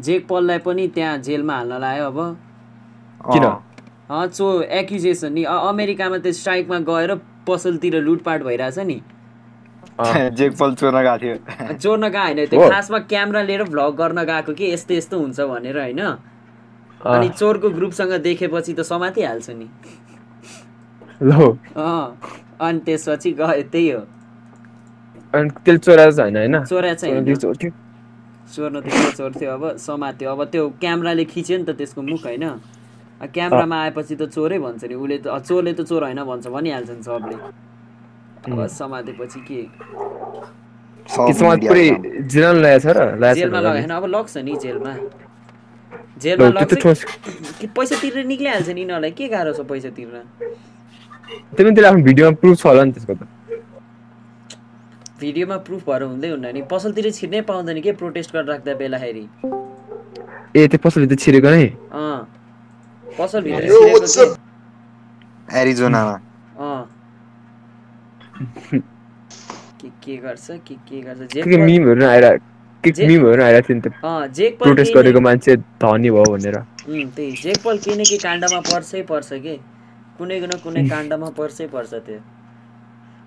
जेक पललाई पनि त्यहाँ जेलमा हाल्न लायो अब। किन? अँ, चो एक्युजेसन नि अमेरिकामा त्यो स्ट्राइकमा गएर पसलतिर लुटपाट भइरहेछ नि। जेक पल चोर्न गएको थियो। चोर्न गएको होइन त्यो। खासमा क्यामेरा लिएर भ्लग गर्न गएको कि यस्तो यस्तो हुन्छ भनेर होइन। अनि चोरको ग्रुपसँग देखेपछि त समातिहाल्छ नि। ल अँ अनि त्यसपछि गयो त्यही हो। चोरा चाहिँ होइन चोर्न होइन। चोर्थ्यो अब समात्यो। अब त्यो क्यामेराले खिच्यो नि त त्यसको मुख होइन? अब क्यामेरामा आएपछि त चोरै भन्छ नि। उसले त चोरले त चोर होइन भन्छ भनिहाल्छ नि सबले। अब समातेपछि के? जेलमा। लगाएन अब लग्छ नि जेलमा। ल, जेलमा लग्छ कि पैसा तिरेर निक्लिहाल्छ नि यिनीहरूलाई? के गाह्रो छ पैसा तिर्न? त्यो पनि त्यसले आफ्नो भिडियोमा प्रुफ छ होला नि त्यसको त। भिडियोमा प्रुफ भएर हुँदै हुन्न नि। पसलतिर छिर्नै पाउँदैन के? प्रोटेस्ट गरेर राख्दा बेलाखेरि ए त्यो पसलले त छिरेको नै? अँ। पसलभित्र? एरिजोनामा अँ। के के गर्छ? के के गर्छ? के मिमहरू आएर के मिमहरू आइरहेको थियो नि त्यो। अँ जेक पल प्रोटेस्ट केही न- गरेको मान्छे धनी भयो भनेर। उम्, त्यही। जेक पल केही न केही काण्डमा पर्छै पर्छ के? कुनै न कुनै काण्डमा पर्छै पर्छ त्यो।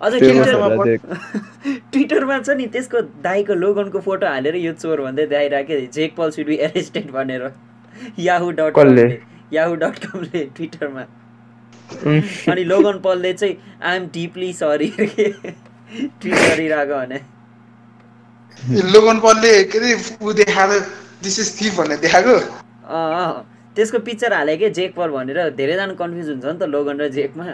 अझ ट्विटरमा छ नि त्यसको दाईको लोगनको फोटो हालेर यो चोर भन्दै देखाइरहेको Jake Paul should be arrested भनेर। Yahoo dot? कमले याहु डट कमले ट्विटरमा अनि लोगन पलले चाहिँ आइएम डिपली सरी ट्विट गरिरहेको भने। लोगन पलले के अरे देखाएको दिस इज थिप भनेर देखाएको? अँ अँ। त्यसको पिक्चर हाले कि जेक पल भनेर धेरैजना कन्फ्युज हुन्छ नि त लोगन र जेकमा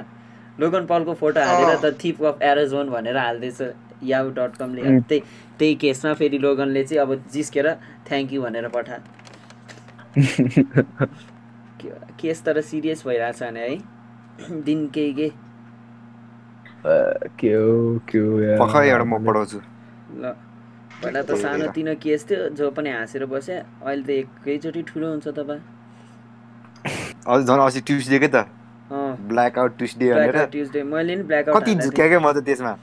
लोगन पलको फोटो हालेर त थिप अफ एरोजोन भनेर हाल्दैछ याहु डट कमले. त्यही त्यही केसमा फेरि लोगनले चाहिँ अब जिस्केर थ्याङ्क यू भनेर पठा के- केस तर सिरियस भइरहेछ भने है दिन केही के? के हो के हो यार। पक्कै एउटा म पढाउँछु। ल पहिला त सानो तिनो केस थियो जो पनि हाँसेर बस्यो अहिले त एकैचोटि ठुलो हुन्छ तपाईँ अझ झन् अस्ति ट्युसडेकै त। ब्ल्याक आउट ट्युसडे भनेर। ट्युसडे मैले नि ब्ल्याक कति झुक्या क्या म त त्यसमा?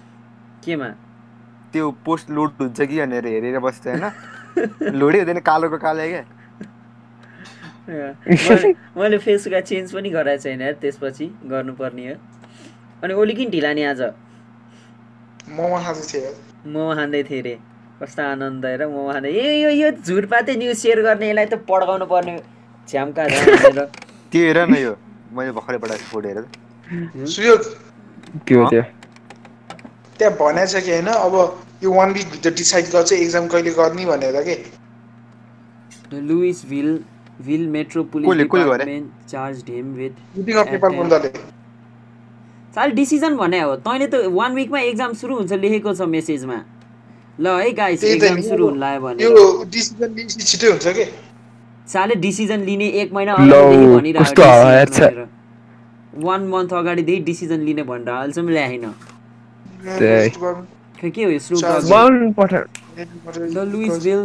केमा? त्यो पोस्ट लोड हुन्छ कि भनेर हेरेर बस्छु होइन? लोडै हुँदैन कालोको कालो क्या मैले मैले फेसबुक चेन्ज पनि गराएको छैन यार त्यसपछि गर्नुपर्ने हो। अनि ओली किन ढिला नि आज? मोमो खाँदै थियो मोमो खाँदै थिएँ अरे कस्तो आनन्द हेर मोमो खाँदै। ए यो यो झुटपाते न्युज सेयर गर्ने यसलाई त पड्काउनु पर्ने झ्याम्का झ्याम त्यो हेर न यो। मैले भर्खरै पठाएको फोटो हेर सुयोग के हो? त्यो त्यहाँ भनेको छ कि होइन अब यो वान विकभित्र डिसाइड गर्छ एक्जाम कहिले गर्ने भनेर के? Louis will will. Metro police कसले- कसले गरे? डिपार्टमेन्ट चार्ज हिम विथ साल डिसिजन भने हो। तैँले त वान विकमा एक्जाम सुरु हुन्छ लेखेको छ मेसेजमा ल है गाइस एक्जाम सुरु हुन लाग्यो भने। यो डिसिजन लिएपछि छिटै हुन्छ कि? साले डिसिजन लिने एक महिना भनिरहेको छ वान मन्थ अगाडि त्यही डिसिजन लिने भन्नु अहिलेसम्म ल्याएन। के हो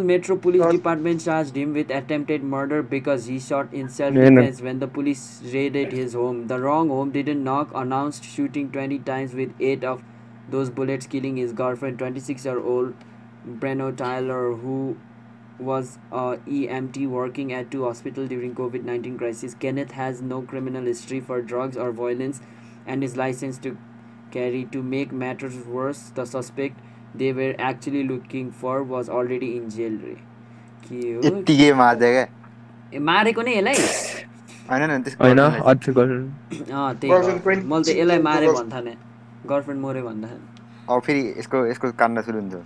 metro police department deemed murder because hit in self defence raided his home the wrong home didn't not announce shooting twenty times with eight of those bullets killing his girlfriend twenty six old Breonna was a EMT working at two hospitals during COVID-19 crisis. Kenneth has no criminal history for drugs or violence and is licensed to carry. To make matters worse, the suspect they were actually looking for was already in jail रे के हो ए, मारेको नै यसलाई होइन त्यही मैले त यसलाई मारे भन्थाने गर्लफ्रेन्ड मऱ्यो अब फेरि यसको यसको कान्न सुरु हुन्छ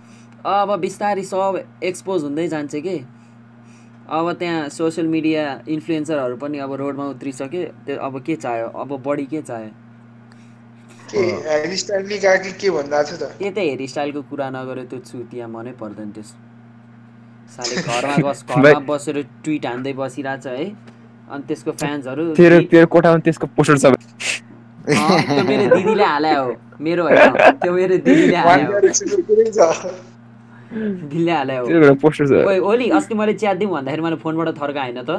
अब बिस्तारै सब एक्सपोज हुँदै जान्छ कि? अब त्यहाँ सोसियल मिडिया इन्फ्लुएन्सरहरू पनि अब रोडमा उत्रिसक्यो त्यो अब के चाह्यो? अब बढी के चाह्यो? के त? हेयर स्टाइलको कुरा नगरे त्यो चुतिया मनै पर्दैन त्यस। साले घरमा बस घरमा बसेर ट्विट हान्दै बसिरहेछ है। अनि त्यसको फ्यान्सहरू तेरो तेरो कोठामा त्यसको पोस्टर छ। अँ, त्यो मेरो दिदीले हाले हो मेरो होइन त्यो मेरो दिदीले हाले हो ओइ ओली अस्ति मैले च्याट दिउँ भन्दाखेरि मैले फोनबाट थर्का होइन त।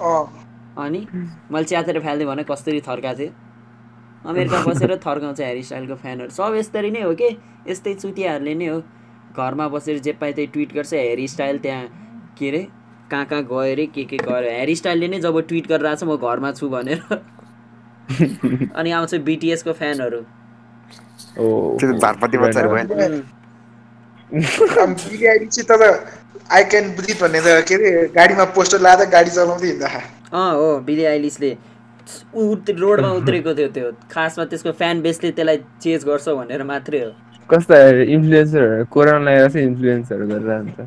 अँ। अनि मैले च्यातेर फाल्दिएँ भने कसरी थर्काएको थिएँ? अमेरिका बसेर थर्काउँछ हेयर स्टाइलको फ्यानहरू। सब यस्तरी नै हो कि? यस्तै चुतियाहरूले नै हो। घरमा बसेर जे पाए त्यही ट्विट गर्छ। हेयर स्टाइल त्यहाँ के अरे कहाँ कहाँ गयो अरे के के गयो हेयर स्टाइलले नै जब ट्विट गरेर आएको छ म घरमा छु भनेर। अनि आउँछ बिटिएसको फ्यानहरू। बिगाडी चाहिँ तर आई क्यान ब्रिथ भन्ने त के अरे गाडीमा पोस्टर लाएर गाडी चलाउँदै हिँड्दा। अँ हो बिली आइलिसले उत रोडमा उत्रेको थियो त्यो खासमा त्यसको फ्यान बेसले त्यसलाई चेज गर्छ भनेर मात्रै हो। कस्ता इन्फ्लुएन्सर कोरोना लगाएर चाहिँ इन्फ्लुएन्सहरू गरेर अन्त।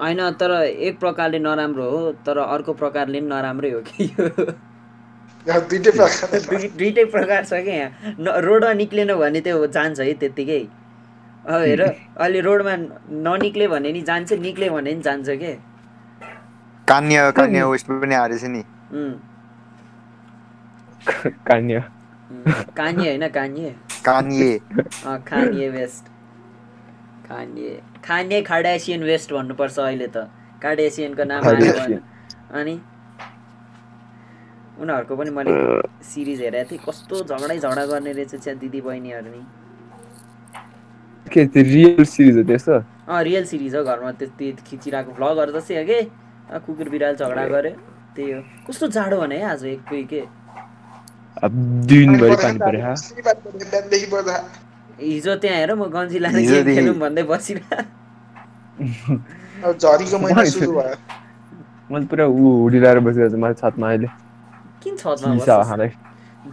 होइन तर एक प्रकारले नराम्रो हो तर अर्को प्रकारले पनि नराम्रै हो कि यो। दुइटै प्रकार दुई- दुइटै प्रकार छ क्या यहाँ। न रोडमा निक्लेन भने त्यो जान्छ है त्यत्तिकै। हेर अहिले रोडमा ननिक्ले भने नि जान्छ निक्ले भने नि जान्छ के? कान्य कान्य वेस्ट पनि आएर छ नि कान्य। कान्ये होइन कान्ये। कान्ये। अँ, खान्ये वेस्ट। खान्ये खान्ये खाडासियन वेस्ट भन्नुपर्छ अहिले त। कार्डेसियनको नाम. अनि? उनीहरूको पनि मैले सिरिज हेरेको थिएँ। कस्तो झगडै झगडा गर्ने रहेछ दिदी बहिनीहरू नि। के त्यो रियल सिरिज हो त्यस्तो? अँ रियल सिरिज हो घरमा त्यति खिचिरहेको भ्लगहरू जस्तै हो कि? कुकुर बिराल झगडा गऱ्यो त्यही हो। कस्तो जाडो भने है आज एककै के? अब दिनभरि पानी पऱ्यो हिजो त्यहाँ हेर म गन्जी लाएर गेम। खेलौँ भन्दै बसिरह। अब झरीको महिना सुरु भयो। मैले पुरा ऊ हुडिलाएर बसिरहेको छु मलाई छतमा अहिले। किन छतमा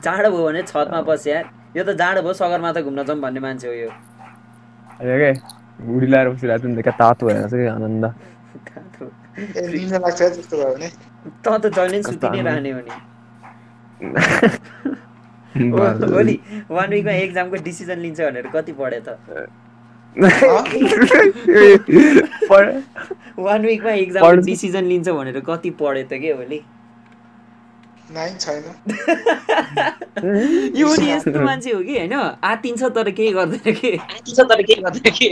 जाडो भयो भने छतमा बस यार। यो त जाडो भयो सगरमाथा घुम्न जाउँ भन्ने मान्छे हो यो। अहिले क्या हुडिलाएर बसिरहेको छु नि त क्या तातो भएर चाहिँ आनन्द लाग्छ है त्यस्तो भयो भने त त जहिले पनि सुति नै कस्तो रहने हो नि ओ- ओली वान विकमा एक्जामको डिसिजन लिन्छ भनेर कति पढ्यो त वान विकमा एक्जामको पढ्छु। डिसिजन लिन्छ भनेर कति पढ्यो त के ओली नाइन छैन यो नि यस्तो मान्छे हो कि होइन आतिन्छ तर केही गर्दैन के आतिन्छ तर केही गर्दैन के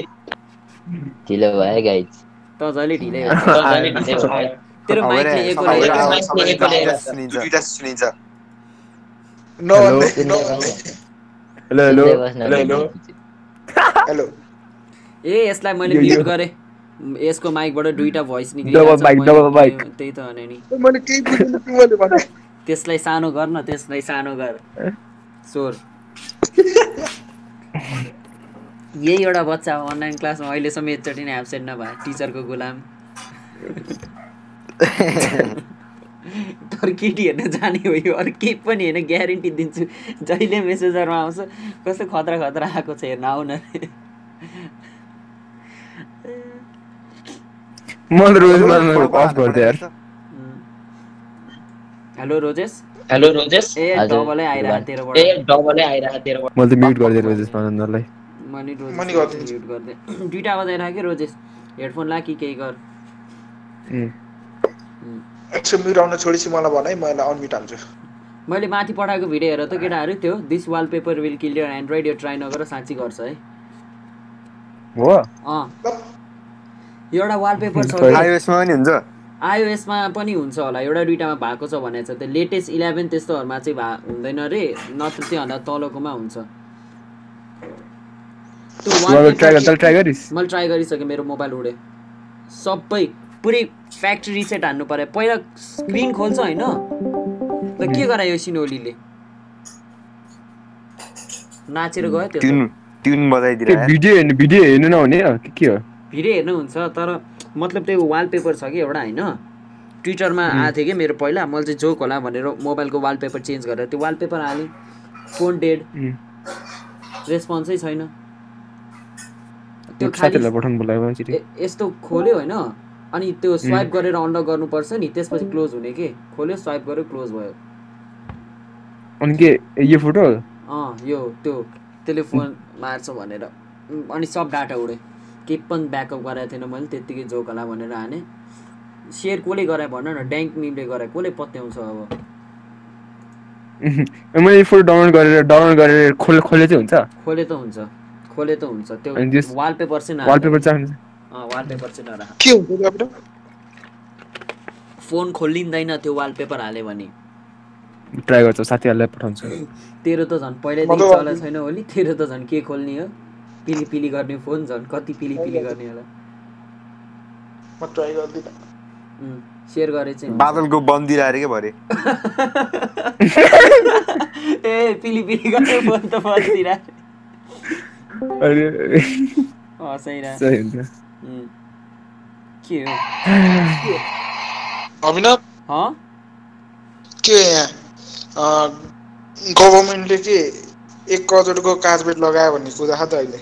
ढिलो भयो गाइज त जहिले ढिलै हो तेरो माइकले एकोले सुनिन्छ? नभन्दै हेलो हेलो हेलो हेलो ए यसलाई मैले म्युट गरेँ यसको माइकबाट दुईटा भोइस mic. त्यही त भने नि मैले केही बुझेन तिमीले भने त्यसलाई सानो गर न त्यसलाई सानो गर। स्वर यही एउटा बच्चा हो अनलाइन क्लासमा अहिलेसम्म एकचोटि नै एब्सेन्ट नभए टिचरको गुलाम। तर केटी हेर्न जाने हो यो अरू केही पनि होइन ग्यारेन्टी दिन्छु। जहिले मेसेजरमा आउँछ कस्तो खतरा खतरा आएको छ हेर्न आउन। रे म त रोजमा अफ यार। हेलो रोजेस हेलो रोजेस ए डबलै आइरहेको तेरोबाट। ए डबलै आइरहेको तेरोबाट। मैले त म्युट गरिदिएर रोजेस आनन्दलाई मनी रोजेस मनी गरिदिन्छु। म्युट गरिदिएँ। दुइटा आवाज आइरहेको कि रोजेस हेडफोन ला कि केही गर। एकछिन म्युट आउन छोडेपछि मलाई भन है मैले अनम्युट हाल्छु। मैले माथि पठाएको भिडियो हेर त केटाहरू त्यो this wallpaper will kill your Android यो ट्राई नगर साँच्ची गर्छ है। हो? अँ। एउटा वालपेपर छ खै। आइओएसमा पनि हुन्छ। आइओएसमा पनि हुन्छ होला। एउटा दुइटामा भएको छ भनेको छ। त्यो लेटेस्ट इलेभेन त्यस्तोहरूमा चाहिँ भा हुँदैन रे। नत्र त्योभन्दा तलकोमा हुन्छ। मैले ट्राई गरिसकेँ मेरो मोबाइल उड्यो सबै पुरै फ्याक्ट्री रिसेट हान्नु पर्यो पहिला स्क्रिन खोल्छ होइन। त के गरायो सिनोलीले? नाचेर गयो त्यो भिडियो हेर्नु भिडियो हेर्नु नहुने हो के के हो? भिडियो हेर्नु हुन्छ तर मतलब त्यो वालपेपर छ कि एउटा होइन? ट्विटरमा आएको थियो कि मेरो पहिला मैले चाहिँ जोक होला भनेर मोबाइलको वालपेपर चेन्ज गरेर त्यो वालपेपर हालेँ। Phone dead. रेस्पोन्सै छैन। त्यो यस्तो खोल्यो होइन? अनि त्यो स्वाइप गरेर अनलक गर्नुपर्छ नि त्यसपछि क्लोज हुने के? खोल्यो स्वाइप गर्यो क्लोज भयो। अनि के यो फोटो अँ यो त्यो त्यसले फोन मार्छ भनेर। अनि सब डाटा उड्यो केही पनि ब्याकअप गराएको थिएन मैले त्यत्तिकै जोक होला भनेर हाने। सेयर कसले गरायो भन न ड्याङ्क मिमले गरायो कसले पत्याउँछ अब? मैले यो फोटो डाउनलोड गरेर डाउनलोड गरेर खोले खोले चाहिँ हुन्छ? खोले त हुन्छ खोले त हुन्छ त्यो वालपेपर चाहिँ। वालपेपर चाहिँ अँ वालपेपर चाहिँ नराख। के हुन्छ फोन खोलिँदैन त्यो वालपेपर हाल्यो भने। ट्राई गर्छु साथीहरूलाई पठाउँछु। तेरो त झन् पहिल्यैदेखि चला छैन होली तेरो त झन् के खोल्ने हो? पिली पिली गर्ने फोन झन् कति पिली पिली गर्ने होला। म ट्राई गर्दिनँ। सेयर गरे चाहिँ। बादलको बन्दी अरे के भरे। ए पिली पिली गरेर फोन त हुन्छ। उम्. के हो? अभिनव? हँ? के गभर्मेन्टले के एक करोडको कार्पेट लगायो भन्ने कुरा छ त अहिले।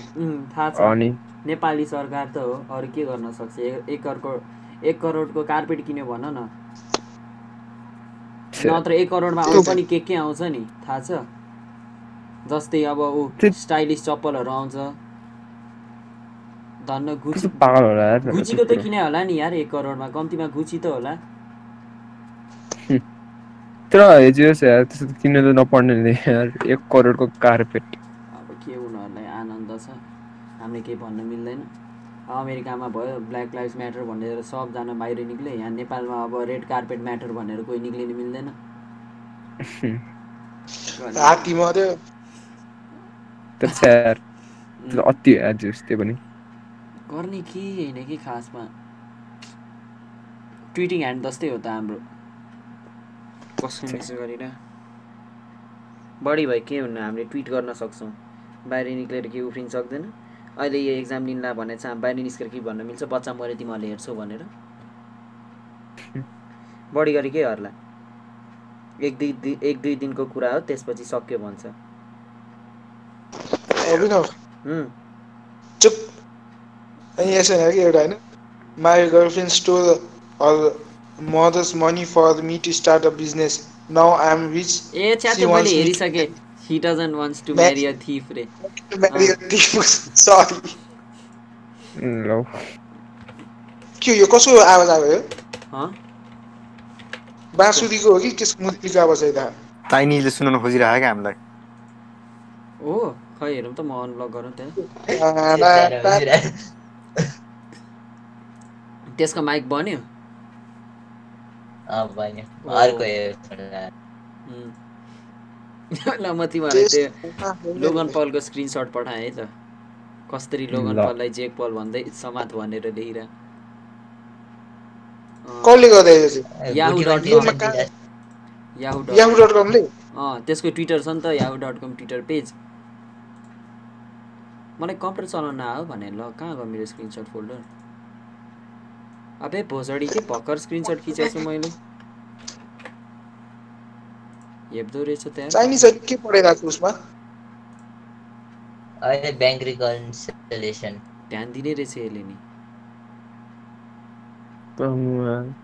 थाहा छ। अनि? नेपाली सरकार त हो अरू के गर्न सक्छ? एक करोडको एक करोडको कार्पेट किन्यो भन न। नत्र एक करोडमा अरू पनि के के आउँछ नि? थाहा छ। जस्तै अब ऊ स्टाइलिस चप्पलहरू आउँछ। धन्न गुची गुचीको त किने होला नि यार एक करोडमा। कम्तीमा गुची त होला। तर हेजियोस् यार त्यस्तो त किन्न त नपर्ने नि यार एक करोडको कार्पेट अब के उनीहरूलाई आनन्द छ हामीले केही भन्न मिल्दैन अमेरिकामा भयो ब्ल्याक लाइफ म्याटर भनेर सबजना बाहिर निक्ले यहाँ नेपालमा अब रेड कार्पेट म्याटर भनेर कोही निक्लिनु मिल्दैन अति हो यार जोस् त्यो पनि गर्ने के होइन कि खासमा ट्विटिङ ह्यान्ड जस्तै हो त हाम्रो कसो मेसेज गरेर। बढी भयो के हुन्न हामीले ट्विट गर्न सक्छौँ। बाहिर निक्लेर केही उफ्रिन सक्दैन। अहिले यो एक्जाम लिन्ला भने चाहिँ हामी बाहिर निस्केर के भन्न मिल्छ बच्चा मऱ्यो तिमीहरूले हेर्छौ भनेर। बढी गरी के हर्ला? एक दुई दि एक दुई दिनको कुरा हो त्यसपछि सक्यो भन्छ। चुप। अनि यसो होइन कि एउटा होइन। My girlfriend stole her mother's money for me to start a business now I am rich A She मैले हेरिसकेँ। He doesn't wants to marry a thief रे। सरी उम्, लौ के यो कसो आवाज आयो? हँ। बाँसुरीको हो कि त्यसको मुर्तीको आवाज आइरहेको चाइनिजले सुनाउन खोजिरहेको क्या हामीलाई? ओ खै हेरौँ त म अनब्लक गरौँ त्यहाँ। त्यसको माइक बन्यो? अर्को उम्। ल म तिमीहरूलाई त्यो लोगन पलको स्क्रिनसट पठाएँ है त कसरी लोगन। पललाई जेक पल भन्दै समात भनेर लेखिरह कसले गर्दा त्यसको ट्विटर छ नि त Yahoo dot com Twitter page मलाई कम्प्युटर चलाउन आयो भने ल कहाँ गयो मेरो स्क्रिनसट फोल्डर अबे भोसडी के भर्खर स्क्रिनसट खिचेको छु मैले हेप्दो रहेछ त्यहाँ चाइनिज के पढाइरहेको उसमा? अहिले ब्याङ्क रिकन्सिलेसन ध्यान दिने रहेछ यसले नि?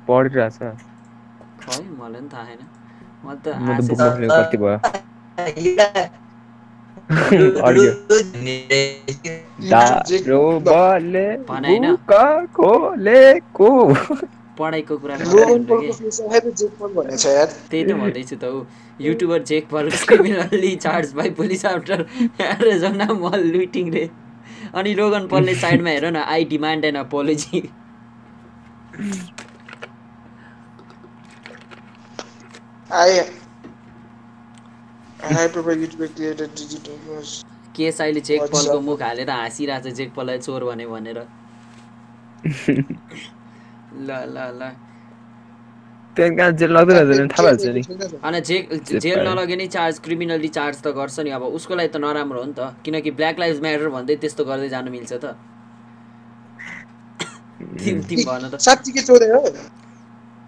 पढिरहेछ खै मलाई पनि थाहा छैन म त कति भयो पढाइको कुरा त्यही त भन्दैछु त ऊ YouTuber Jake Paul criminally charge by police after Arizona mall looting रे। अनि लोगन पलले साइडमा हेर न I demand an apology I case अहिले जेक What's पलको up? मुख हालेर हाँसिरहेको छ जेक पललाई चोर भने भनेर। ल ल ल। अनि जेक जेल। नलगे नि। चार्ज क्रिमिनल्ली चार्ज त गर्छ नि अब उसको लागि त नराम्रो हो नि त। किनकि ब्ल्याक लाइफ म्याटर भन्दै त्यस्तो गर्दै जानु मिल्छ त।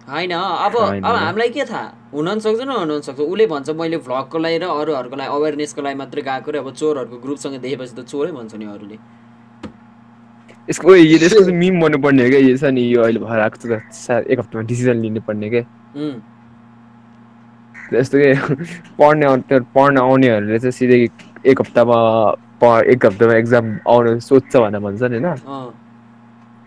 होइन अब। अब हामीलाई के थाहा? हुन पनि सक्छ नहुन पनि सक्छ उसले भन्छ मैले भ्लगको लागि र अरूहरूको लागि अवेरनेसको लागि मात्रै गएको रे। अब चोरहरूको ग्रुपसँग देखेपछि त चोरै भन्छ नि अरूले। यसको यसको मिम बन्नुपर्ने हो क्या। यो छ नि यो अहिले भएर आएको छ एक हप्तामा डिसिजन लिनु पर्ने क्या। जस्तो कि पढ्ने पढ्न आउनेहरूले चाहिँ सिधै एक हप्तामा एक हप्तामा एक्जाम आउनु सोध्छ भनेर भन्छ नि अँ। होइन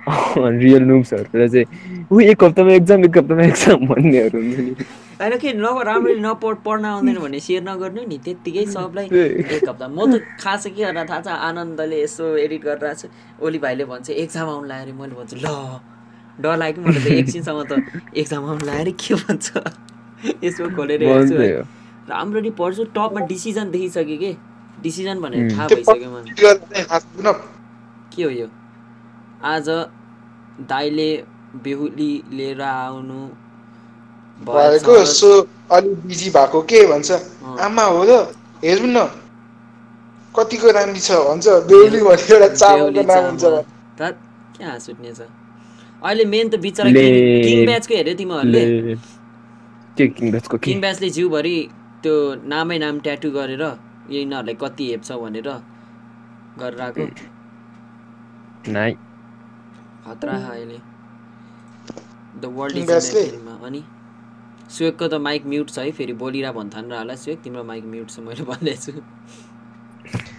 रियल नुब्सहरूलाई चाहिँ ऊ एक हप्तामा एक्जाम एक हप्तामा एक्जाम भन्नेहरू हुन्छ नि। होइन के नभ राम्ररी नपढ पढ्न आउँदैन भने सेयर नगर्नु नि त्यत्तिकै सबलाई। एक हप्ता म त खास के गरेर थाहा छ आनन्दले यसो एडिट गरिरहेको छु। ओली भाइले भन्छ एक्जाम आउनु लाग्यो अरे मैले भन्छु ल डर लाग्यो कि मलाई त एकछिनसम्म त एक्जाम आउनु लाग्यो अरे के भन्छ? यसो खोलेर हेर्छु राम्ररी पढ्छु टपमा डिसिजन देखिसकेँ कि? डिसिजन भनेर। थाहा भइसक्यो मलाई। के हो यो? आज दाइले बेहुली लिएर आउनु भएको। सो अलिक बिजी भएको के भन्छ। आमा हो र हेर्नु न कतिको राम्री छ भन्छ? बेहुली भन्ने एउटा चामलको नाम हुन्छ। ध्यात्, क्या हाँस उठ्ने छ? अहिले मेन त बिचरा। किङ किङ ब्याचको हेऱ्यो तिमीहरूले। के किङडसको के? किङ ब्याचले जिउभरि त्यो नामै नाम ट्याटु गरेर यिनीहरूलाई कति हेप्छ भनेर गरेर आएको नाइ। खतरा छ अहिले। The world is? फिल्ममा अनि सुवेकको त माइक म्युट छ है फेरि बोलिरह भन्थान र होला सुवेक तिम्रो माइक म्युट छ मैले भन्दैछु।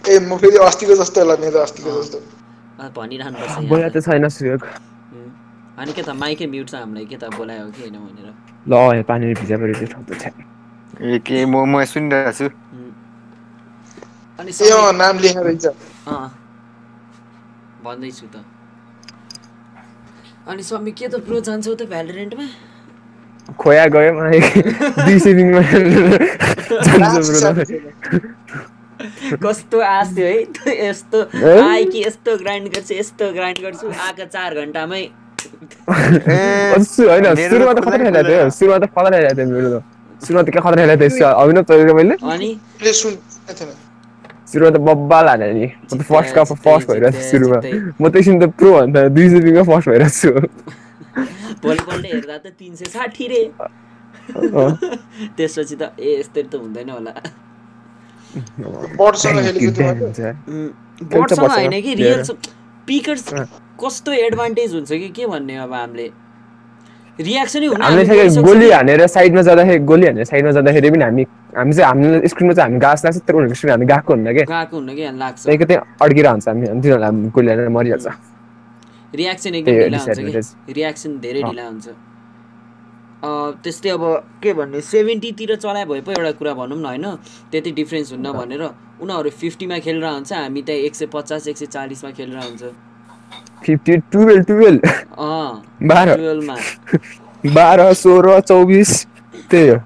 ए म फेरि अस्तिको जस्तो होला मेरो अस्तिको। जस्तो। भनिरहनु पर्छ बोला त छैन सुयोग उम्. अनि के त माइकै म्युट छ हामीलाई के त बोलायो कि होइन भनेर? ल यहाँ पानी भिजा पऱ्यो त्यो। ए के म म सुनिरहेको छु. अनि ए नाम लेखेर भन्दैछु त। अनि समी के त प्रो जान्छौ त भ्यालोरेन्टमा खोया गयो मलाई दुई जान्छ छ। कस्तो आश थियो है यस्तो? आए कि यस्तो ग्राइन्ड गर्छु यस्तो ग्राइन्ड गर्छु आएको चार घन्टामै। होइन सुरुमा त खतरा खुल्दै खेला थियो। सुरुमा त खतरा खेला थियो मेरो त। सुरुमा त क्या खतरा खेला थियो अभिनव चलेको मैले अनि? सुरुमा त बब्बाल हाने नि म त फर्स्ट कप फर्स्ट भइरहेको छु सुरुमा। म त एकछिन त प्रो भन्दा दुई सेभिङमा फर्स्ट भइरहेको छु भोलिपल्ट हेर्दा त तिन सय साठी रे अँ। त्यसपछि त ए यस्तै त हुँदैन होला होइन कि। रियल पिकर्स कस्तो एडभान्टेज हुन्छ कि के भन्ने अब हामीले रियाक्सनै हुन गोली कि- हानेर साइडमा जाँदाखेरि गोली हानेर साइडमा जाँदाखेरि पनि हामी हामी चाहिँ हाम्रो स्क्रिनमा चाहिँ हामी गाछ लाग्छ तर उनीहरूको स्क्रिन हामी गएको हुन्न क्या गएको हुन्न कि? यहाँ लाग्छ। त्यहाँ अड्किरहन्छ हामी। अनि तिनीहरूलाई हामी गोली हानेर मरिहाल्छ। रियाक्सन एकदम ढिला हुन्छ रियाक्सन धेरै। ढिला हुन्छ। त्यस्तै अब के भन्ने? सेभेन्टीतिर चलाए भए पो एउटा कुरा भनौँ न होइन? त्यति डिफ्रेन्स हुन्न भनेर उनीहरू फिफ्टीमा खेलेर हुन्छ हामी त्यहाँ एक सय पचास एक सय चालिसमा खेलेर हुन्छ फिफ्टी टुवेल्भ टुवेल्भ। अँ बाह्र। टुवेल्भमा। बाह्र सोह्र चौबिस त्यही हो।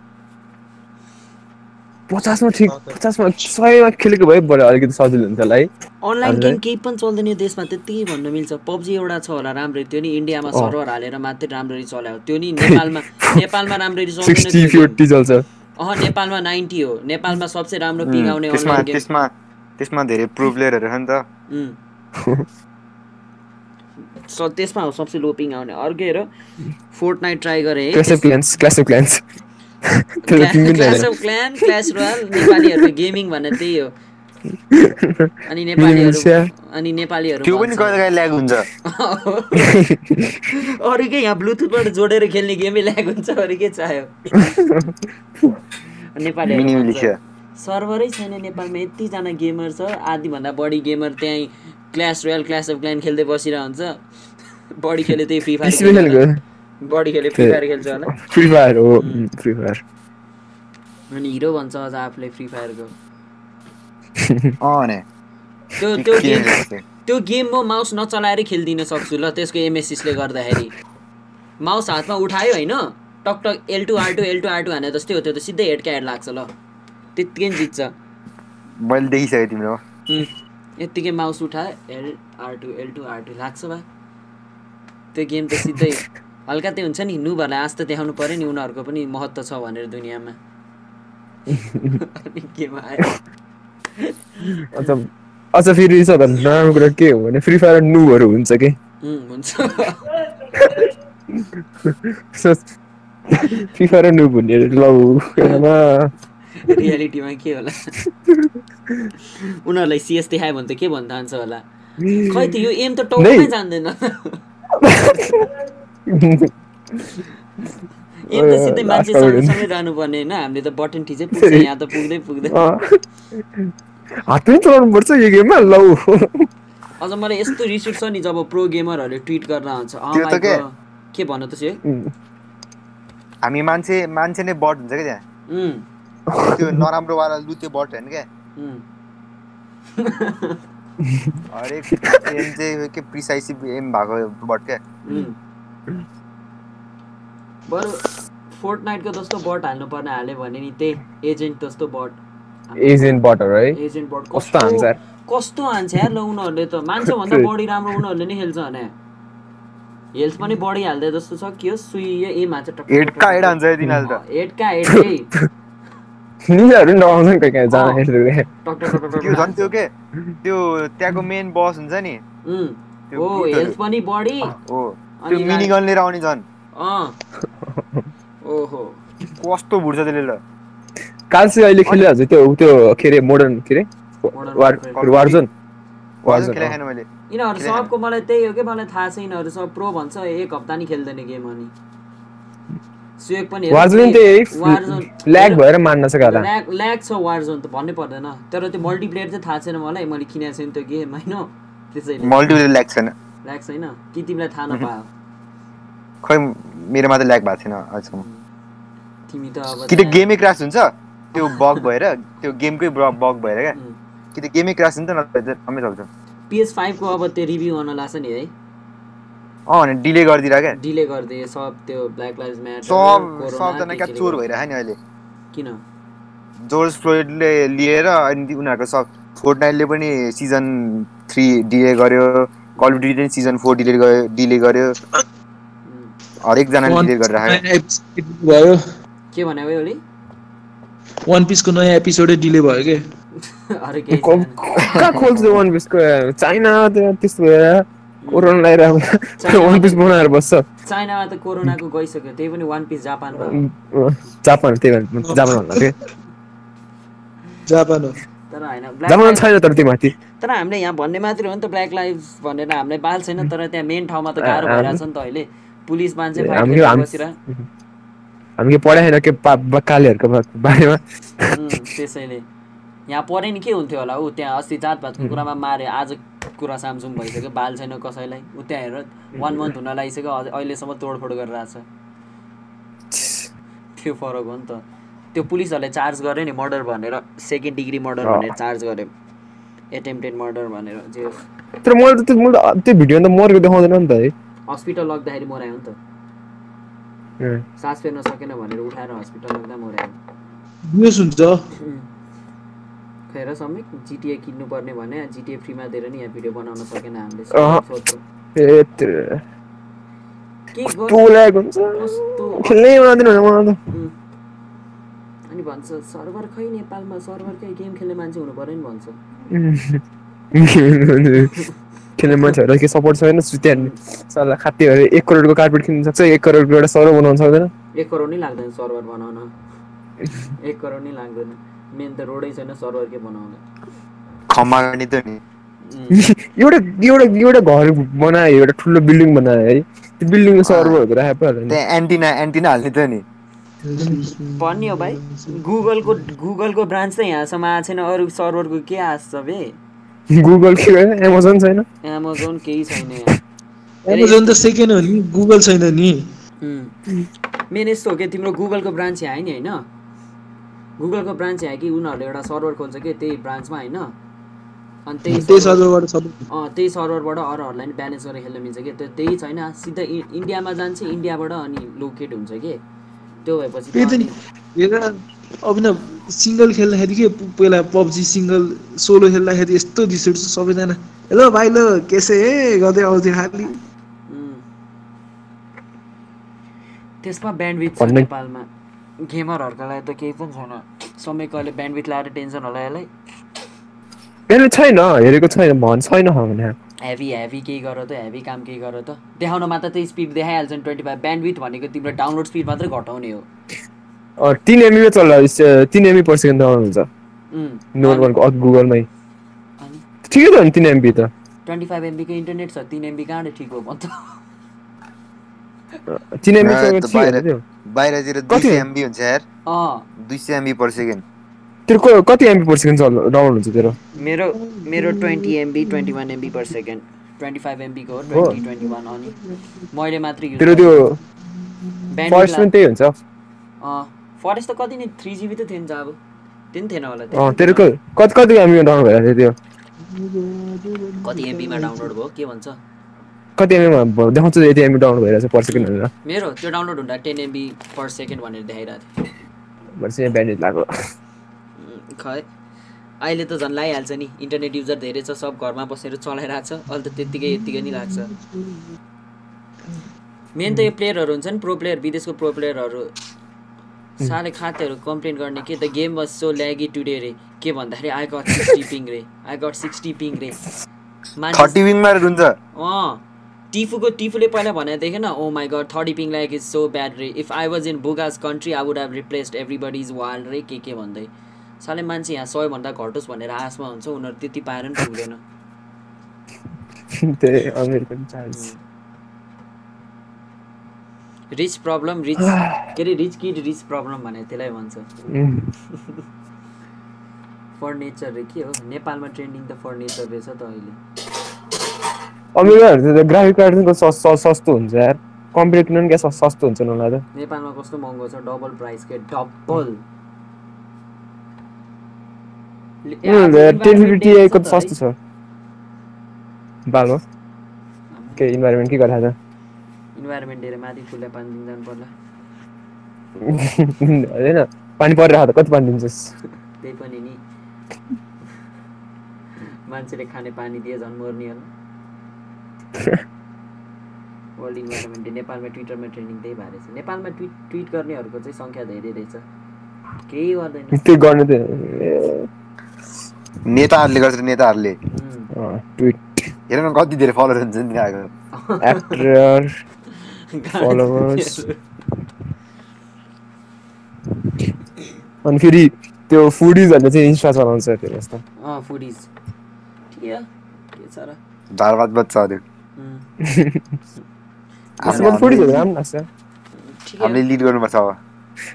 पचासमा ठिक पचासमा सयमा खेलेको भए बरु अलिकति सजिलो हुन्छ होला है। अनलाइन। गेम केही पनि चल्दैन यो देशमा त्यत्तिकै भन्न मिल्छ। पब्जी एउटा छ होला राम्ररी त्यो नि। इन्डियामा। सर्भर हालेर मात्रै राम्ररी चलायो। त्यो नि नेपालमा नेपालमा राम्ररी चल्छ। अँ नेपालमा नाइन्टी हो। नेपालमा सबसे राम्रो पिङ आउने त्यसमा अनलाइन गेम। त्यसमा त्यसमा धेरै प्रो प्लेयरहरू छ नि त। त्यसमा हो सबसे लो पिङ आउने। अर्को हेर। फोर्ट नाइट ट्राई गरेँ है। Clash of Clans Clash Clash of Clan Clash Royale नेपालीहरूको गेमिङ भन्ने त्यही हो अनि नेपालीहरू। अनि नेपालीहरू त्यो पनि कहिले काहीँ ल्याग हुन्छ अरूकै यहाँ ब्लुटुथबाट जोडेर खेल्ने गेमै ल्याग हुन्छ अरू के चाह्यो नेपालीहरू सर्भरै छैन नेपालमा यतिजना गेमर छ आधीभन्दा बढी गेमर त्यहीँ Clash Royale Clash of Clan खेल्दै बसिरहेको हुन्छ बढी खेले त्यही फ्री फायर स्पेसलको खेल्छ होला। बढी खेले फ्री फायर खेल्छ होला। फ्री फायर हो। Free Fire. अनि हिरो भन्छ अझ आफूले फ्री फायरको। अँ ने त्यो त्यो के गेम? त्यो? गेम म माउस नचलाएरै खेलिदिन सक्छु ल त्यसको एमएसिसले गर्दाखेरि। माउस हातमा उठायो होइन टक talk L two R two L two R two हाने जस्तै हो त्यो त सिधै हेड हेड लाग्छ ल। त्यत्तिकै नि जित्छ। मैले देखिसकेँ तिम्रो। यत्तिकै माउस उठायो L R two L two R two लाग्छ बा। त्यो गेम त सिधै हल्का त्यो हुन्छ नि नुबहरूलाई आँच त देखाउनु पऱ्यो नि उनीहरूको पनि महत्त्व छ भनेर दुनियाँमा। गेम आयो अझ फेरि सबभन्दा नराम्रो कुरा के हो भने फ्री फायर नुहरू हुन्छ कि? हुन्छ। फ्री फायर नु भन्ने लौ। रियालिटीमा के होला? उनीहरूलाई सिएस देखायो भने त के भन्न चाहन्छ होला? खै त यो एम त टाउकोमै नै। जान्दैन। एम त सिधै मान्छे सँगसँगै जानुपर्ने होइन? हामीले त बटन ठिचै पुग्छ यहाँ त पुग्दै पुग्दै। अँ। हात पनि चलाउनु पर्छ यो गेममा? लौ। अझ मलाई यस्तो रिस उठ्छ नि जब प्रो गेमरहरूले ट्विट गर्न आउँछ। के? भन त से हामी मान्छे मान्छे नै बट हुन्छ क्या त्यहाँ? त्यो नराम्रोवाला लुते बट होइन क्या। हरेक एम चाहिँ के प्रिसाइसिभ एम भएको बट क्या। बरु फोर्ट नाइटको जस्तो बट हाल्नु पर्ने हाल्यो भने नि त्यही एजेन्ट जस्तो बट एजेन्ट बटर है एजेन्ट बट कस्तो हान्छ? यार? कस्तो हान्छ यार ल उनीहरूले त। मान्छेभन्दा बढी राम्रो उनीहरूले नै खेल्छ भने। हेल्थ पनि बढिहाल्दै जस्तो छ के हो? सुई एमा टक्क हेडका हेड हान्छ तिनीहरूले त? हेडका हेड चाहिँ निजहरू नि डराउँछ नि कोही कोही टक त्यो झन् त्यो के? त्यो त्यहाँको मेन बस हुन्छ नि। हो। हेल्थ पनि बढी। हो। त्यो मिनी गन लिएर आउने झन्। अँ। ओहो। कस्तो भुट्छ त्यसले ल। कालसी अहिले खेलिरहेको छ त्यो त्यो के अरे मोडर्न के अरे। वारजोन वारजोन खेला अँ। खाएन मैले। यिनीहरू खेलेन। सबको मलाई त्यही हो कि मलाई थाहा छ यिनीहरू सब प्रो भन्छ एक हप्ता नि खेल्दैन गेम अनि। सुयोग पनि हेर, वारजोन त्यही ल्याग भएर मान्न छ गाला ल्याग ल्याग छ वारजोन त भन्नै पर्दैन। तर त्यो मल्टिप्लेयर चाहिँ थाहा छैन मलाई मैले किनेको छैन त्यो गेम होइन? त्यसैले। मल्टिप्लेयर ल्याग छैन। ल्याग छैन? कि तिमीलाई थाहा नपायो खै मेरोमा त ल्याग भएको छैन अहिलेसम्म। तिमी त अब कि त गेमै क्रास हुन्छ? त्यो बग भएर त्यो गेमकै बग भएर क्या। कि त गेमै क्रास हुन्छ नत्र राम्रै चल्छ पिएस फाइभको अब त्यो रिभ्यू गर्न लाग्छ नि है। अँ भने डिले गरिदिएर क्या। डिले गरिदिए सब त्यो ब्ल्याक लाइभ म्याटर सब सबजना क्या चोर भइरहेको नि अहिले। किन? जोर्ज फ्लोइडले लिएर अनि उनीहरूको सब फोर्टनाइटले पनि सिजन थ्री डिले गर्यो। Call of Duty season four delay गर्यो डिले गर्यो। हरेकजनाले डिले गरेर भयो। के भने भयो ओली? वान पिसको नयाँ एपिसोडै डिले भयो के? केही को- खोल्छ वान पिसको त्यस्तो भएर कोरोना लगाइरहेको वान पिस बनाएर बस्छ। चाइनामा त कोरोनाको गइसक्यो त्यही पनि वान पिस जापानमा। जापान त्यही भएर जापान भन्दा थियो जापान हो। तर होइन छैन तर त्यो माथि तर हामीले यहाँ भन्ने मात्रै हो नि त ब्ल्याक लाइभ भनेर हामीलाई बाल छैन तर त्यहाँ मेन ठाउँमा त गाह्रो भइरहेछ नि त अहिले। पुलिस मान्छे हामीले पढाएन के बा- बारेमा? त्यसैले। यहाँ पढे नि के हुन्थ्यो होला ऊ त्यहाँ अस्ति जातपातको कुरामा मारे आज कुरा सामसुम भइसक्यो बाल छैन कसैलाई। ऊ त्यहाँ हेर वान मन्थ हुन लागिसक्यो अहिलेसम्म तोडफोड गरिरहेछ। त्यो फरक हो नि त। त्यो पुलिसहरूले चार्ज गर्यो नि मर्डर भनेर सेकेन्ड डिग्री मर्डर। भनेर चार्ज गर्यो। एटेम्प्टेड मर्डर भनेर जे। तर मैले त त्यो मैले त त्यो भिडियो त मरेको देखाउँदैन नि त है। हस्पिटल लग्दाखेरि मरायो नि त। सास फेर्न सकेन भनेर उठाएर हस्पिटल लग्दा मरायो। न्युज हुन्छ। खै र समीक जिटिए किन्नुपर्ने भने जिटिए फ्रीमा दिएर नि यहाँ भिडियो बनाउन सकेन हामीले। के कस्तो खेल्नै मलाई त भन्छ सर्भर खै नेपालमा सर्भरकै गेम खेल्ने मान्छे हुनु पर्यो नि भन्छ। खेल्ने मान्छेहरू के सपोर्ट छैन सुत्या सल्लाह खाते भएर एक करोडको कार्पेट किन्न सक्छ एक करोडको एउटा सर्भर बनाउन सक्दैन। एक करोड नै लाग्दैन सर्भर बनाउन। एक करोड नै लाग्दैन। मेन त रोडै छैन सर्भर के बनाउँदा खम्मा गर्ने त नि। एउटा एउटा एउटा घर बनायो एउटा ठुलो बिल्डिङ बनायो है त्यो बिल्डिङको सर्भरहरू राखेको एन्टिना एन्टिना हाल्ने त नि। भन्ने हो भाइ गुगलको गुगलको ब्रान्च त यहाँसम्म आएको छैन अरू सर्भरको के आश छ बे? नि गुगल के भयो? एमाजोन छैन? एमाजोन केही छैन एमाजोन त सेकेन्ड हो नि गुगल छैन नि। मेन यस्तो हो कि तिम्रो गुगलको ब्रान्च यहाँ आयो नि होइन? गुगलको ब्रान्च यहाँ कि उनीहरूले एउटा सर्भर खोल्छ कि त्यही ब्रान्चमा होइन? अनि त्यही त्यही सर्भर- सर्भरबाट सबै अँ त्यही सर्भरबाट अरूहरूलाई पनि ब्यालेन्स गरेर खेल्न मिल्छ कि? त्यो त्यही छैन सिधै इन्डियामा जान्छ इन्डियाबाट अनि लोकेट हुन्छ कि? त्यो भएपछि त्यही त नि हेर अभिनव सिङ्गल खेल्दाखेरि के पहिला पब्जी सिङ्गल सोलो खेल्दाखेरि यस्तो रिस उठ्छ सबैजना। हेलो भाइ लो केसे हे? गर्दै आउँथ्यो खालि। त्यसमा ब्यान्डविथ छ नेपालमा। गेमरहरूको लागि त केही पनि छैन। समयको अहिले ब्यान्डविथ ल्याएर टेन्सन होला। यसलाई छैन हेरेको छैन भन छैन भने। हेभी हेभी केही गर त हेभी काम केही गर त। देखाउन मात्र त्यही स्पिड देखाइहाल्छ नि ट्वेन्टी फाइभ ब्यान्डविथ भनेको तिम्रो डाउनलोड स्पिड मात्रै घटाउने हो। तिन एमबीमा चल्ला तिन एमबी पर सेकेन्ड हुन्छ। नर्मलको अघि गुगलमै ठिकै त हो नि तिन एमबी त। ट्वेन्टी फाइभ एमबीको इन्टरनेट छ? तिन एमबी कहाँबाट ठिक हो भन्छ तिन एमबी त त बाहिर- बाहिरतिर दुई? सय एमबी हुन्छ यार। अँ। दुई सय एमबी पर सेकेन्ड तेरो कति एमबी पर सेकेन्ड चल डाउन हुन्छ तेरो? मेरो मेरो twenty MB twenty one MB per second twenty five एमबीको हो ट्वेन्टी ट्वेन्टी वान अनि मैले मात्रै तेरो त्यो फर्स्ट पनि त्यही हुन्छ। फरेस्ट त कति नि थ्री जिबी त थियो नि त अब। त्यो पनि थिएन होला तेरो क- कति कति एमबीमा डाउन भइरहेको थियो त्यो? कति एमबीमा डाउनलोड भयो के भन्छ? कति एमबीमा देखाउँछ यति एमबी डाउन भइरहेको छ पर सेकेन्ड भनेर। मेरो त्यो डाउनलोड हुँदा टेन एमबी पर सेकेन्ड भनेर देखाइरहेको थियो। भनेपछि ब्यान्डेज उम्, खै अहिले त झन् लगाइहाल्छ नि। इन्टरनेट युजर धेरै छ सब घरमा बसेर चलाइरहेको छ अहिले त त्यत्तिकै यत्तिकै नि लाग्छ। मेन त यो प्लेयरहरू हुन्छ नि प्रो प्लेयर विदेशको प्रो प्लेयरहरू। साले खातेहरू कम्प्लेन गर्ने के the game was so laggy today रे। के भन्दाखेरि आई गट सिक्सटी पिङ रे। आई गट सिक्सटी पिङ रे। अँ। टिफुको टिफुले पहिला भनेको देखेन ओ my god thirty ping like is so bad रे। If I was in बुगास country I would have replaced everybody is wild रे के के भन्दै। साले मान्छे यहाँ सयभन्दा घटोस् भनेर आशमा हुन्छ उनीहरू त्यति पाएर पनि पुग्दैन। रिच प्रब्लम रिच के अरे रिच किड रिच प्रब्लम भने त्यसलाई भन्छ। फर्निचर रे के हो? नेपालमा ट्रेन्डिङ त फर्निचर रहेछ त अहिले। अमेरिकाहरू त ग्राफिक कार्ड सस सस- सस्तो हुन्छ यार। कम्प्युटर किन्नु पनि क्या सस- सस्तो हुन्छ उनीहरूलाई त। नेपालमा कस्तो महँगो छ? डबल प्राइस के? डबल टेन फिफ्टी टिआईको त सस्तो छ बालमा के इन्भाइरोमेन्ट के गरिरहेको इन्भाइरोमेन्ट हेरेर माथि फुल्दा पानी दिन जानु पर्ला होइन पानी परिरहेको त कति पानी दिन्छस् त्यही पनि नि मान्छेले खाने पानी दिए झन् मर्ने होला वर्ल्ड इन्भाइरोमेन्ट डे नेपालमा ट्विटरमा ट्रेन्डिङ त्यही भएर रहेछ नेपालमा ट्विट ट्विट गर्नेहरूको चाहिँ सङ्ख्या धेरै रहेछ केही गर्दैन त्यो गर्नु त नेताहरूले गर्छ नेताहरूले ट्विट हेर न कति धेरै फलोवर हुन्छ नि त्यहाँको एक्टर Followers. अनि फेरि त्यो फुडिजहरूले चाहिँ इन्स्टा चलाउँछ त्यो जस्तो अँ फुडिज ठिक हो के छ र झारपात बच्छ अरू त्यसमा फुडिजहरू राम्रो लाग्छ। हामीले लिड गर्नुपर्छ अब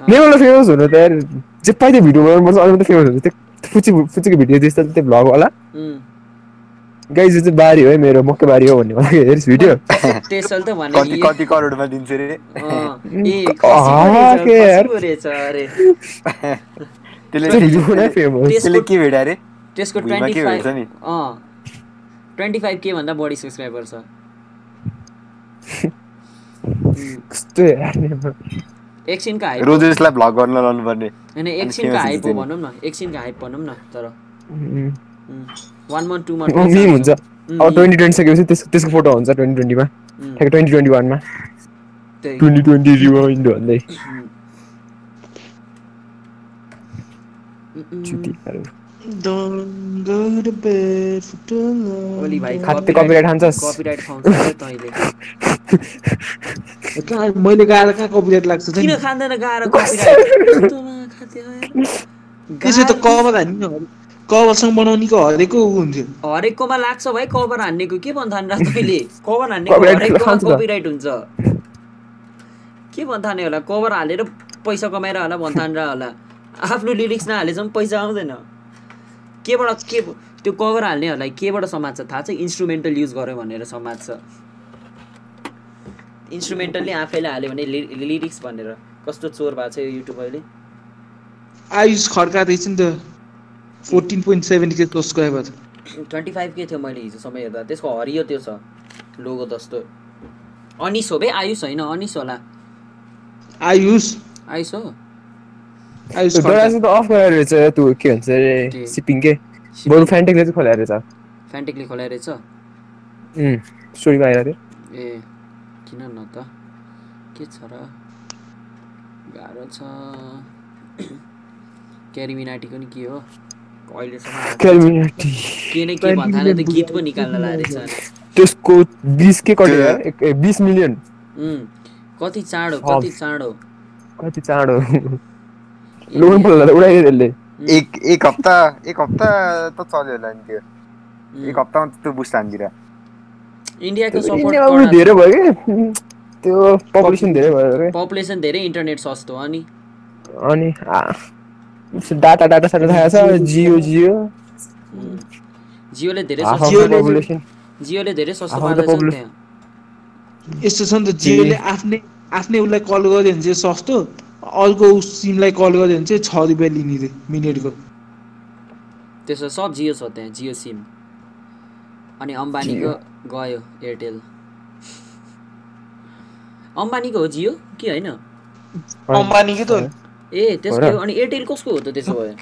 नेपालमा फेमस हुनु त यार जे पाइ त्यो भिडियो बनाउनुपर्छ अरू त फेमस हुन्छ त्यो फुची फुचीको भिडियो त्यस्तो त्यो भ्लग होला गाई जो चाहिँ बारी हो है मेरो मकै बारी हो भन्ने मलाई हेरिस भिडियो त्यसले त भने कति कति करोडमा दिन्छ रे त्यसले त्यो भिडियो नै फेमस त्यसले के भेट्यो अरे त्यसको भुइँमा ट्वेन्टी के फाइभ भेट्छ नि अँ ट्वेन्टी फाइभ के भन्दा बढी सब्सक्राइबर छ कस्तो यार नेपाल। एकछिनको हाइप रोजेसलाई भ्लग गर्न लाउनु पर्ने होइन एकछिनको हाइप हो। भनौँ न एकछिनको हाइप भनौँ न तर। One month two month meme हुन्छ। अब ट्वेन्टी ट्वेन्टी सकेपछि त्यसको त्यसको फोटो हुन्छ ट्वेन्टी ट्वेन्टीमा। ठ्याक्कै ट्वेन्टी ट्वेन्टी वानमा ट्वेन्टी ट्वेन्टी रिवाइन्ड भन्दै। Don't go to bed for too long. Oli भाइ खाते copyright खान्छस्? कपिराइट खाउँछ अरे तैँले कहाँ मैले गाएर कहाँ कपिराइट लाग्छ किन? खाँदैन कपिराइट त्यसै त कभर हान्ने कभरसँग बनाउनेको हरेको ऊ हुन्थ्यो। हरेककोमा लाग्छ भाइ कभर हान्नेको। के भन्थान र तैँले कभर हरेककोमा त। कपिराइट हुन्छ। के भन्थाने होला? कभर हालेर पैसा कमाएर होला भन्थान र होला। आफ्नो लिरिक्स नहालेसम्म पैसा आउँदैन। केबाट के त्यो कभर हाल्नेहरूलाई केबाट समाज छ? थाहा छ? इन्स्ट्रुमेन्टल युज गर्यो भनेर समाज छ। इन्स्ट्रुमेन्टलले आफैले हाल्यो भने लिरिक्स भनेर। कस्तो चोर भएको छ यो युट्युब अहिले? आयुष खड्का रहेछ नि त। Fourteen point seven K subscriber twenty five K थियो मैले हिजोसम्म हेर्दा? त्यसको हरियो त्यो छ। लोगो जस्तो। अनिस हो बे? आयुष होइन? अनिस होला। आयुष। आयुष हो? डोरा चाहिँ त अफ गरेर रहेछ त्यो के भन्छ? अरे सिपिङ के। बरु फ्यान्टेकले चाहिँ खोलाएर रहेछ फ्यान्टेकले खोलाएर रहेछ स्टोरीमा थियो ए किन न त के छ र? गाह्रो छ क्यारिमिनाटीको नि के हो अहिलेसम्म आएको क्यालमिनाटी के नै के भन्दा त गीत पो निकाल्न लागेछ त्यसको बिस के कति यार एक- ए, बिस मिलियन कति चाँडो कति चाँडो। कति चाँडो। लोन उडाइदियो त्यसले एक एक हप्ता एक हप्ता त चल्यो होला नि त्यो एक हप्तामा त त्यो इन्डियाको सपोर्ट धेरै भयो कि त्यो पपुलेसन धेरै भयो पपुलेसन धेरै इन्टरनेट सस्तो अनि अनि डाटा डाटा साटा थाहा छ जियो जियो जियोले धेरै जियोले- धेरै सस्तो यस्तो छ नि त जियोले आफ्नै आफ्नै उसलाई कल गर्यो भने चाहिँ सस्तो अर्को सिमलाई कल गर्यो भने चाहिँ छ रुपियाँ लिने रे मिनेटको। त्यसो सब जियो छ त्यहाँ जियो सिम। अनि अम्बानीको गयो एयरटेल अम्बानीको हो जियो? कि होइन? अम्बानीकै त हो। ए त्यसको। अनि एयरटेल कसको हो त त्यसो भए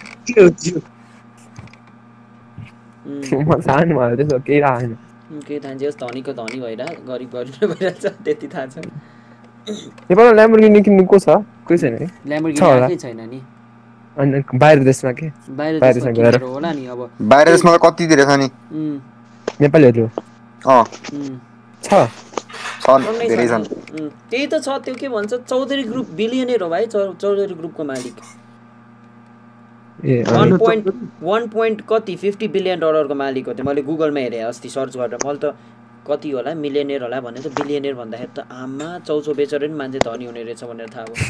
थाहा केही थाहा छैन। केही थाहा धनीको धनी भइरह गरिब गरिब भइरहेछ त्यति थाहा छ। नेपालमा ल्याम्बोर्गिनी किन्नु को छ कोही छैन कि ल्याम्बोर्गिनी छ छैन नि। अनि बाहिर देशमा के? बाहिर देशमा गएर। होला नि अब? बाहिर देशमा त कति धेरै छ नि? नेपालीहरू? अँ। छ। छन् टन्नै धेरै छ छन्। त्यही त छ त्यो के भन्छ चौधरी ग्रुप बिलियनर हो भाइ चौधरी ग्रुपको मालिक। ए वान अनि पोइन्ट वान पोइन्ट कति फिफ्टी बिलियन डलरको मालिक हो त्यो। मैले गुगलमा हेरेँ अस्ति सर्च गरेर। मैले त कति होला? मिलियनियर होला भने त बिलियनियर भन्दाखेरि त आमा चौचो बेचेर नि मान्छे धनी हुने रहेछ भनेर थाहा भयो।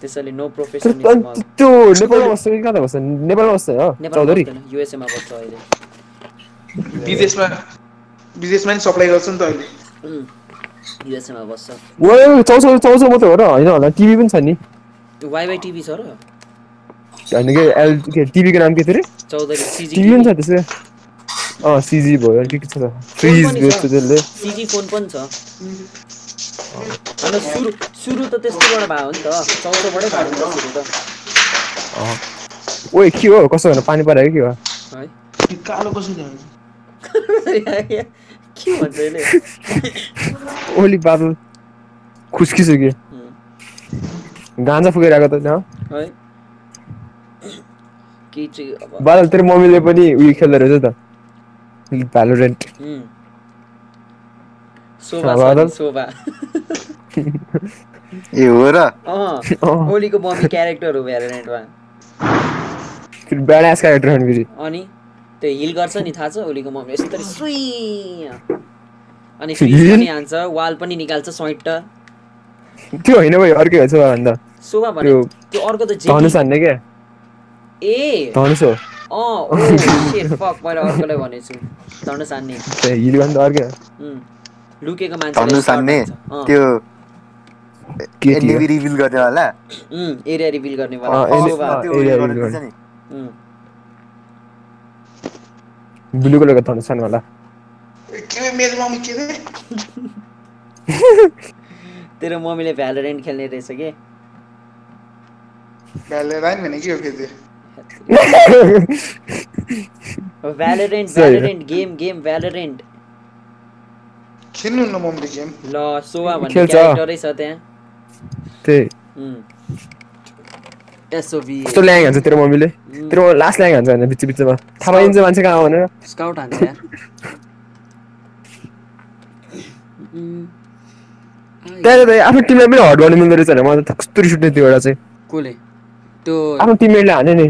त्यसैले नो प्रोफेसन अनि त्यो नेपालमा बस्छ कि कता बस्छ? नेपालमा बस्छ हो? चौधरी। युएसएमा बस्छ अहिले। विदेशमा विदेशमा नि सप्लाई गर्छ नि त अहिले। युएसएमा बस्छ। ओ चौसौ चौसौ मात्रै हो र? होइन होला टिभी पनि छ नि। वाइवाई टिभी छ र? होइन के एल के टिभीको नाम के थियो अरे चौधरी सिजी टिभी पनि छ त्यसै। अँ सिजी भयो के के छ त फ्रिज बेच्छ त्यसले सिजी फोन पनि छ अन्त सुरु सुरु त त्यस्तोबाट भयो नि त चौधोबाटै भयो त सुरु त ओए के हो कसो भने पानी परेको के हो है कालो कसरी आयो के भन्छ यसले ओली बादल खुस्किसो के उम्, गाँजा फुकेर आएको त है केही चाहिँ अब बादल तेरो मम्मीले पनि उयो खेल्दो रहेछ त भ्यालोरेन्ट। शोभा शोभा ए हो र। ओलीको मम्मी क्यारेक्टर हो भ्यालोरेन्टमा ब्याडास क्यारेक्टर हो नि फेरि। अनि त्यो हिल गर्छ नि थाहा छ ओलीको मम्मी यस्तरी सुई अनि? फ्रिज पनि हान्छ वाल पनि निकाल्छ स्वेट त्यो होइन भाइ अर्कै हुन्छ भन्दा। शोभा भने त्यो अर्को त धनुष हान्ने क्या? ए। धनुष हो। मैले अर्कोलाई भनेछु हिल? गर्नु लुकेको मान्छे त्यो रिभिल गर्नेवाला एरिया गर्ने उयो रिभिल गर्दैछ नि। उम्, ब्लू कलरको धनुष हान्नु होला के अरे मेरो मम्मी के अरे तेरो मम्मीले भ्यालोरेन्ट खेल्ने रहेछ के? भ्यालेराइन भने के हो फेरि Valorant. Valorant game game Valorant खेल्नु न मम्मीले गेम ल शोभा भन्ने। क्यारेक्टरै छ त्यहाँ त्यही उम्। एसओभी कस्तो ल्याङ हान्छ तेरो मम्मीले तेरो लास्ट ल्याङ हान्छ होइन बिच बिचमा थाहा पाइन्छ मान्छे कहाँ हो भनेर स्काउट हान्छ यार त्यहाँ त आफ्नो टिमलाई पनि हट गर्नु मिल्दो रहेछ भने मलाई त कस्तो रिस उठ्ने त्यो एउटा चाहिँ कसले त्यो आफ्नो टिममेटले हान्यो नि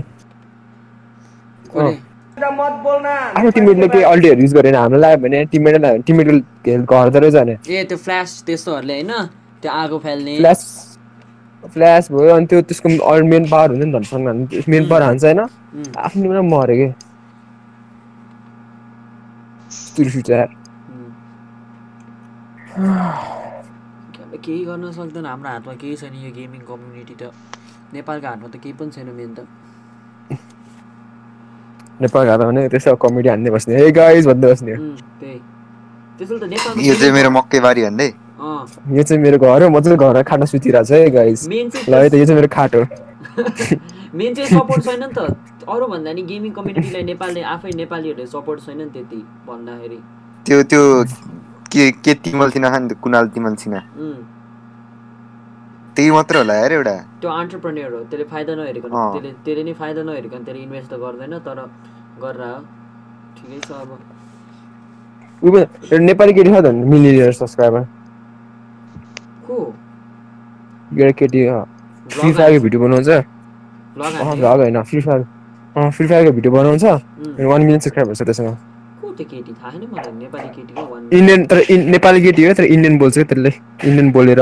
आफ्नो टिममेटले केही अल्टीहरू युज गरेन हाम्रो लाग्यो भने टिममेटले लाग्यो भने टिममेटले हेल्प गर्दो रहेछ भने। ए त्यो फ्ल्यास त्यस्तोहरूले होइन त्यो आगो फाल्ने फ्ल्यास फ्ल्यास भयो अनि त्यो त्यसको अरू मेन पावर हुन्छ नि धनसँग मेन पावर हान्छ होइन। आफ्नो टिममा मऱ्यो। के- केही गर्न सक्दैन हाम्रो हातमा केही छैन यो गेमिङ कम्युनिटी त। नेपालको हातमा त केही पनि छैन मेन त। नेपाल घाटा भने त्यसो कमेडी हान्ने बस्ने ए गाइज भन्दै बस्ने यो चाहिँ मेरो मकै बारी भन्दै अँ यो चाहिँ मेरो घर हो म चाहिँ घर खाना सुतिरहेको छ है गाइज मेन ल है त यो चाहिँ मेरो खाट हो मेन चाहिँ सपोर्ट छैन नि त अरू भन्दा नि गेमिङ कम्युनिटीलाई नेपालले आफै नेपालीहरूले सपोर्ट छैन नि त्यति भन्दाखेरि त्यो त्यो के के तिमल थिएन खान कुनाल तिमल थिएन उम्, त्यही मात्र होला यार एउटा त्यो अन्टरप्रेन्यर हो त्यसले फाइदा नहेरिकन। त्यसले त्यसले नि फाइदा नहेरिकन त्यसले इन्भेस्ट त गर्दैन तर गरेर हो ठिकै छ अब। नेपाली केटी छ त मिलियनियर सब्सक्राइबर? को एउटा केटी फ्री फायरको भिडियो बनाउँछ? भ्लग होइन फ्री फायर अँ फ्री फायरको भिडियो बनाउँछ? वान मिलियन सब्सक्राइबर छ त्यसमा। को त्यो केटी? थाहा छैन मलाई नेपाली केटीको वान इन्डियन तर इन- नेपाली केटी हो तर इन्डियन बोल्छ क्या त्यसले। इन्डियन बोलेर।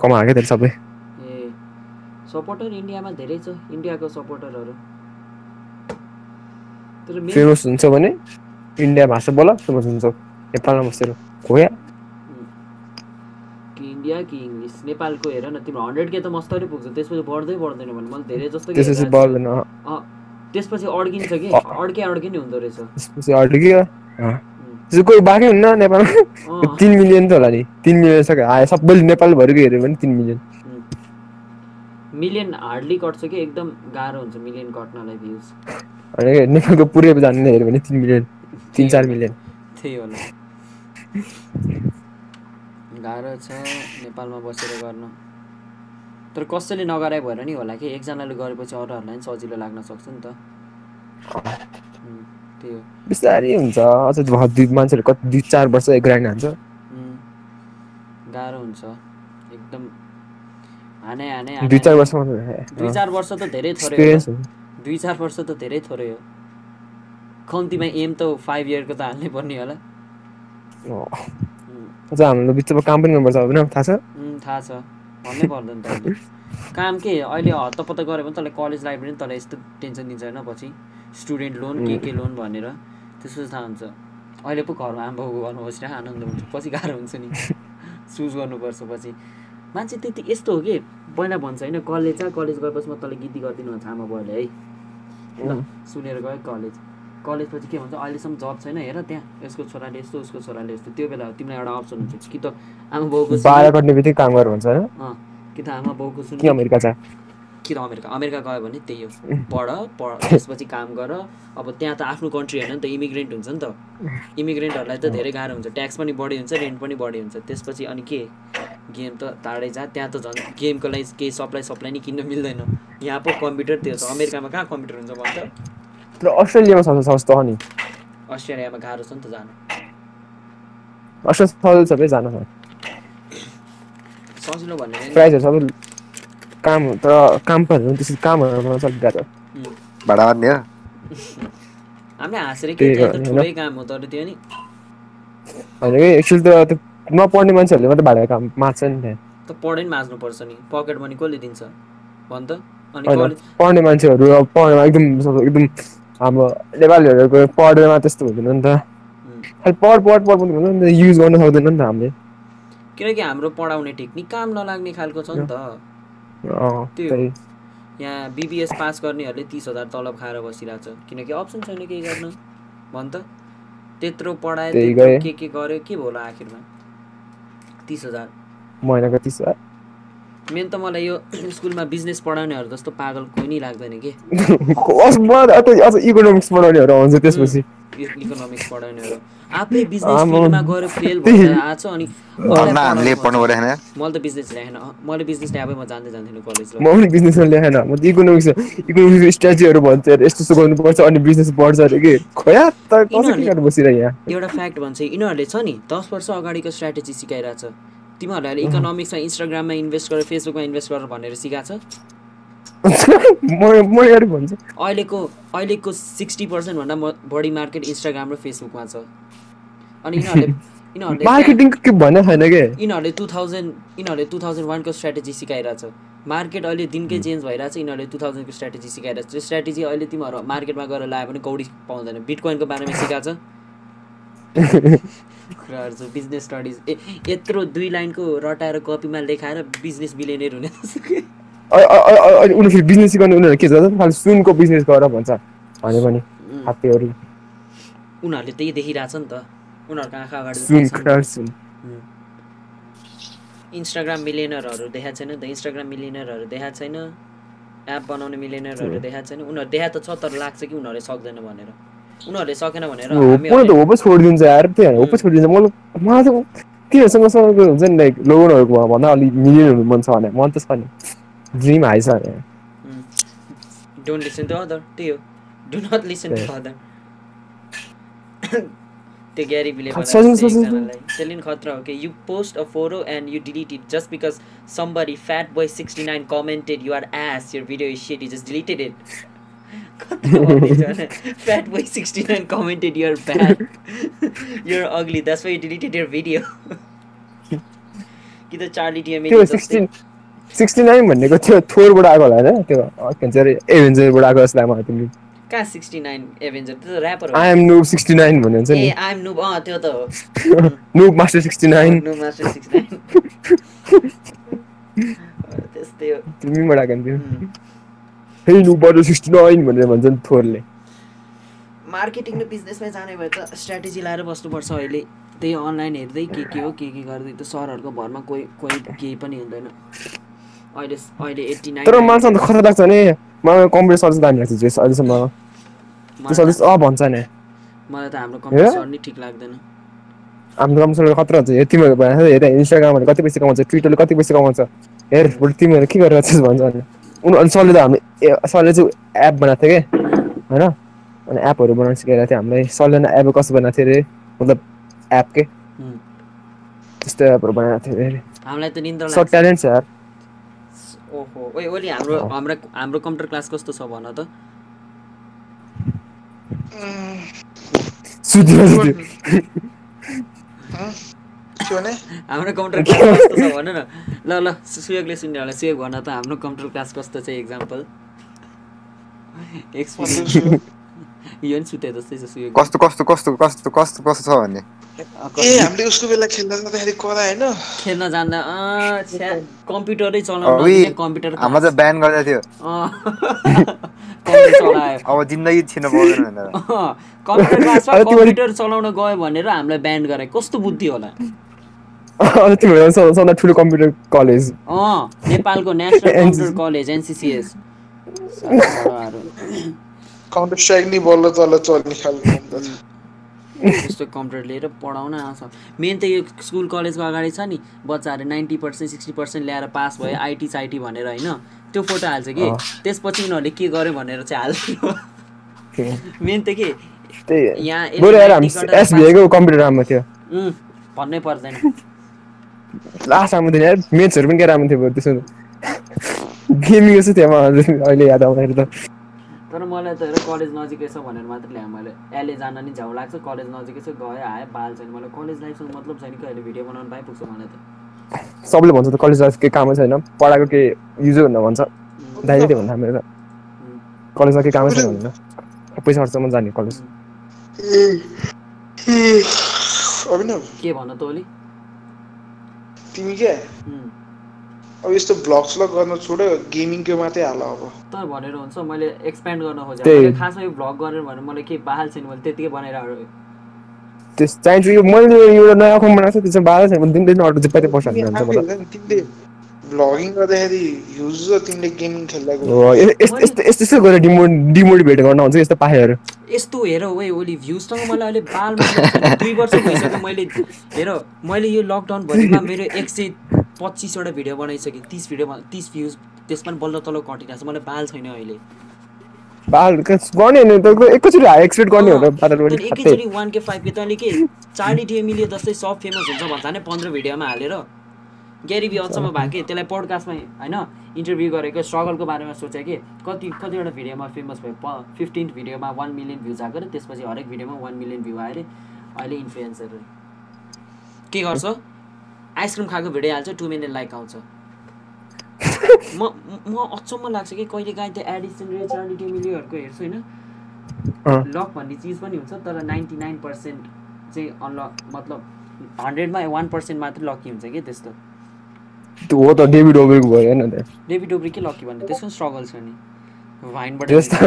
कमाएको क्या त्यसले सबै? ए सपोर्टर इन्डियामा धेरै छ इन्डियाको सपोर्टरहरू फेमस हुन्छ भने इन्डिया भाषा बोल फेमस हुन्छ नेपालमा बसेर। खोया कि इन्डिया कि इङ्ग्लिस नेपालको हेर न तिम्रो हन्ड्रेड के त मस्तरी पुग्छ। त्यसपछि बढ्दै बढ्दैन भने मैले धेरै जस्तो त्यसपछि अँ, त्यसपछि अड्किन्छ कि। अड्के अड्के नै हुँदो रहेछ। त्यसपछि अड्क्यो। कोही बाँकै हुन्न नेपालमा तिन मिलियन त होला नि तिन मिलियन सक्यो आयो सबैले नेपालभरिको हेऱ्यो भने तिन मिलियन मिलियन हार्डली कट्छ कि एकदम गाह्रो हुन्छ मिलियन कट्नलाई भ्युज अनि नेपालको पुरै जान्ने हेऱ्यो भने तिन मिलियन तिन चार मिलियन त्यही होला गाह्रो छ नेपालमा बसेर गर्न तर कसैले नगराए भएर नि होला कि? एकजनाले गरेपछि अरूहरूलाई पनि सजिलो लाग्न सक्छ नि त। हो बिस्तारै हुन्छ। अझ दुई मान्छेहरू कति दुई चार वर्ष ग्राइन्ड हान्छ। गाह्रो हुन्छ। एकदम हाने हाने दुई चार हाने। वर्षमा दुई चार वर्ष त धेरै थोरै हो। दुई चार वर्ष त धेरै थोरै हो। कम्तीमा एम त फाइभ इयरको त हाल्नै पर्ने होला। अझ हाम्रो बिचमा काम पनि गर्नुपर्छ होइन थाहा छ? थाहा छ। भन्नै पर्दैन त काम के? अहिले हत्तपत्त गऱ्यो भने तँलाई कलेज लाइफ पनि तँलाई यस्तो टेन्सन दिन्छ होइन पछि? स्टुडेन्ट लोन के के लोन भनेर? त्यसपछि थाहा हुन्छ। अहिले पो घरमा आमाबाउको घरमा बसिरहेको आनन्द हुन्छ। पछि गाह्रो हुन्छ नि। चुज गर्नुपर्छ पछि। मान्छे त्यति यस्तो हो कि? पहिला भन्छ होइन कलेज जा कलेज गएपछि म तँलाई गिद्दी गरिदिनु भन्छ आमा बाउले है? ल सुनेर गयो कलेज कलेज पछि के भन्छ अहिलेसम्म जब छैन हेर त्यहाँ। यसको छोराले यस्तो उसको छोराले यस्तो। त्यो बेला तिमीलाई एउटा अप्सन हुन्छ कि त आमा बाउको काम भन्छ कि त आमा बाउको सुन। के अमेरिका छ कि त अमेरिका? अमेरिका गयो भने त्यही हो। पढ पढ त्यसपछि काम गर। अब त्यहाँ त आफ्नो कन्ट्री होइन नि त इमिग्रेन्ट हुन्छ नि त। इमिग्रेन्टहरूलाई त धेरै गाह्रो हुन्छ। ट्याक्स पनि बढी हुन्छ रेन्ट पनि बढी हुन्छ। त्यसपछि अनि के? गेम त टाढै जा। त्यहाँ त झन् गेमको लागि केही सप्लाई सप्लाई नि किन्न मिल्दैन। यहाँ पो कम्प्युटर त्यो छ। अमेरिकामा कहाँ कम्प्युटर हुन्छ भन्छ तर अस्ट्रेलियामा सस्तो नि। अस्ट्रेलियामा गाह्रो छ नि त जानु। अस्ट्रेलिया सबै जान सजिलो भन्ने। प्राइसहरू सबै काम तर काम पनि त्यसरी कामहरू गर्न सक्छ गाह्रो भाडा हो? हामीले हाँसेर के ठुलै काम हो तर त्यो नि। होइन कि एक्चुअली त त्यो नपढ्ने मान्छेहरूले मात्रै भाडा काम मार्छ नि त्यहाँ। त पढै नि माझ्नुपर्छ नि। पकेट मनी कसले दिन्छ? भन् त। अनि पढ्ने मान्छेहरू अब पढ्नेमा एकदम एकदम हाम्रो नेपालीहरूको पढ्दैमा त्यस्तो हुँदैन नि त। खालि पढ पढ पढ पनि हुँदैन नि त युज गर्न सक्दैन नि त हामीले। किनकि हाम्रो पढाउने टेक्निक काम नलाग्ने खालको छ नि त। त्यही। यहाँ बिबिएस पास गर्नेहरूले तिस हजार तलब खाएर बसिरहेको छ किनकि अप्सन छैन केही गर्न। भन् त। त्यत्रो पढायो त्यत्रो। के के गर्यो के भयो होला आखिरमा? तिस हजार। महिनाको तिस हजार? मेन त मलाई यो स्कुलमा बिजनेस पढाउनेहरू जस्तो पागल कोही नि लाग्दैन कि? इकोनोमिक्स पढाउनेहरू आउँछ त्यसपछि। इकोनोमिक्स पढाउनेहरू। आफै बिजनेस। फिल्डमा गएर फेल। भएर आएको छ अनि मलाई अन्ना हामीले पढाउनु पढ्नु पर्छ। परेन मैले त बिजनेस ल्याएन मैले बिजनेस ल्याए म जान्दै जान्थेन कलेज म पनि बिजनेसमा ल्याएन म त इकोनोमिक्स इकोनोमिक्स स्ट्राटेजीहरू भन्छ अरे यस्तो यस्तो गर्नुपर्छ अनि बिजनेस बढ्छ अरे कि। खोया त कसरी के यिनीहरूले- गर्नु बसिरह यहाँ? एउटा फ्याक्ट भन्छ यिनीहरूले छ नि दस वर्ष अगाडिको स्ट्राटेजी सिकाइरहेछ। तिमीहरूले अहिले इकोनोमिक्समा इन्स्टाग्राममा इन्भेस्ट गरेर फेसबुकमा इन्भेस्ट गरेर भनेर सिकाएको छ? म म अगाडि भन्छु। अहिलेको अहिलेको सिक्सटी पर्सेन्टभन्दा बढी मार्केट इन्स्टाग्राम र फेसबुकमा छ। अनि यिनीहरूले यिनीहरूले मार्केटिङ के भन्ने छैन कि? यिनीहरूले टु थाउजन्ड यिनीहरूले टु थाउजन्ड वानको स्ट्राटेजी सिकाइरहेछ। मार्केट अहिले दिनकै चेन्ज भइरहेछ यिनीहरूले टु थाउजन्डको स्ट्राटेजी सिकाइरहेछ। त्यो स्ट्राटेजी अहिले तिमीहरू मार्केटमा गएर लायो भने कौडी पाउँदैन। बिटकोइनको बारेमा सिकाएको छ? कुराहरू छ बिजनेस स्टडिज ए यत्रो दुई लाइनको रटाएर कपीमा लेखाएर बिजनेस बिलियनर हुने उनीहरू बिजनेस गर्ने उनीहरू के छ? खालि सुनको बिजनेस गर भन्छ। भने पनि हात्तीहरू उनीहरूले त्यही देखिरहेछ नि त। उनीहरूको आँखा अगाडि इन्स्टाग्राम मिलियनरहरू देखाएको छैन त इन्स्टाग्राम मिलियनरहरू देखाएको छैन एप बनाउने मिलियनरहरू देखाएको छैन। उनीहरू देखाएको त छ तर लाग्छ कि उनीहरूले सक्दैन भनेर। उनीहरूले सकेन भनेर हो पनि त हामीहरूले हो पो छोडिदिन्छ यार त्यही हो पो छोडिदिन्छ। मलाई मलाई त तिनीहरूसँग सँग हुन्छ नि लाइक लोनहरूको भन्दा अलिक मिलियन हुनु मन छ भने। मन त छ नि। ड्रिम हाई छ भने। डोन्ट लिसन टु अदर त्यही हो। Do not listen to other त्यो ग्यारी बिले सजिलो- सजिलो। त्यसले खतरा हो कि you post a photo and you delete it just because somebody fat boy sixty nine commented your ass your video is set just deleted it fat boy sixty nine commented you're fat you're ugly that's why deleted your video कि त Charlie sixteen sixty nine भनेको त्यो थोरबाट आएको होला होइन? त्यो के भन्छ एभेन्जरबाट आएको जस्तो लाग्यो मलाई तिमीले। कहाँ सिक्सटी नाइन एभेन्जर? त्यो त ऱ्यापर हो। I am noob sixty nine भन्ने हुन्छ ए नि आइएम नुब अँ त्यो त हो। Noob master sixty nine noob master sixty nine त्यस्तै हो। तिमीबाट आएको नि त्यो। उम्. हे नुबबाट सिक्सटी नाइन भनेर भन्छ नि थोरले। मार्केटिङ र बिजनेसमै जाने भए त स्ट्राटेजी लाएर बस्नुपर्छ अहिले। त्यही अनलाइन हेर्दै के के हो के के गर्दै त सरहरूको भरमा कोही कोही केही पनि हुँदैन। अहिले अहिले एट्टी नाइन तर मान्छे त खतरा लाग्छ नि। मलाई कम्प्युटर सर्भिस दामी लाग्छ जेस अहिलेसम्म? त्यो सर्भिस अ भन्छ नि। मलाई त हाम्रो कम्प्युटर सर नि ठिक लाग्दैन। हाम्रो राम्रोसँग खतरा हुन्छ। हेर तिमीहरू भनेको छ, हेर इन्स्टाग्रामहरू कति पैसा कमाउँछ ट्विटरले कति पैसा कमाउँछ। हेर बरु तिमीहरू के गरेर छस् भन्छ अनि उनीहरू सरले त हामी सरले चाहिँ एप बनाएको थियो क्या होइन? अनि एपहरू बनाउनु सिकाइरहेको थियो हामीलाई। सरले नै एप कसो बनाएको थियो अरे मतलब एप के। त्यस्तो एपहरू बनाएको थियो अरे हामीलाई त निन्द्रा सर लाग्छ। ट्यालेन्ट छ यार। ओहो। ओइ ओली हाम्रो हाम्रो हाम्रो कम्प्युटर क्लास कस्तो छ भन त। हाम्रो कम्प्युटर क्लास कस्तो छ भन न। ल ल सुयोगले सुन्ने होला। सुयोग भन त हाम्रो कम्प्युटर क्लास कस्तो छ इक्जाम्पल एक्सपिरियन्स यो नि सुते जस्तै छ सुयोग कस्तो कस्तो कस्तो कस्तो कस्तो कस्तो छ भन्ने ए हामीले उसको बेला खेल्दा जाँदाखेरि करा होइन खेल्न जान्दा अँ, छ्या, कम्प्युटरै चलाउन कम्प्युटर हाम्रो त ब्यान गर्दै थियो अब जिन्दगी छिर्न पाउँदैन भनेर अँ, कम्प्युटर क्लासमा कम्प्युटर चलाउन गयो भनेर हामीलाई ब्यान्ड गरे कस्तो बुद्धि होला सबभन्दा ठुलो कम्प्युटर कलेज अँ नेपालको National Computer College NCCS Counter Strike नि बल्ल तल्ल चल्ने खालको। त्यस्तो कम्प्युटर लिएर पढाउन आउँछ मेन त यो स्कुल कलेजको अगाडि छ नि बच्चाहरू नाइन्टी पर्सेन्ट सिक्सटी पर्सेन्ट ल्याएर पास भयो आइटी साइटी भनेर होइन त्यो फोटो हाल्छ कि। त्यसपछि उनीहरूले के गर्यो भनेर चाहिँ हाल्छ मेन त के? त्यही यहाँ बरु यार 90 हामी गरेर एसबिआईको कम्प्युटर राम्रो थियो। उम्, भन्नै पर्दैन। लास्ट राम्रो थियो यार म्याचहरू पनि क्या राम्रो थियो त्यसो गेमिङ जस्तो थियो मलाई अहिले याद आउँदाखेरि त। तर मलाई त हेर कलेज नजिकै छ भनेर मात्र ल्याएँ मैले। एलए जान नि झ्याउ लाग्छ कलेज नजिकै छ गयो आएँ बाल छैन मलाई। कलेज लाइफसँग मतलब छैन कि अहिले भिडियो बनाउनु पाइपुग्छ मलाई त। सबले भन्छ त कलेज लाइफ केही कामै छैन पढाएको केही युजै हुन्न भन्छ। दाइले भन्दा मेरो कलेजमा केही कामै छैन भनेर पैसा खर्चमा जाने कलेज। के भन त ओली? तिमी क्या उम्, अब यस्तो भ्लग्स ल गर्न छोड गेमिङको मात्रै हाल अब। तर भनेर हुन्छ मैले एक्सप्यान्ड गर्न खोजेँ। खासमा यो भ्लग गरेर भने मलाई केही बाहाल छैन मैले त्यतिकै बनाइरहेको त्यस चाहिन्छ यो मैले एउटा नयाँ अकाउन्ट बनाएको छु त्यसमा बाह्र छैन भने दिनदिन अटो चाहिँ हेर न, तिमीले भ्लगिङ गर्दाखेरि भ्युज र तिमीले गेमिङ यस- यस्तो यस्तो यस्तो गरेर डिमो डिमोटिभेट गर्न हुन्छ यस्तो पाएहरू यस्तो हेर ओए ओली भ्युजसँग मलाई अहिले बाल। दुई वर्ष भइसक्यो मैले हेर मैले यो लकडाउन भरिमा मेरो एक सय पच्चिसवटा भिडियो बनाइसकेँ तिस भिडियो तिस भ्युज त्यसमा पनि बल्ल तल्ल घटिरहेको छ। मलाई बाल छैन अहिले। बाल गर्ने होइन त एकैचोटि वान के फाइभ के तैँले के चार्ली टिएमिले जस्तै सब फेमस हुन्छ भन्छ नि पन्ध्र भिडियोमा हालेर। ग्यारी बी अचम्म भयो कि त्यसलाई पोडकास्टमा होइन इन्टरभ्यू गरेको स्ट्रगलको बारेमा सोचेँ कि कति कतिवटा भिडियोमा फेमस भयो प फिफ्टिन्थ भिडियोमा वान मिलियन भ्युज आएको अरे त्यसपछि हरेक भिडियोमा वान मिलियन भ्यू आयो अरे। अहिले इन्फ्लुएन्सर के गर्छ? आइसक्रिम खाएको भिडियो हाल्छ टु मिलियन लाइक आउँछ। म म अचम्म लाग्छ कि कहिले काहीँ त्यो एडिसन रे चार्ली टिएमिलीहरूको हेर्छु होइन। लक भन्ने चिज पनि हुन्छ तर नाइन्टी नाइन पर्सेन्ट चाहिँ अनलक मतलब हन्ड्रेडमा वान पर्सेन्ट मात्रै लकी हुन्छ कि त्यस्तो। त्यो हो त डेभिड ओबेको भयो होइन त डेभी डोब्री के लकी भन्ने त्यसको स्ट्रगल छ नि। भाइनबाट त्यस्तो।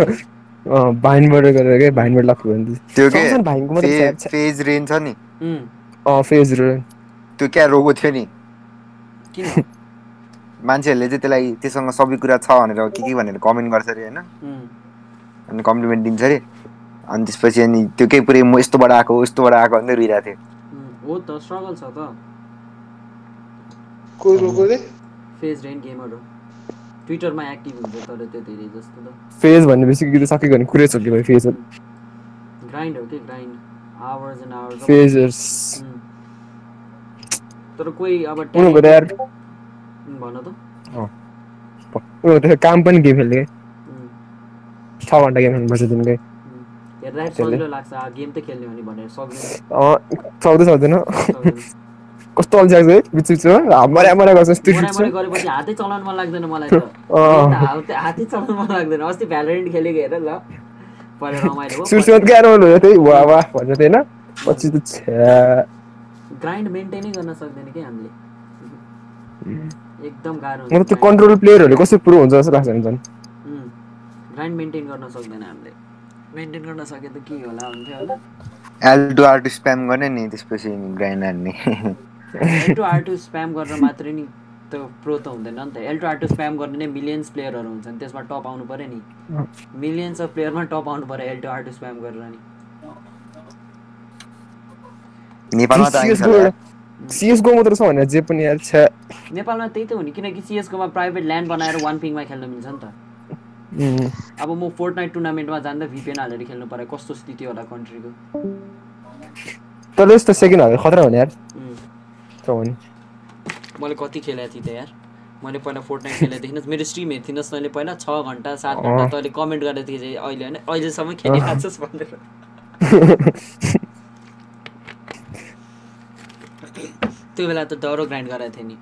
अँ, भाइनबाट गरेर के? भाइनबाट लक्ष्य भयो नि। त्यो के? भाइनको मात्रै फेज रेन छ। नि। अँ फेज र त्यो क्या रोगो थियो नि? किन? मान्छेहरूले चाहिँ त्यसलाई त्योसँग सबै कुरा छ भनेर के के भनेर कमेन्ट गर्छ अरे होइन? अनि कम्प्लिमेन्ट दिन्छ अरे। अनि त्यसपछि अनि त्यो केही पुरै म यस्तोबाट आएको यस्तोबाट आएको भन्दै रोइरहेको थियो। उम्, हो त स्ट्रगल छ त। को रोको रे फेज रेन गेमर हो। ट्विटरमा एक्टिभ हुन्छ तर त्यो धेरै जस्तो त। फेज भनेपछि कि सकेको भने कुरै छ कि भाइ फेज ग्राइन्ड हो कि grind hours and hours phases तर कोही अब उनीहरूको त यार भन त। उनीहरूको त काम पनि गेम खेल्ने छ घन्टा गेम खेल्नुपर्छ दिनकै। हेर्दाखेरि। सजिलो लाग्छ गेम त खेल्ने हो नि भनेर सक्दैन। सक्दै। कस्तो छ बिच बिचमा हामरा हामरा गर्छ यस्तो मोरा बिच मोरा गरेपछि हातै चलाउनु मन लाग्दैन मलाई त। अँ। मलाई त हातै हातै चलाउनु मन लाग्दैन। अस्ति भ्यालोरेन्ट खेलेको हेर ल। पहिला रमाइलो भयो सुरुसुरुमा क्या रमाइलो भयो त्यही वाह वाह भन्छ त्यही होइन पछि त छ्या। ग्राइन्ड मेन्टेनै गर्न सक्दैन कि हामीले एकदम गाह्रो मतलब त्यो कन्ट्रोल प्लेयरहरूले कस्तो प्रो हुन्छ जस्तो लाग्छ नि झन् ग्राइन्ड मेन्टेन गर्न सक्दैन हामीले मेन्टेन गर्न सके त के होला हुन्थ्यो होला L two R two spam गर्ने नि त्यसपछि ग्राइन्ड हान्ने L two R two spam गरेर मात्रै नि त्यो प्रो त हुँदैन नि त L two R two spam गर्ने नै मिलियन्स प्लेयरहरू हुन्छन् त्यसमा टप आउनु पऱ्यो नि मिलियन्स अफ प्लेयरमा टप आउनु पऱ्यो L two R two spam गरेर नि नेपालमा त आइन्छ सिएसको सिएसको मात्र छ भने जे पनि यार छ नेपालमा त्यही त हो नि किनकि सिएसकोमा प्राइभेट ल्यान्ड बनाएर वान पिङमा खेल्न मिल्छ नि त। अब म फोर्ट नाइट टुर्नामेन्टमा जाँदा भिपिएन हालेर खेल्नु पर्यो कस्तो स्थिति होला कन्ट्रीको तर यस्तो सेकेन्ड हालेर खतरा हुने यार। मैले कति खेलेको थिएँ त यार। मैले पहिला फोर्ट नाइट खेलेको देखिनुहोस् मेरो स्ट्रिम हेर्थिनुहोस् मैले पहिला छ घन्टा सात। घन्टा तैँले कमेन्ट गरेको थिएँ अहिले होइन अहिलेसम्म खेलिरहेको छस् भनेर। त्यो बेला त डह्रो ग्राइन्ड गराएको थिएँ नि।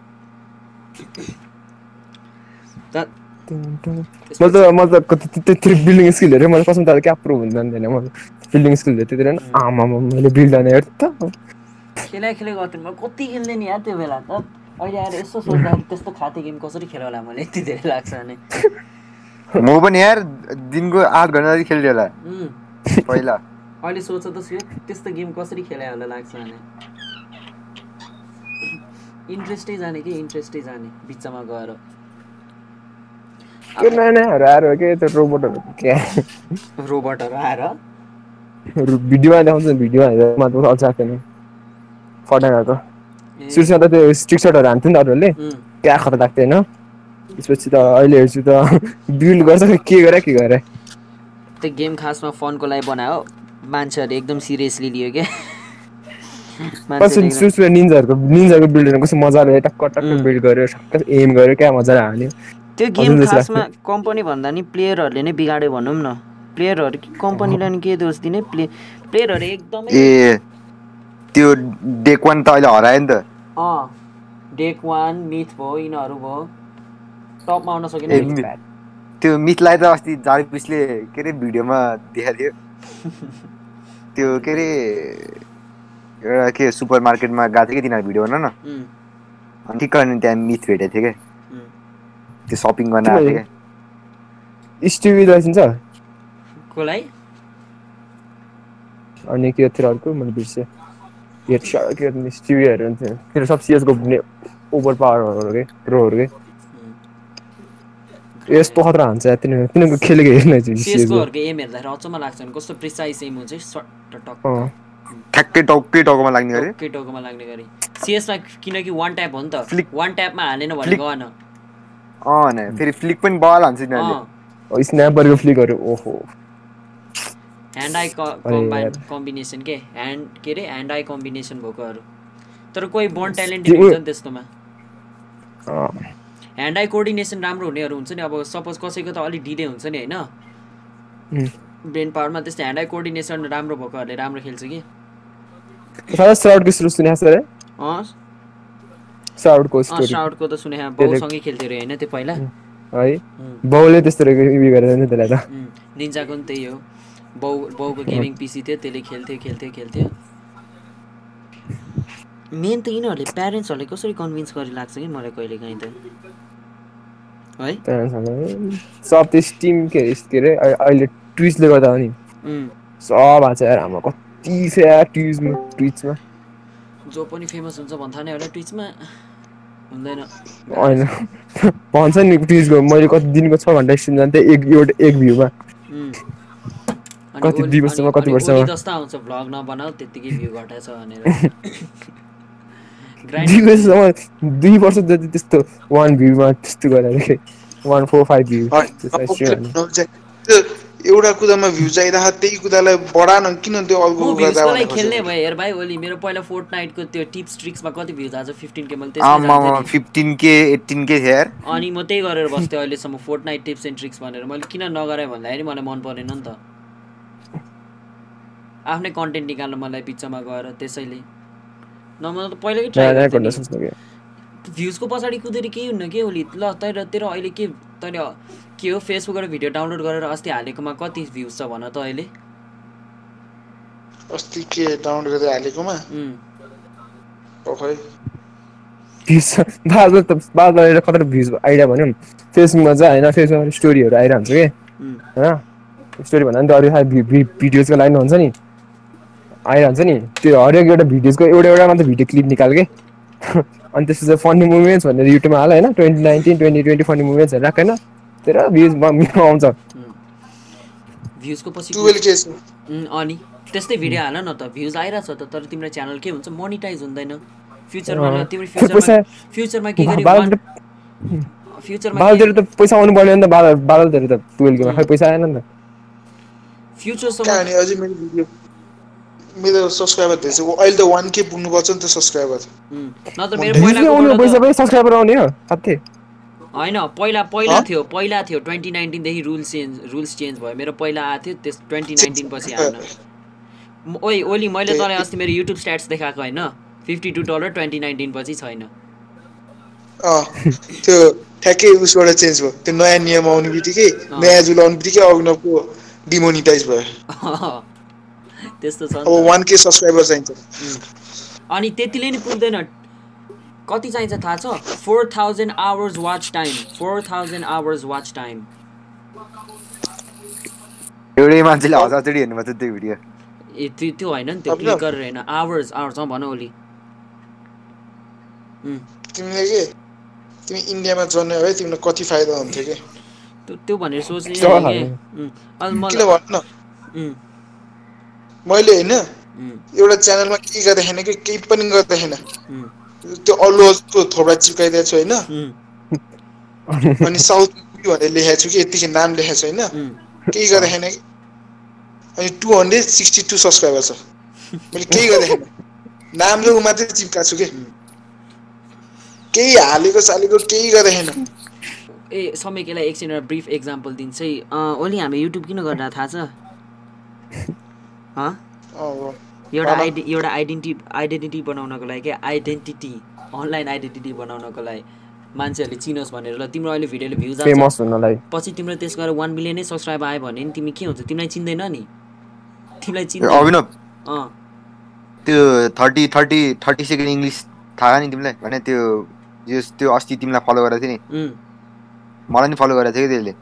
मैले त मैले त त्यत्रो बिल्डिङ स्किल हेरेँ मैले कसम त क्या प्रो हुन्छ जान्दैन। मैले बिल्डिङ स्किल हेरेँ त्यतिर नि आमा मैले बिल्ड हाने हेर त। खेला खेलेको गर्थेँ म कति खेल्थेँ नि यार त्यो बेला त। अहिले आएर यसो सोच्दाखेरि त्यस्तो खाते गेम कसरी खेल होला मलाई यति धेरै लाग्छ भने म पनि यार दिनको आठ घन्टा जति खेल्थेँ होला। पहिला। अहिले सोच त त्यस्तो गेम कसरी खेला होला लाग्छ भने इन्ट्रेस्टै जाने कि? इन्ट्रेस्टै जाने बिचमा गएर। के नयाँ नयाँहरू आएर के त्यो रोबोटहरू क्या रोबोटहरू आएर। भिडियोमा देखाउँछ भिडियोमा हेरेर मात्र अल्छ छैन फटाइरहेको ए, सुरुमा त त्यो स्टिक सटहरू हान्थ्यो नि त अरूहरूले। क्या खतरा लाग्थ्यो होइन त्यसपछि त अहिले हेर्छु त बिल्ड गर्छ के गरे के गरे। त्यो गेम खासमा फनको लागि बनायो। मान्छेहरूले एकदम सिरियसली लियो क्या सुरुमा निन्जाहरूको निन्जाको बिल्डहरू कस्तो मजाले टक्क टक्क. बिल्ड गर्यो टक्क एम गर्यो क्या मजाले हाल्यो त्यो गेम खासमा कम्पनी भन्दा नि प्लेयरहरूले नै बिगाड्यो भनौँ न। प्लेयरहरू कि कम्पनीलाई नि के दोष दिने? प्ले प्लेयरहरू एकदमै ए त्यो डेक वान त अहिले हरायो नि त। अँ डेक वान मिथ भयो यिनीहरू भयो। टपमा आउन सकेन त्यो मिथलाई त अस्ति जार्पिसले के अरे भिडियोमा देखाएको थियो। त्यो के अरे एउटा के सुपर मार्केटमा गएको थियो कि तिनीहरू भिडियो बना न अनि ठिक्क अनि त्यहाँ मिथ भेटेको थियो क्या। त्यो सपिङ गर्न आएको थियो क्या स्टिभी लाइसेन्स छ कसलाई? अनि के थियो अर्को? मैले बिर्सेँ। स्टिभीहरू हुन्थ्यो त्यो सब सिएसको ओभर पावरहरू के? प्रोहरू के? यस्तो खतरा हुन्छ तिनीहरू तिनीहरूको खेलेको हेर्न चाहिँ सिएसको सिएसकोहरूको एम हेर्दाखेरि अचम्म लाग्छ नि। कस्तो प्रिसाइज एम हुन्छ सट्ट टक्क। अँ। ठ्याक्कै टाउकै टाउकोमा लाग्ने गरे। टक्कै टाउकोमा लाग्ने गरी। सिएसमा किनकि वान ट्याप हो नि त। Flick. वान ट्यापमा हालेन भने. गएन। अँ ने। फेरि फ्लिक पनि बल हान्छ तिनीहरूले अँ। स्न्यापरको फ्लिकहरू ओहो। Hand eye combine. कम्बिनेसन के? ह्यान्ड के अरे ह्यान्ड आई कम्बिनेसन भएकोहरू तर कोही बोन ट्यालेन्टेड हुन्छ नि त्यस्तोमा। अँ, ह्यान्ड आई कोअर्डिनेसन राम्रो हुनेहरू हुन्छ नि। अब सपोज कसैको त अलिक ढिले हुन्छ नि होइन. ब्रेन पावरमा त्यस्तै ह्यान्ड आई कोअर्डिनेसन राम्रो भएकोहरूले राम्रो खेल्छ कि? सायद साउडको सुरु सुनेको छ अरे अँ साउडको स्टोरी साउटको त सुने बाउसँगै खेल्थ्यो अरे होइन त्यो पहिला? है बाउले त्यस्तो उयो गरेर नि त्यसलाई त निन्जाको पनि त्यही हो बाउ बाउको गेमिङ पिसी थियो त्यसले खेल्थ्यो खेल्थ्यो खेल्थ्यो मेन त यिनीहरूले प्यारेन्ट्सहरूले कसरी कन्भिन्स गरी लाग्छ कि मलाई कहिले काहीँ त? है? सब त्यो स्टिम के अरे के अरे अहि- अहिले ट्विचले गर्दा हो नि सब हाल्छ यार हाम्रो कति छ यार ट्विचमा। ट्विचमा जो पनि फेमस हुन्छ भन्था नै होला ट्विचमा हुँदैन। होइन। भन्छ नि ट्विचको मैले कति दिनको छ घन्टा स्ट्रिम जान्थेँ एक एउटा एक भ्यूमा। कति दुई वर्षमा, कति वर्षमा? जस्तो आउँछ भ्लग नबनाऊ त्यत्तिकै भ्यू घटाएछ भनेर। दुई वर्षसम्म दुई वर्ष जति त्यस्तो वान भ्यूमा त्यस्तो गरेर वान फोर फाइभ भ्यू एउटा कुदामा भ्यू चाहिरहेको त्यही कुदालाई बढा न किन त्यो अर्को म कुदा भ्युजको लागि भनेको खेल्ने? भए हेर भाइ ओली मेरो पहिला फोर्ट नाइटको त्यो टिप्स ट्रिक्समा कति भ्युज आज फिफ्टिन के मैले। फिफ्टिन के एट्टिन के थियो यार अनि म त्यही गरेर बस्थेँ अहिलेसम्म Fortnite tips and tricks भनेर। मैले किन नगराएँ भन्दाखेरि मलाई मन परेन नि त। आफ्नै कन्टेन्ट निकाल्न मलाई बिचमा गएर त्यसैले। नभए त पहिल्यै ट्राई गर्थेँ भ्युजको पछाडि कुदेर केही हुन्न के ओली? ल तर तेरो अहिले के तैँले के हो फेसबुकबाट भिडियो डाउनलोड गरेर अस्ति हालेकोमा कति भ्युज छ भन त अहिले? अस्ति के डाउनलोड गरेर हालेकोमा? बादल त बादल कता भ्युज आइडिया भन्यो फेसबुकमा चाहिँ होइन फेसबुकमा स्टोरीहरू आइरहन्छ कि? होइन? स्टोरी भन्दा नि त अरू भिडियोजको लाइन हुन्छ नि। आइरहन्छ नि। त्यो हरेक एउटा भिडियोजको एउटा एउटा मात्र भिडियो क्लिप निकाल के? अनि त्यसपछि फनी मुभमेन्ट्स भनेर युट्युबमा हाल होइन twenty nineteen twenty twenty funny मुभमेन्ट्सहरू राख होइन तेरो भ्युज आउँछ। भ्युजको पछि छ अनि त्यस्तै भिडियो हाल न त भ्युज आइरहेछ त तर तिम्रो च्यानल के हुन्छ? मोनिटाइज हुँदैन। फ्युचरमा तिम्रो फ्युचरमा फ्युचरमा के गरी फ्युचरमा बादलतिर त पैसा आउनु पर्ने हो नि त बादल बादलतिर त टुवेल्भ गेममा खै पैसा आएन नि त। फ्युचरसम्म कहाँ अनि अझै मेरो सब्सक्राइबर धेरै छ ऊ अहिले त वान के पुग्नुपर्छ नि त सब्सक्राइबर सब्सक्राइबर आउने हो साथी होइन पहिला पहिला? थियो पहिला थियो ट्वेन्टी नाइन्टिनदेखि रुल्स चेन्ज रुल्स चेन्ज भयो। मेरो पहिला आएको थियो त्यस ट्वेन्टी नाइन्टिन पछि आएन। ओइ ओली मैले तँलाई अस्ति मेरो युट्युब स्ट्याट्स देखाएको होइन? Fifty two dollar twenty nineteen पछि छैन। अँ त्यो ठ्याक्कै उसबाट चेन्ज भयो। त्यो नयाँ नियम आउने बित्तिकै। नयाँ जुल आउने बित्तिकै अग्नको डिमोनिटाइज भयो। त्यस्तो छ अब त। वान के सब्सक्राइबर चाहिन्छ। अनि त्यतिले नि पुग्दैन। कति चाहिन्छ थाहा छ? Four thousand hours watch time four thousand hours watch time एउटै मान्छेले हजारचोटि हेर्नुपर्छ त्यो भिडियो। ए त्यो त्यो होइन नि त्यो क्लिक। गरेर होइन आवर्स आवर्स भन ओली। तिमीले के? तिमी इन्डियामा जन्मे भए तिमीलाई कति फाइदा हुन्थ्यो कि? त्यो भनेर सोच्ने अनि मलाई मैले होइन एउटा च्यानलमा केही गर्दाखेरि कि केही पनि गर्दैन उम्, त्यो अल्लु अर्जुनको थोपडा चिप्काइदिएको छु होइन। अनि साउथ मुभी भनेर लेखेको छु कि यतिकै नाम लेखेको छु होइन। केही गर्दैन कि अनि two hundred sixty two subscriber छ। मैले केही गर्दैन नाम र ऊ मात्रै चिप्काएको छु कि। केही हालेको सालेको केही गर्दैन ए समयकेलाई एकछिन एउटा ब्रिफ एक्जाम्पल दिन्छ। है अँ, ओली हामी युट्युब किन गरेर थाहा छ? एउटा भन। आइडि एउटा आइडेन्टि आइडेन्टिटी बनाउनको लागि क्या आइडेन्टिटी अनलाइन आइडेन्टिटी बनाउनको लागि मान्छेहरूले चिनोस् भनेर ल तिम्रो अहिले भिडियोले भ्युज आउँछ। फेमस हुनलाई। पछि तिम्रो त्यस गरेर वान मिलियनै सब्सक्राइब आयो भने नि तिमी के हुन्छ? तिमीलाई चिन्दैन नि। तिमीलाई चिन्दैन। अभिनव। त्यो thirty thirty thirty second English थाहा नि तिमीलाई? भने त्यो त्यो अस्ति तिमीलाई फलो गरेको थियो नि। मलाई नि फलो गरेको थियो कि त्यसले?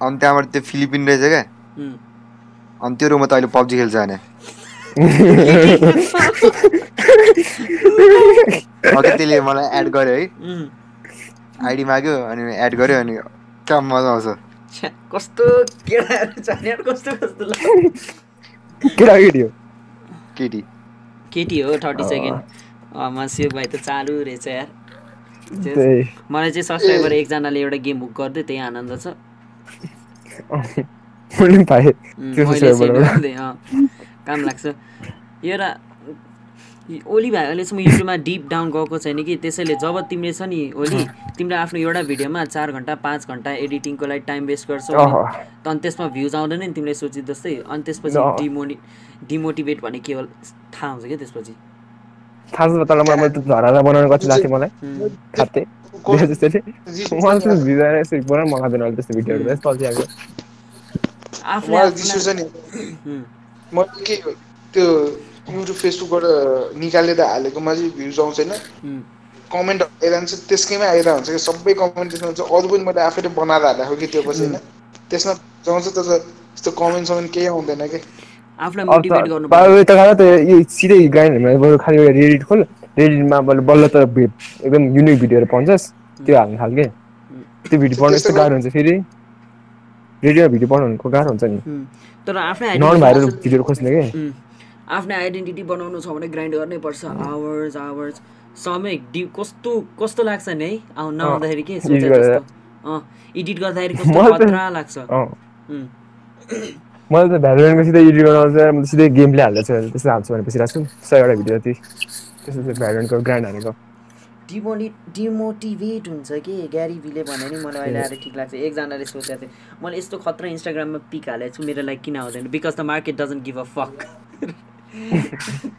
अनि त्यहाँबाट त्यो फिलिपिन रहेछ क्या। अनि त्यो रुममा त अहिले पब्जी खेल्छ भने। त्यसले मलाई एड गर्यो है। आइडी माग्यो अनि एड गर्यो अनि क्या मजा आउँछ। कस्तो कस्तो कस्तो ल केटाकेटी हो केटी केटी। हो थर्टी सेकेन्ड मसियो भाइ त चालु रहेछ यार। मलाई चाहिँ सब्सक्राइबर एकजनाले एउटा गेम बुक गरिदियो त्यही आनन्द छ। मैले पनि पाएँ। काम लाग्छ। एउटा ओली भाइ अहिलेसम्म युट्युबमा डिप डाउन गएको छैन कि? त्यसैले जब तिमीले छ नि ओली तिमीले आफ्नो एउटा भिडियोमा चार घन्टा पाँच घन्टा एडिटिङको लागि टाइम वेस्ट गर्छौ। अनि त्यसमा भ्युज आउँदैन नि तिमीले सोचे जस्तै। अनि त्यसपछि। डिमोनि डिमोटिभेट भने केवल थाहा हुन्छ क्या त्यसपछि। थाहा छ तर मलाई त्यो झरालाई बनाउनु कति लाग्थ्यो मलाई। उम्, खाते। को- जस्तै मलाई त्यो भिडियो यसरी बनाउनु मन लाग्दैन अहिले त्यस्तो भिडियोहरू। उम्. यस्तो अल्छी आएको आफूले मलाई आफूलाई नि। मैले के त्यो युट्युब फेसबुकबाट निकालेर हालेकोमा चाहिँ भ्युज आउँदैन उम्, कमेन्ट आइरहन्छ त्यसकैमा आइरहेको हुन्छ कि सबै कमेन्ट त्यसमा हुन्छ। अरू पनि मैले आफैले बनाएर हालेको कि त्यो पछि होइन। त्यसमा आउँछ तर त्यस्तो कमेन्ट समेन्ट केही आउँदैन कि। सिधै ग्राइन्डहरूमा बरु खालि एउटा रेडिट खोल। रेडिटमा बल्ल बल्ल त एकदम युनिक भिडियोहरू पाउँछस्। त्यो हाल्ने खालके। त्यो भिडियो पढ्नु यस्तो त्यस्तो गाह्रो हुन्छ फेरि। रेडियोमा भिडियो पढ्नुको गाह्रो हुन्छ नि तर आफ्नै नन भाइरल भिडियोहरू खोज्ने के आफ्नै आइडेन्टिटी बनाउनु छ भने ग्राइन्ड गर्नै पर्छ आवर्स आवर्स समय कस्तो कस्तो लाग्छ नि है आउ नआउँदाखेरि के एडिट गर्दाखेरि कस्तो खतरा लाग्छ मैले त भ्यालोरेन्टको सिधै एडिट गर्न आउँछ म त सिधै गेम प्ले हाल्दैछु त्यस्तो हाल्छु भने पछि राख्छु सयवटा भिडियो जति त्यस्तो भ्यालोरेन्टको ग्रान्ड हानेको डिमोनि डिमोटिभेट हुन्छ कि ग्यारी भिले भने नि मलाई अहिले आएर ठिक लाग्छ। एकजनाले सोचेको थियो मैले यस्तो खतरा इन्स्टाग्राममा पिक हालेको छु मेरो लागि किन आउँदैन? Because the market doesn't give a fuck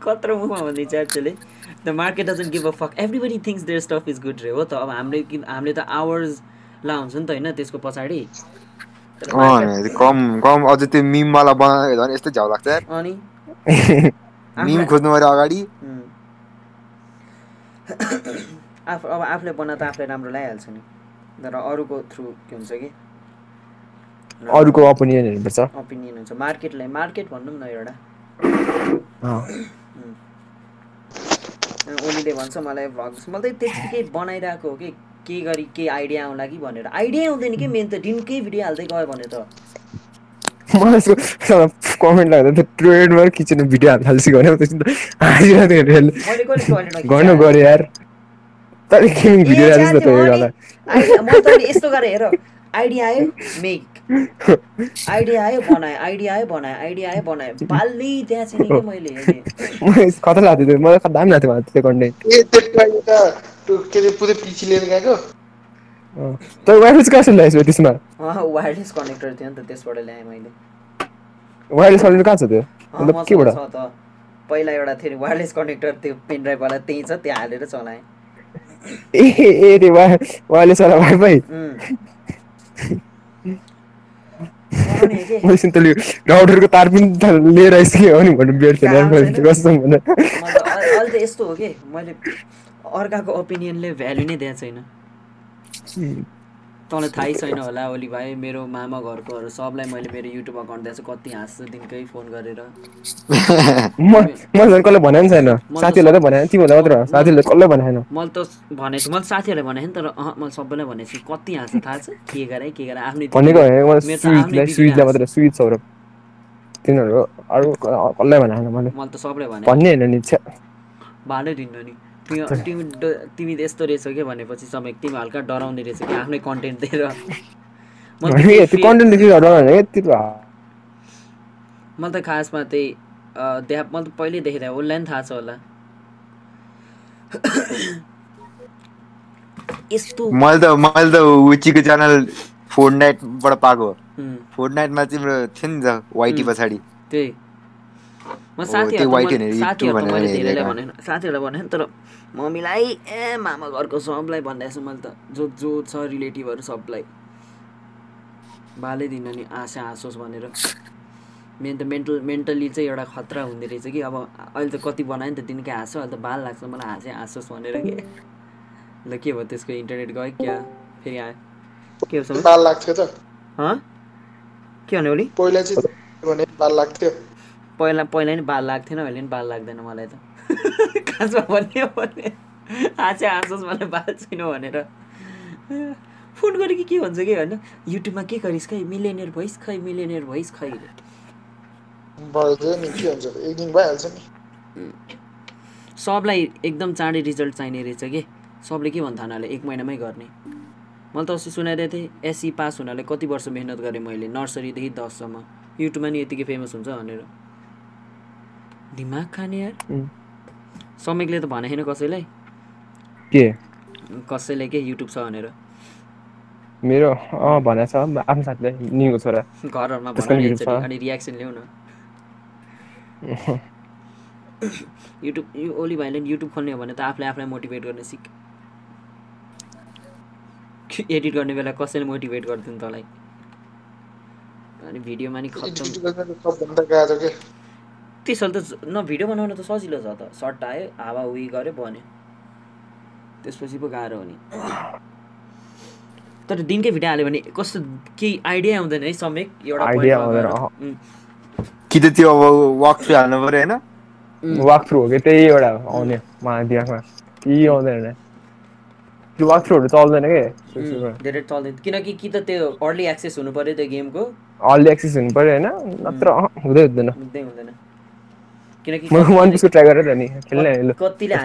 खतरा मुखमा भनिदिन्छ actually the market doesn't give a fuck everybody things their stuff is good रे हो त। अब हामीले हामीले त आवर्स ला हुन्छ नि त होइन त्यसको पछाडि। कम कम अझ त्यो मिमवाला बनाएको झन् यस्तो झ्याउ लाग्छ यार। अनि? मिम खोज्नु अगाडि। आफू अब आफूले बना त आफूले राम्रो लगाइहाल्छ नि। तर अरूको थ्रु के हुन्छ कि? अरूको ओपिनियन हेर्नुपर्छ। ओपिनियन हुन्छ। मार्केटलाई मार्केट भनौँ न एउटा। ओलीले भन्छ मलाई भ्लग्स मैले त त्यत्तिकै बनाइरहेको हो कि। के गरी के आइडिया आउला कि भनेर। आइडिया आउँदैन कि मेन त दिनकै भिडियो हाल्दै गयो भने त। मलाई कमेन्ट लाग्दा त्यो ट्रेडमा किचनमा भिडियो हाल्न थाल्छ भने टोयलेटमा गर्नु गऱ्यो यार। तर गेमिङ भिडियो राख्छ त त्यो त्यो आइडिया म त यस्तो गरेँ हेर आइडिया आयो मेक आइडिया आयो बनाएँ आइडिया आयो बनाएँ आइडिया आयो बनाएँ बाल्नै त्यहाँ छैन कि मैले हेरेँ कता लाग्थ्यो त्यो मलाई दामी लाग्थ्यो त्यो कन्टेन्ट ए त्यो एउटा त्यो के अरे पुरै पिसी लिएर गएको तर वाइफाई चाहिँ कहाँ ल्याएछ त्यसमा वायरलेस कनेक्टर थियो नि त त्यसबाट ल्याएँ मैले वायरलेस कनेक्टर कहाँ छ त्यो मतलब केबाट त पहिला एउटा थियो नि वायरलेस कनेक्टर त्यो पेन ड्राइभवाला त्यही छ त्यहाँ हालेर चलाएँ ए वाइफाई उम्। बनाउने के? मैले तैँले राउटरको तार पनि त लिएर आइसक्यो हो नि भन्नु छैन। कसम भन्दा त अहिले त यस्तो हो कि मैले अर्काको ओपिनियनले भ्यालु नै दिएको छैन तँलाई थाहै छैन होला ओली भाइ मेरो मामा घरकोहरू सबलाई मैले मेरो युट्युब अकाउन्ट दिएको छु कति हाँस्छ दिनकै फोन गरेर। म मैले झन् कसलाई भनेको छैन साथीहरूलाई त भनेको तिमीहरूलाई मात्र हो, साथीहरूलाई कसलाई भनेको छैन? मैले त भनेको छु मैले साथीहरूलाई भनेको नि तर अँ मैले सबैलाई भनेको छु कति हाँस्छ थाहा छ? के गरे के गरे आफ्नै भनेको हाँस्छ। मात्र स्विट सौरभ। तिनीहरू अरू कसलाई छैन मैले मैले त सबलाई भने भन्ने होइन नि छ्या। भालै दिनु नि। तिमी तिमी यस्तो रहेछौ के भनेपछि समय तिमी हल्का डराउने रहेछ कि आफ्नै कन्टेन्ट दिएर। मैले त खासमा त्यही अँ, देखा मैले त पहिल्यै देखेको थिएँ उसलाई पनि थाहा छ होला। यस्तो मैले त मैले त विचीको च्यानल फोर्ट नाइटबाट पाएको। उम्, फोर्ट नाइटमा तिम्रो थियो नि त वाइटी. पछाडि। त्यही। म साथीहरू साथीहरू मैले धेरैलाई। भनेन साथीहरूलाई भनेन तर मम्मीलाई ए मामा घरको सबलाई भनिदिएको छु मैले त। जो जो छ रिलेटिभहरू सबलाई। बालै दिन नि आशा हाँसोस् भनेर। मेन त मेन्टल मेन्टली चाहिँ एउटा खतरा हुँदो रहेछ कि। अब अहिले त कति बनायो नि त दिनकै हाँसो अहिले त बाल लाग्छ मलाई हाँसै हाँसोस् भनेर के? ल के भयो त्यसको इन्टरनेट गयो क्या? फेरि आयो। के बाल लाग्थ्यो त। हँ? के भन्यो पहिला चाहिँ भने बाल लाग्थ्यो। पहिला पहिला नि बाल लाग्थेन अहिले नि बाल लाग्दैन मलाई त। खासमा भन्ने हो भने हाँसे हाँसोस् मलाई बाल छैन भनेर। फोन गरेँ कि के भन्छ कि होइन? युट्युबमा के गरिस् खै? मिलेनियर भइस खै? मिलेनियर भइस खै सबलाई एकदम चाँडै रिजल्ट चाहिने रहेछ कि? सबले के भन्थ्यो उनीहरूले एक महिनामै गर्ने। मैले त अस्ति सुनाइदिएको थिएँ एससी पास हुनाले कति वर्ष मिहिनेत गरेँ मैले नर्सरीदेखि दससम्म। युट्युबमा नि यतिकै फेमस हुन्छ भनेर। दिमाग खाने यार. समेकले त भने छैन कसैलाई। के? कसैले के? युट्युब छ भनेर। मेरो? अँ भनेको छ। आफ्नो साथीलाई निको छोरा। घरहरूमा। अनि रियाक्सन ल्याउ न। युट्युब यो ओली भाइले युट्युब खोल्ने हो भने त आफूले आफूलाई मोटिभेट गर्ने सिक। एडिट गर्ने बेला कसैले मोटिभेट गरिदिनु तँलाई? अनि भिडियोमा नि खत्तम। त्यसो त न भिडियो बनाउन त सजिलो छ त। सर्ट आयो हावा उही गऱ्यो भन्यो त्यसपछि पो गाह्रो हो नि तर दिनकै भिडियो हाल्यो भने कस्तो केही आइडिया आउँदैन है समेक एउटा कि त त्यो अब वाक थ्रु हाल्नु पऱ्यो होइन। वाक थ्रु हो कि त्यही एउटा आउने मा दिमागमा। केही आउँदैन। त्यो वाक थ्रुहरू चल्दैन के? धेरै चल्दैन। किनकि कि त त्यो अर्ली एक्सेस हुनु पर्यो त्यो गेमको। अलि एक्सेस हुनु पऱ्यो होइन? नत्र हुँदै हुँदैन। बुझ्दै हुँदैन। किनकि म वान पिसको ट्राई गरेर नि खेल्ने कतिले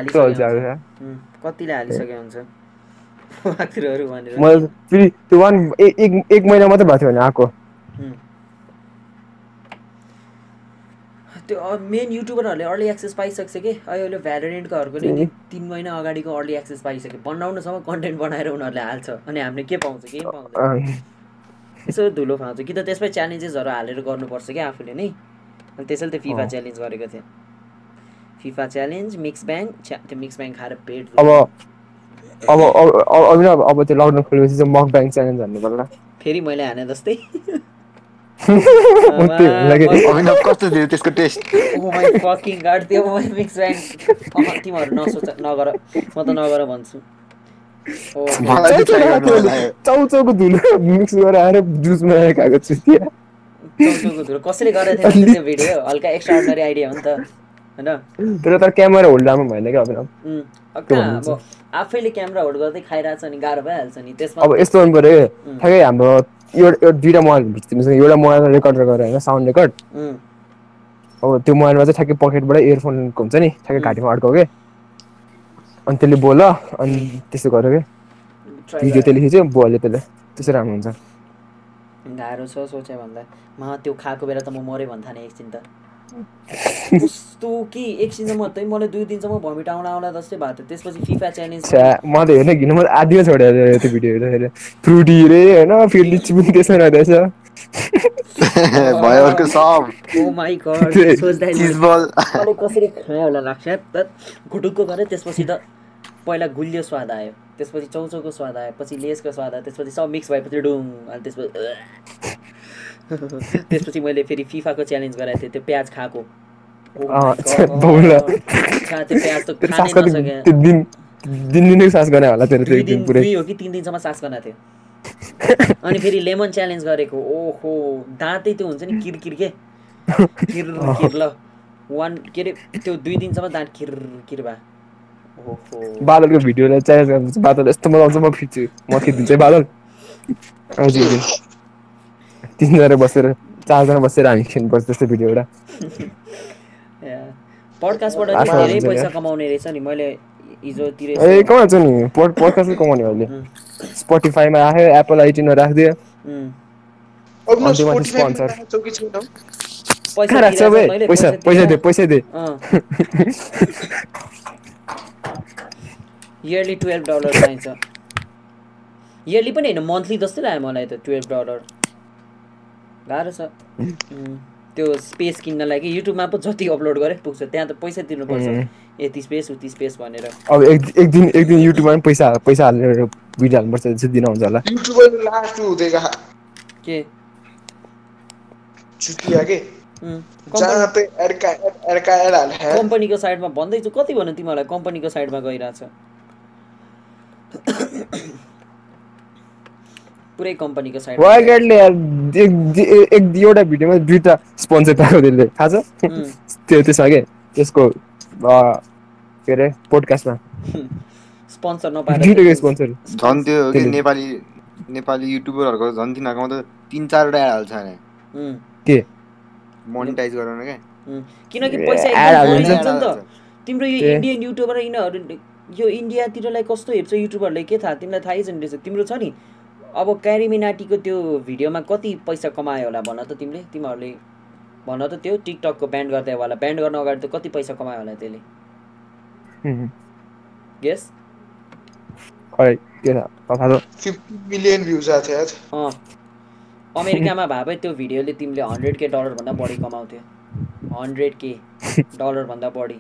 उम्, कतिले हालिसकेको हुन्छ? वाकथ्रुहरू भनेर। मैले फेरि त्यो वान एक एक- महिना मात्रै भएको थियो भने आएको। त्यो मेन युट्युबरहरूले अर्ली एक्सेस पाइसक्छ कि? अहिले भ्यालोरेन्टकोहरूको नि तिन महिना अगाडिको अर्ली एक्सेस पाइसक्यो। बनाउनसम्म कन्टेन्ट बनाएर उनीहरूले हाल्छ। अनि हामीले के पाउँछ पाउँदैन। अँ, यसो धुलो फाउँछ कि त त्यसमै च्यालेन्जेसहरू हालेर गर्नुपर्छ क्या आफूले नै? अनि त्यसैले त फिफा। च्यालेन्ज गरेको थिएँ। फिफा च्यालेन्ज मिक्स ब्याङ त्यो मिक्स ब्याङ खाएर पेट अब अब अब अब त्यो लकडाउन खोलेपछि चाहिँ मक ब्याङ्क च्यालेन्ज हान्नु पर्ला। फेरि मैले हाने जस्तै। कस्तो थियो त्यसको टेस्ट? ओ माई फकिङ गाड त्यो मिक्स ब्याङ तिमीहरू नसोच नगर म त नगर भन्छु। चाउचाउको धुलो मिक्स गरेर आएर जुसमा खाएको छु। त्यहाँ चौचौको धुलो कसैले गरेको थियो नि त्यो भिडियो? हल्का एक्स्ट्रा आइडिया हो नि त। होइन? तर तर क्यामेरा होल्डरमा भएन क्या अभिनव उम्, अब त्यो कहाँ भन्छ। अब आफैले क्यामेरा होल्ड गर्दै खाइरहेको छ नि गाह्रो भइहाल्छ नि त्यसमा अब यस्तो गर्नु पऱ्यो उम्. ठ्याक्कै हाम्रो एउटा एउटा- दुइटा मोबाइल हुन्छ तिमीसँग एउटा मोबाइलमा रेकर्ड गरेर होइन साउन्ड रेकर्ड। अब त्यो मोबाइलमा चाहिँ ठ्याक्कै पकेटबाट इयरफोनको हुन्छ नि ठ्याक्कै उम्. घाँटीमा अड्काउ के। अनि त्यसले बोल अनि त्यस्तो कि। भिडियो। त्यसले खिच्यो बोल्यो त्यसले। त्यस्तो राम्रो हुन्छ। गाह्रो छ सोचे भन्दा। म त्यो खाएको बेला त म मरेँ भन्थाने एकछिन त। कस्तो कि? एकछिनसम्म त्यही मलाई दुई दिनसम्म भमिट आउला आउला जस्तै भएको थियो। त्यसपछि फिफा च्यालेन्ज म त हेर्न घिन म आदिमा छोडेर त्यो भिडियो हेर्दाखेरि फ्रुटी रे होइन? फेरि लिची पनि त्यसमा रहेछ भयो अर्को सब। ओ माई गड सोच्दा चिज बल कसरी खाएँ होला लाग्छ? त घुटुक्को गरेँ त्यसपछि त पहिला गुलियो स्वाद आयो त्यसपछि चौचौको स्वाद आयो पछि लेसको स्वाद आयो त्यसपछि सब मिक्स भएपछि डुङ अनि त्यसपछि त्यसपछि मैले फेरि फिफाको च्यालेन्ज गराएको थिएँ त्यो प्याज खाएको। My अँ, छ्या, God. बाउला। छ्या, त्यो प्याज त तेरो खानै सास कति नसकेँ त्यो दिन दिन दिनै सास गरे होला तेरो त्यो दुई एक दिन दिन पुरै। दुई हो कि तिन दिनसम्म सास गर्न थियो। अनि फेरि लेमन च्यालेन्ज गरेको। ओहो दाँतै त्यो हुन्छ नि किरकिर के? किर किर ल। वान के अरे त्यो दुई दिनसम्म दाँत किर किर ओहो बादलको भिडियोलाई च्यालेन्ज गर्नुपर्छ बादल यस्तो मजा आउँछ म खिच्छु म खिचिदिन्छु है बादल दिन तिनजना बसेर चारजना बसेर हामी खेल्नुपर्छ त्यस्तो भिडियो एउटा पडकास्टबाट धेरै पैसा क्या। कमाउने रहेछ नि मैले हिजोतिर ए यसो- कमाउँछ नि पोड पोडकास्टै कमाउने अहिले उम्, स्पोटिफाईमा राख्यो एप्पल आइटिनमा राखिदियो? पैसा पैसा पैसा दे पैसा दे अँ इयरली टुवेल्भ डलर चाहिन्छ। इयरली पनि होइन मन्थली जस्तै लाग्यो मलाई त टुवेल्भ डलर गाह्रो छ। त्यो स्पेस किन्नलाई कि युट्युबमा पो जति अपलोड गरे पुग्छ। त्यहाँ त पैसा तिर्नुपर्छ। उम्. यति स्पेस उति स्पेस भनेर। अब एक एक दिन एक दिन युट्युबमा पनि पैसा पैसा हालेर भिडियो हाल्नुपर्छ चाहिँ दिन हुन्छ होला। युट्युबर लास्ट हुँदै के? छुट्टिया के? जहाँ कम्पनीको साइडमा भन्दैछु कति भन्नु तिमीहरूलाई कम्पनीको साइडमा गइरहेछ? पुरै कम्पनीको साइडमा वाइगार्डले यार एक एउटा भिडियोमा दुईटा स्पोन्सर पाएको त्यसले। थाहा छ? त्यो त्यसमा के? त्यसको के अरे पोडकास्टमा। स्पोन्सर नपाएर दुइटैको स्पोन्सर। झन् त्यो नेपाली नेपाली युट्युबरहरूको झन् तिनीहरूकोमा त तिन चारवटा हाल्छ अरे। के? मोनिटाइज गराउन क्या. किनकि पैसा एकदम त। तिम्रो यो। इन्डियन युट्युबर यिनीहरू यो इन्डियातिरलाई कस्तो हेप्छ युट्युबरले के थाहा? तिमीलाई थाहै छैन रहेछ। तिम्रो छ नि? अब क्यारिमिनाटीको त्यो भिडियोमा कति पैसा कमायो होला भन त तिमीले? तिमीहरूले भन त त्यो टिकटकको ब्यान्ड गर्दै होला। ब्यान्ड गर्न अगाडि त कति पैसा कमायो होला त्यसले? गेस खै के थाहा? थाहा छ फिफ्टी मिलियन भ्युज आएको थियो यार अँ। अमेरिकामा भए भए त्यो भिडियोले तिमीले हन्ड्रेड के डलरभन्दा बढी कमाउँथ्यो। हन्ड्रेड के डलरभन्दा बढी।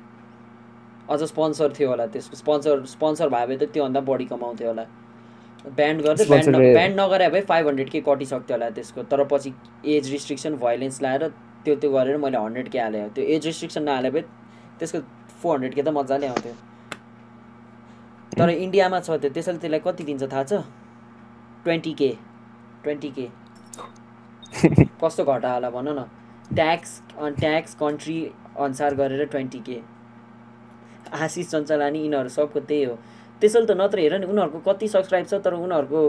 अझ स्पोन्सर थियो होला त्यसको। स्पोन्सर स्पोन्सर भए भए त त्योभन्दा बढी कमाउँथ्यो होला। ब्यान्ड गर्दै ब्यान्ड ब्यान्ड नगरे भए फाइभ हन्ड्रेड के कटिसक्थ्यो होला त्यसको। तर पछि एज रिस्ट्रिक्सन भाइलेन्स लाएर त्यो त्यो गरेर मैले हन्ड्रेड के हालेँ। त्यो एज रिस्ट्रिक्सन नहाले भए त्यसको फोर हन्ड्रेड के त मजाले आउँथ्यो। तर इन्डियामा छ त्यो। त्यसैले त्यसलाई कति दिन्छ थाहा छ? ट्वेन्टी के ट्वेन्टी के कस्तो घटा होला भन न? ट्याक्स ट्याक्स कन्ट्री अनुसार गरेर ट्वेन्टी के आशिष चञ्चलानी यिनीहरू सबको त्यही हो। त्यसैले त नत्र हेर नि उनीहरूको कति सब्सक्राइब छ तर उनीहरूको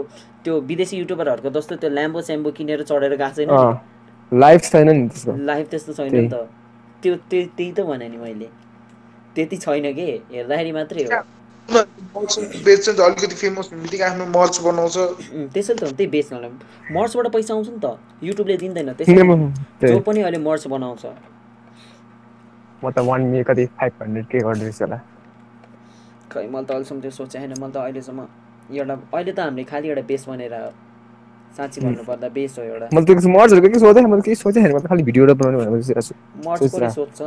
त्यो विदेशी युट्युबरहरूको जस्तो त्यो ल्याम्बो स्याम्बो किनेर चढेर गएको छैन लाइफ छैन नि लाइफ त्यस्तो छैन नि त। त्यो त्यो त्यही त भने नि मैले। त्यति छैन के? हेर्दाखेरि मात्रै हो। बेच्छ नि त अलिकति फेमस हुने बित्तिकै आफ्नो मर्च बनाउँछ। उम्, त्यसैले त हो, त्यही बेच्नलाई। मर्चबाट पैसा आउँछ नि त। युट्युबले दिँदैन त्यसै जो पनि अहिले मर्च बनाउँछ। म त वान मिल कति फाइभ हन्ड्रेड के गर्दैछु होला। खै मैले त अहिलेसम्म त्यो सोचेको छैन। मैले त अहिलेसम्म एउटा अहिले त हामीले खालि एउटा बेस बनेर साँच्ची भन्नुपर्दा बेस हो एउटा। मैले त्यो मर्चहरूको के सोधेँ मैले केही सोचेँ छैन। म त खालि भिडियो बनाउने भनेर छु। मर्च सोध्छ।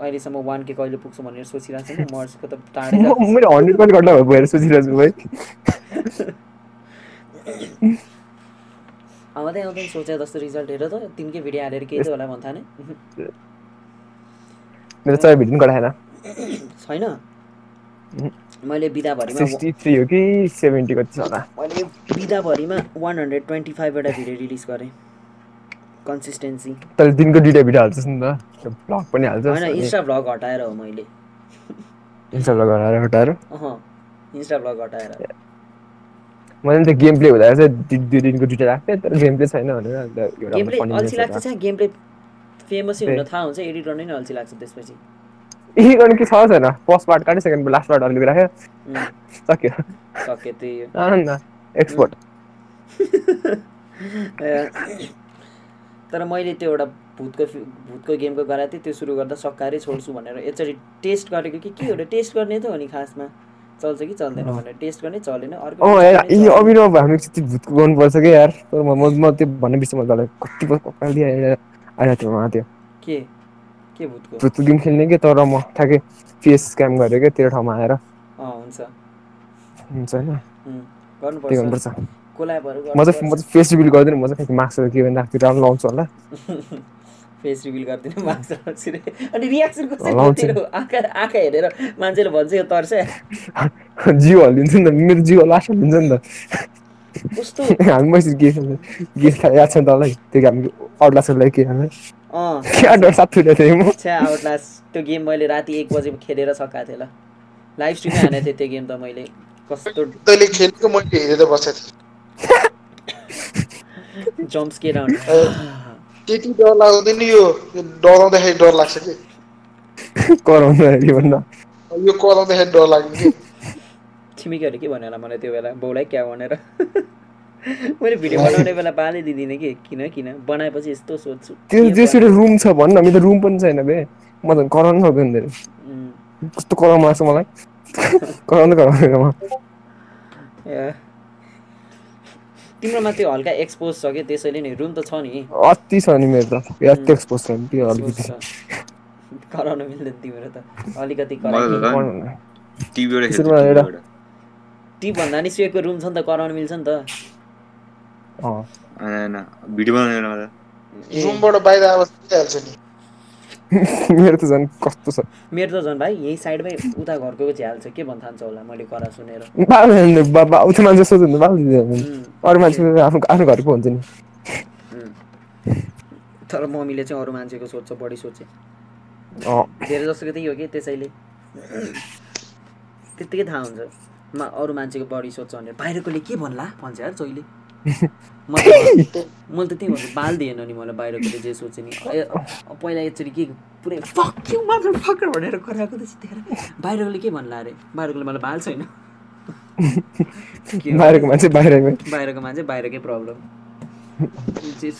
अहिलेसम्म वान के कहिले पुग्छु भनेर सोचिरहेको छैन मर्चको त टाढै मैले हन्ड्रेड पनि गर्दा भएर सोचिरहेको छु भाइ। आउँदै आउँदै सोचे जस्तो रिजल्ट हेर त। तिनकै भिडियो हालेर केही त होला भन्था नि। मेरो चार भिडियो गराएन। छैन? मैले बिदाभरिमा हो कि सेभेन्टी कति छ होला? मैले बिदाभरिमा वान हन्ड्रेड ट्वेन्टी फाइभवटा भिडियो रिलिज गरेँ। कन्सिस्टेन्सी तर दिनको दुइटा भिडियो हाल्छस् नि त। ब्लग पनि होइन हाल्छस् इन्स्टा भ्लग हटाएर हो मैले। इन्स्टा ब्लग हटाएर हटाएर? इन्स्टा भ्लग हटाएर। मैले त गेम प्ले हुँदा चाहिँ दुई दिनको दुइटा राख्थेँ तर गेम प्ले छैन भनेर गेम प्ले अल्छी लाग्छ। चाहिँ गेम प्ले फेमसै हुन। थाहा हुन्छ एडिट गर्नै नै अल्छी लाग्छ त्यसपछि। यही गर्नु के छ छैन? फर्स्ट पार्ट काट्यो सेकेन्ड लास्ट पार्ट अलिकति राख्यो। सक्यो। सक्यो त्यही हो। एक्सपोर्ट तर मैले त्यो एउटा भूतको भूतको गेमको गराएको थिएँ त्यो सुरु गर्दा सकाएरै छोड्छु भनेर एकचोटि टेस्ट गरेको कि के हो टेस्ट गर्ने त हो नि खासमा। चल्छ कि चल्दैन भनेर। टेस्ट गर्ने चलेन अर्को। अभिनव हामी चाहिँ भूतको गर्नुपर्छ क्या यार। तर म म त्यो भन्ने बिचमा मलाई कति आइरहेको थियो उहाँ त्यो। के? के भूतको? भूतको गेम खेल्ने कि? तर म ठ्याक्कै फेस स्क्याम गरेँ क्या तेरो ठाउँमा आएर। हुन्छ। हुन्छ होइन। गर्नुपर्छ। कोलाबहरू म चाहिँ म चाहिँ फेस रिभिल गर्दैन म चाहिँ मार्क्सहरू के भने राख्छु राम्रो लाउँछु होला। फेस रिभिल गरिदिनु मार्क्स राख्छु रे अनि रियाक्सन कस्तो लाउँछु। तेरो आँखा आँखा हेरेर मान्छेले भन्छ यो तर्छ जिउ हल्लिन्छ नि त मेरो जिउ लास्ट हल्लिन्छ नि त। कस्तो? हामी मैसेज गेम गेम खेला याद छ नि तँलाई? त्यो हामी अरूलाई के हामी आउटलास त्यो गेम मैले राति एक बजे खेलेर सकाएको थिएँ ल। लाइभ स्ट्रिमै हानेको थिएँ त्यो गेम त मैले। कस्तो तैँले खेलेको मैले हेरेर बसेको थिएँ। जम्प्स के राउन्ड त्यति डर लाग्दैन यो डराउँदाखेरि डर लाग्छ कि कराउँदाखेरि भन्दा यो कराउँदाखेरि डर लाग्ने कि छिमेकीहरूले के भन्यो होला मलाई त्यो बेला बाउलाई क्या भनेर मैले भिडियो बनाउने बेला बालै दिँदिनँ कि किन किन बनाएपछि यस्तो सोध्छु त्यो बनाऊँ? रुम छ भन्न मेरो रुम पनि छैन बे म त कराउनु सक्दैन धेरै कस्तो कराउनु लाग्छ मलाई कराउँदै कराउँदैन म ए। तिम्रोमा त्यो हल्का एक्सपोज छ कि? त्यसैले नि रुम त छ नि। अति छ नि मेरो त। यति एक्सपोज छ नि त्यो अलिकति कराउन मिल्दैन तिम्रो त। अलिकति टिप भन्दा नि सुएको रुम छ नि त कराउन मिल्छ नि त। अँ। होइन भिडियो बनाउने बेलामा त ए, रुमबाट बाहिर आवाज हाल्छ नि? मेरो त झन् कस्तो छ। मेरो त झन् भाइ यही साइडमै उता घरको झ्याल छ के भन्न थाल्छ होला मैले करा सुनेर। उता मान्छे उम्, अरू मान्छे आफ्नो आफ्नो घरको हुन्छ नि। तर मम्मीले चाहिँ अरू मान्छेको सोध्छ बढी सोचे धेरै जसोको त्यही हो कि त्यसैले। त्यत्तिकै थाहा हुन्छ। मा अरू मान्छेको बढी सोध्छ भनेर। बाहिरकोले के भन्ला? भन्छ यार जहिले। मैले त त्यही भन्छु बाल दिएन नि मलाई बाहिरकोले जे सोचे नि। पहिला एकचोटि के पुरै फक यु मदर फकर भनेर कराएको त त्यतिखेर। बाहिरकोले के भन्ला अरे? बाहिरकोले मलाई बाल छैन? बाहिरको मान्छे बाहिरमै। बाहिरको मान्छे बाहिरकै प्रब्लम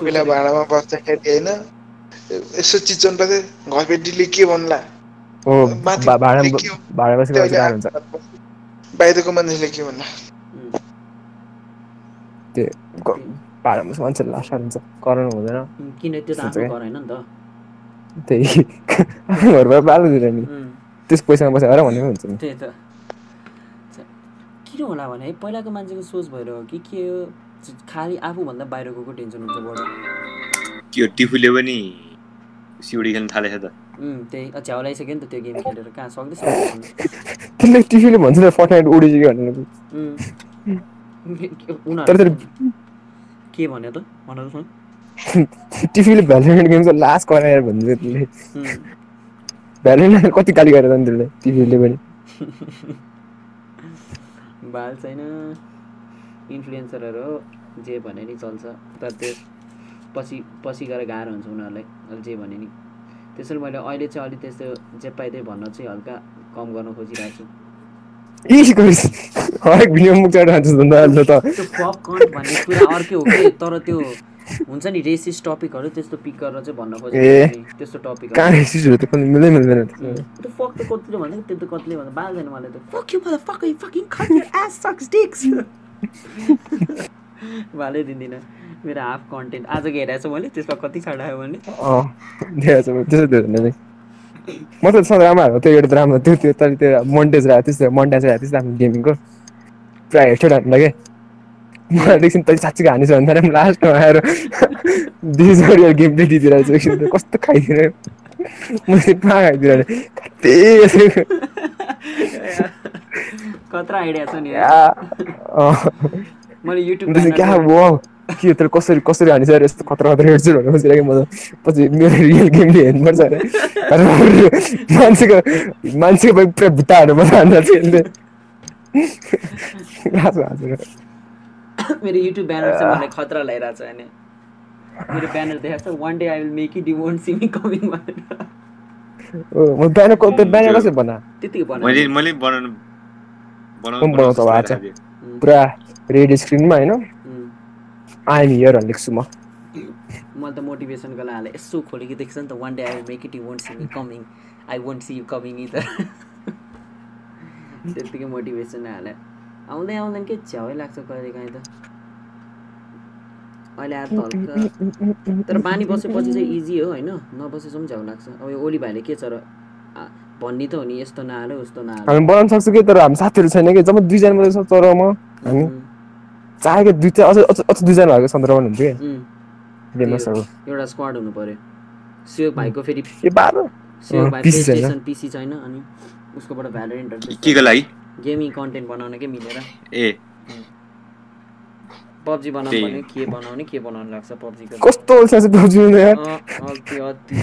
पहिला भाँडामा बस्दाखेरि होइन यसो चिचन पर्थ्यो घरबेटीले के भन्ला? बाहिरको मान्छेले के भन्ला? उम्, त्यो ग- भाडा बसेको मान्छे लास्ट हुन्छ कराउनु हुँदैन किन त्यो त होइन नि त। त्यही। आफ्नो घरबाट बालो दिँदैन नि। त्यस पैसामा बसेर भन्ने हुन्छ नि। त्यही त। किन होला भने है पहिलाको मान्छेको सोच भएर हो कि के हो? खालि आफूभन्दा बाहिरको टेन्सन हुन्छ बढी त्यो टिफुले पनि सिउडी खेल्न थालेछ त। त्यही। झ्याउलाइसक्यो नि त त्यो गेम खेलेर। कहाँ सक्दै सक्दैन त्यसले टिफीले भन्छ नि फर्टनाइट उडिसक्यो भनेर। तर के भन्यो त? भन त सुन टिफीले भ्यालोमेन्ट गेमको लास्ट कराएर भन्छ त्यसले उम्, भ्यालोमेन्ट कति गाली गरेर नि त्यसले टिफीले पनि। बाल छैन। इन्फ्लुएन्सरहरू हो जे भने नि चल्छ। तर त्यो पछि पछि गएर गाह्रो हुन्छ उनीहरूलाई जे भने नि। त्यसैले मैले अहिले चाहिँ अलिक त्यस्तो जे पाइ त्यही भन्न चाहिँ हल्का कम गर्न खोजिरहेको छु। हरेक भिडियो मुख चढ हान्छ त अहिले त। त्यो पप कन्ट भन्ने कुरा अर्कै हो कि? तर त्यो हुन्छ नि रेसिस टपिकहरू त्यस्तो पिक गरेर चाहिँ भन्न ए। खोजेको त्यस्तो टपिक कहाँ रेसिसहरू त पनि मिल्दै मिल्दैन। त्यो फक त कतिले भन्दा त्यो त कतिले भन्दा बाल छैन मलाई त। Fuck you mother fuck you fucking cut your ass sucks dicks भालै दिँदिनँ। मेरो हाफ कन्टेन्ट आजको हेरेको छु मैले त्यसमा कति छाडा आयो भने अँ देखाएको छ त्यसो त्यो भन्दा चाहिँ। म त सधैँ राम्रो त्यो एउटा राम्रो त्यो त्यो तर त्यो मन्टेज राखेको त्यस्तो मन्टेज राखेको त्यस्तो आफ्नो गेमिङको प्रायः हेडसेट हान्दा क्या मलाई एकछिन तैँले साँच्चीको हानिस भन्दा पनि लास्टमा आएर गरी गेम प्ले दिइदिरहेको छु एकछिन त कस्तो खाइदिएर मैले कहाँ खाइदिएर त्यही कत्रा आइडिया छ नि मैले युट्युब क्या के तर कसरी कसरी हानिस अरे यस्तो खतरा खतरा हेर्छु भनेर बसिरहेको म त पछि मेरो रियल गेमले हेर्नुपर्छ अरे तर मान्छेको मान्छेको बाइक पुरा भित्ता हान्नु पर्छ अन्त चाहिँ हाँसेर मेरो युट्युब ब्यानर चाहिँ मलाई खतरा लगाइरहेको छ होइन मेरो ब्यानर देखाएको छ one day I will make it you won't see me coming भनेर म ब्यानर को ब्यानर कसरी बना त्यतिकै बनाएको मैले मैले बनाउनु बनाउँछ? उम्, पुरा रेड स्क्रिनमा होइन। आइएम हियर लेख्छु म। मैले त मोटिभेसनको लागि हालेँ यसो खोलेको देख्छ नि त one day I will make it you won't see me coming I won't see you coming either त्यत्तिकै मोटिभेसन हालेँ। आउँदै आउँदैन के? छ्यावै लाग्छ कहिले काहीँ त। अहिले आएर त हल्का। तर बानी बसेपछि चाहिँ इजी हो होइन? नबसेसम्म झ्याउ लाग्छ। अब यो ओली भाइले के छ र? भन्ने त हो नि यस्तो नहाल्यो उस्तो नहाल्यो हामी बनाउन सक्छौँ कि? तर हामी साथीहरू छैन कि? जब दुईजना मात्रै छ तर म हामी। चाहेको दुईटा अझ अझ अझ दुईजना भएको सन्दर्भमा हुन्थ्यो उम्, कि गेमर्सहरू एउटा स्क्वाड हुनु पर्यो। सुयोग भाइको फेरि ए बाह्र अँ, भाइ। प्लेस्टेसन पिसी छैन। अनि उसकोबाट भ्यालोरेन्टहरू के को लागि? गेमिङ कन्टेन्ट बनाउन के मिलेर? ए। पब्जी बनाउनु। भने के बनाउने के बनाउनु लाग्छ पब्जीको कस्तो अल्छी छ पब्जी यार? अति अति।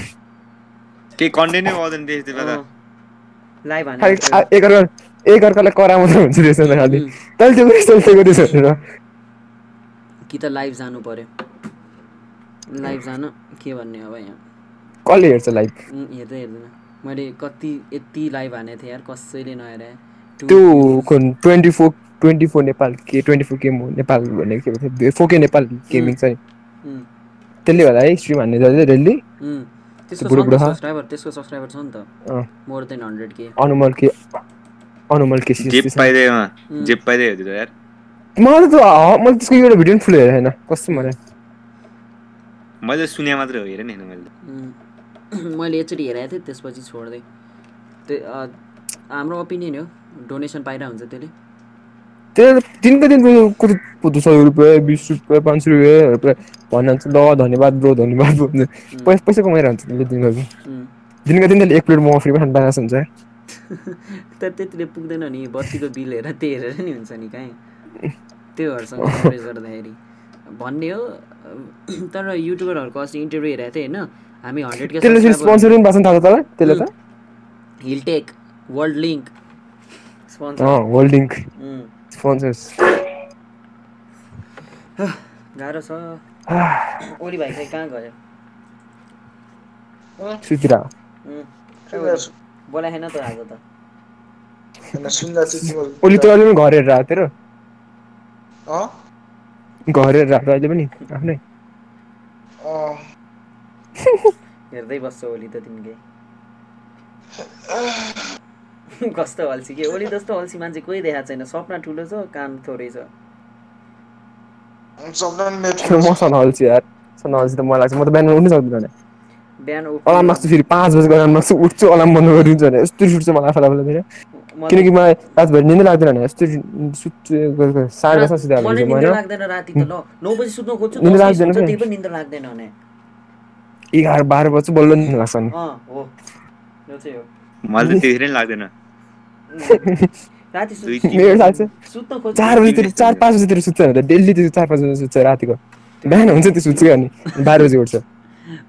केही कन्टेन्ट नै आउँदैन त्यस त्यो बेला लाइभ हाने आ- एकअर्का एकअर्कालाई करा मात्रै हुन्छ रहेछ त खालि। तैँले त्यो गरेछ तैँले त्यो भनेर कि त लाइभ जानु पर्यो। लाइभ जान के भन्ने अब यहाँ कसले हेर्छ लाइभ हेर्दै हेर्दैन। मैले कति यति लाइभ हानेको थिएँ यार कसैले नहेरे। त्यो कुन twenty four twenty four Nepal के ट्वेन्टी फोर के नेपाल भन्ने के थियो। फोके नेपाल गेमिङ चाहिँ त्यसले गर्दा है स्ट्रिम हान्ने बुढो छ? सब्सक्राइबर त्यसको सब्सक्राइबर छ नि त। मोर देन हन्ड्रेड के अनुमल के अनुमल के जेप जेप पाइदियो हेर्दै त यार। मलाई त मैले त्यसको एउटा भिडियो पनि फुल हेरेको छैन कस्तो मलाई मैले सुने मात्रै हो हेरेन होइन मैले त। मैले एकचोटि हेरेको थिएँ त्यसपछि छोड्दै। त्यो अँ, हाम्रो ओपिनियन हो डोनेसन पाइरहेको हुन्छ त्यसले। त्यो दिनको दिन कति कति सय रुपियाँ बिस रुपियाँ पाँच सय रुपियाँ भन्छ ल धन्यवाद ब्रो धन्यवाद। पैसा पैसा कमाइरहन्छ त्यसले दिनको दिन. दिनको दिन त्यसले एक प्लेट मोमो फ्री खानु पाएको हुन्छ। तर त्यतिले पुग्दैन नि बत्तीको बिल हेरेर त्यही हेरेर नि हुन्छ नि काहीँ। त्योहरूसँग कम्पेयर गर्दाखेरि भन्ने हो। तर युट्युबरहरूको अस्ति इन्टरभ्यू हेरेको थिएँ होइन। हामी हन्ड्रेड के त्यसले फेरि स्पोन्सर पनि भएको छ नि थाहा छ तँलाई? त्यसले त? Hilltech world Link holding sponsors गाह्रो छ। ओली भाइ चाहिँ कहाँ गयो? सुतिर बोलाएन त आज त। ओली त अहिले पनि घर हेरेर आएको तेरो अँ? घर हेरेर आएको अहिले पनि आफ्नै। हेर्दै बस्छ ओली त तिमीले कस्तो अल्छी के ओली जस्तो अल्छी मान्छे कोही देखाएको छैन सपना ठुलो छ काम थोरै छ अल्छी यार सन अल्छी त मलाई लाग्छ म त बिहान उठ्नु सक्दिनँ बिहान अलार्म फेरि पाँच बजीको अलार्म उठ्छु अलार्म बन्द गरिदिन्छु भने यस्तो रिस उठ्छ मलाई आफूलाई फेरि किनकि मलाई रातभरि निन्दै लाग्दैन भने यस्तो सुत्छु साढे दसमा सुत्दा लाग्दैन राति त ल नौ बजी सुत्न खोज्छु बजी लाग्दैन? त्यही पनि निन्द्रा लाग्दैन भने एघार बाह्र बजी बल्ल निन्दा लाग्छ नि अँ हो यो चाहिँ हो मलाई त त्यतिखेर नि लाग्दैन राति मेरो लाग्छ सुत्न खोज्छु चार बजीतिर चार पाँच बजीतिर सुत्छ भने त डेली त्यो चार पाँच बजी सुत्छ रातिको बिहान हुन्छ त्यो सुत्छ अनि बाह्र बजी उठ्छ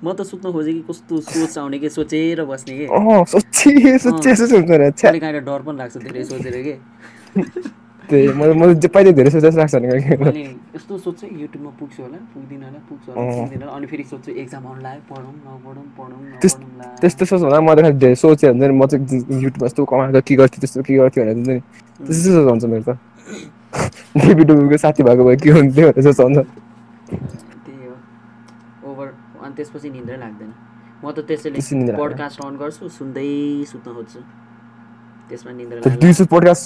म त सुत्न खोजेँ कि कस्तो सोच आउने कि सोचेर बस्ने कि। काहीँ डर पनि लाग्छ धेरै सोचेर कि। यस्तो सोध्छु युट्युबमा पुग्छु होला पुग्दिनँ होला पुग्छु होला अँ। पुग्दिनँ होला। अनि फेरि सोध्छु एक्जाम आउनु लाग्यो पढौँ नपढौँ पढौँ नपढौँ त्यस्तो सोच होला म त खालि धेरै सोचेँ हुन्छ नि। म चाहिँ युट्युबमा यस्तो कमाएको के गर्थेँ त्यस्तो के गर्थेँ भनेर हुन्छ नि। त्यस्तो सोच हुन्छ मेरो त। डेबी डुबीको साथी भएको भए के हुन्थ्यो भनेर सोच हुन्छ। अनि त्यसपछि निन्द्रै लाग्दैन। म त त्यसैले। पडकास्ट अन गर्छु सुन्दै सुत्न खोज्छु। त्यसमा निन्द्रा त्यो लाग्ला दिउँसो पोडकास्ट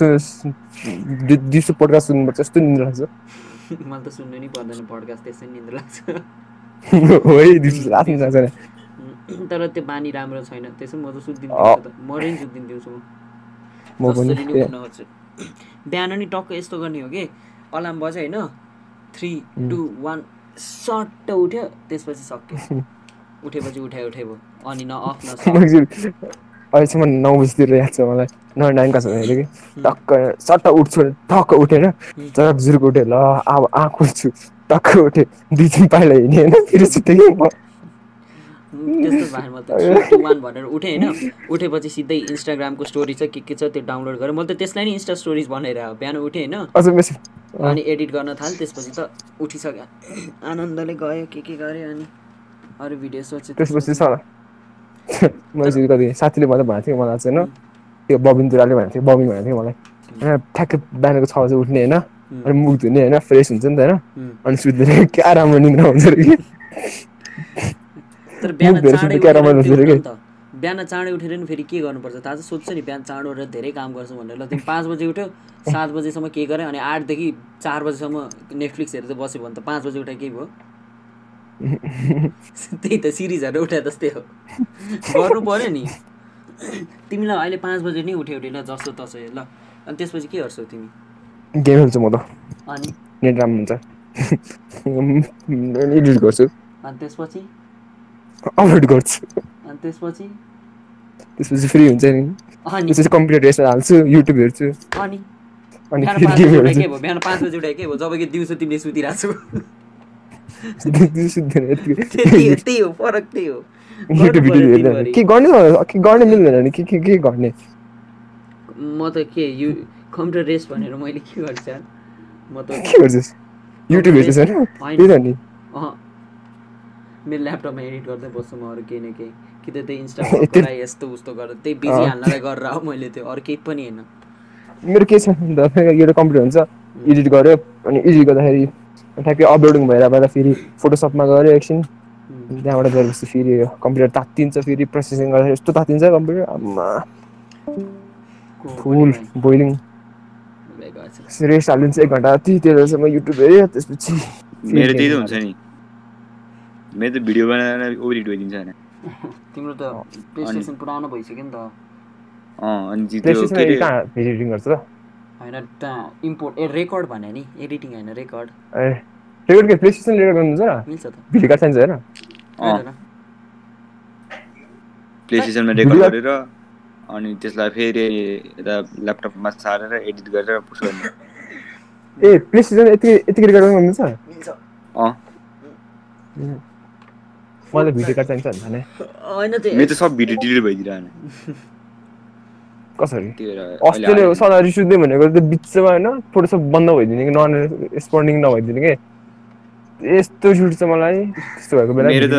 दिउँसो पोडकास्ट सुन्नुपर्छ यस्तो निन्द्रा लाग्छ। मलाई त सुन्नु नि पर्दैन पडकास्ट त्यसै निन्द्रा लाग्छ। तर त्यो बानी राम्रो छैन त्यसै म त सुत्दिन मरै नि सुत्दिन दिउँसो म। बिहान नि टक्क यस्तो गर्ने हो कि अलार्म बज्यो होइन? थ्री टू वान सट्ट उठ्यो। त्यसपछि सक्यो। उठेपछि उठायो उठे भयो अनि न अफ न अहिलेसम्म नौ बजीतिर याद छ मलाई। नौ नाइन क्लास हुँदाखेरि कि? टक्क सट्ट उठ्छु टक्क उठेर चरक जुरुक उठेँ ल अब आँख उठ्छु टक्क उठेँ। दुई तिन पाइला हिँडेँ होइन फेरि सुतेँ कि म? त्यस्तो भएन म त टू वान भनेर उठेँ होइन। उठेपछि सिधै इन्स्टाग्रामको स्टोरी छ के के छ त्यो डाउनलोड गरेँ मैले त त्यसलाई नै इन्स्टा स्टोरिज भनेर बिहान उठेँ होइन। अनि एडिट गर्न थालेँ त्यसपछि त उठिसक्यो। आनन्दले गयो के के गरेँ अनि अरू भिडियो सोचेँ त्यसपछि सर मैले साथीले मलाई भनेको थियो मलाई चाहिँ होइन। त्यो बबिन दुराले भनेको थियो बबिन भनेको थियो मलाई। होइन ठ्याक्कै बिहानको छ बजी उठ्ने होइन। अनि मुख धुने होइन फ्रेस हुन्छ नि त होइन. अनि सुत्दैन क्या राम्रो निन्द्रा हुन्छ अरे कि? तर बिहान चाँडै बिहान चाँडै उठेर नि फेरि के गर्नुपर्छ? थाहा छ सोध्छ नि बिहान चाँडो उठेर धेरै काम गर्छु भनेर। ल तिमी पाँच बजी उठ्यो सात बजीसम्म के गरेँ अनि आठदेखि चार बजीसम्म नेटफ्लिक्स हेरेर बस्यो भने त पाँच बजी उठे केही भयो? त्यही त सिरिजहरू उठे जस्तै हो। गर्नु पऱ्यो नि। तिमीलाई अहिले पाँच बजी नै उठ्यो अरे ल जस्तो तसो ल अनि त्यसपछि के गर्छौ तिमी? गेम खेल्छु म त। अनि? नेट राम्रो हुन्छ। एडिट गर्छु। अनि त्यसपछि? अपलोड गर्छु। अनि त्यसपछि? त्यसपछि फ्री हुन्छ नि। त्यसपछि कम्प्युटर रेसमा हाल्छु युट्युब हेर्छु। अनि? अनि बिहान पाँच बजी उठे हेर्छु। के भयो? जब कि दिउँसो तिमीले सुतिरहेको छु। त्यही हो हो फरक त्यही हो। YouTube video. के गर्ने हो? के गर्ने मिल्दैन नि? के के के गर्ने? म त के यु कम्प्युटर रेस भनेर मैले के गर्छु म त के गर्छस्? युट्युब हेर्छस् होइन। त्यही त नि। मेरो ल्यापटपमा एडिट गर्दै बस्छु म अरू केही न केही। कि त त्यही इन्स्टा त्यो- यस्तो उस्तो गरेर त्यही बिजी। हाल्नलाई गरेर हो मैले त्यो अरू केही पनि होइन। मेरो के छ एउटा कम्प्युटर हुन्छ। एडिट गऱ्यो अनि एडिट गर्दाखेरि ठ्याक्कै अपलोडिङ भएर भएर फेरि फोटोसपमा गऱ्यो एकछिन. त्यहाँबाट गएपछि फेरि यो कम्प्युटर तात्तिन्छ फेरि प्रोसेसिङ गर्दाखेरि यस्तो तात्तिन्छ कम्प्युटर आम्मा। Full boiling. रेस्ट हालिदिन्छ एक घन्टा। त्यही तेह्रसम्म युट्युब हेऱ्यो त्यसपछि मेरो त्यही त हुन्छ नि। मेरो त भिडियो बनाएर ओरिट भइदिन्छ होइन तिम्रो त प्लेस्टेसन पुरानो भइसक्यो नि त। अँ अनि त्यो के अरे एडिटिङ गर्छ त होइन त्यहाँ इम्पोर्ट ए रेकर्ड भने नि। एडिटिङ होइन रेकर्ड ए रेकर्ड के प्लेस्टेसन रेकर्ड गर्नुहुन्छ मिल्छ त। भिडियो कार्ड चाहिन्छ होइन? अँ। होइन र? प्ले स्टेसनमा रेकर्ड गरेर अनि त्यसलाई फेरि यता ल्यापटपमा सारेर एडिट गरेर पुस्ट गर्ने। ए प्लेस्टेसन यति यतिकै रेकर्ड गर्नुहुन्छ? मिल्छ। अँ। मलाई भिडियो कार्ड चाहिन्छ भने होइन त्यो मेरो त सब भिडियो डिलिट भइदिरहेको कसरी त्यही भएर अस्ति अहिले नै सदा रिस उठ्दै भनेको त्यो बिचमा होइन फोटोसप बन्द भइदिने कि नन रेस्पोन्डिङ नभइदिने कि यस्तो रिस उठ्छ मलाई त्यस्तो भएको बेला त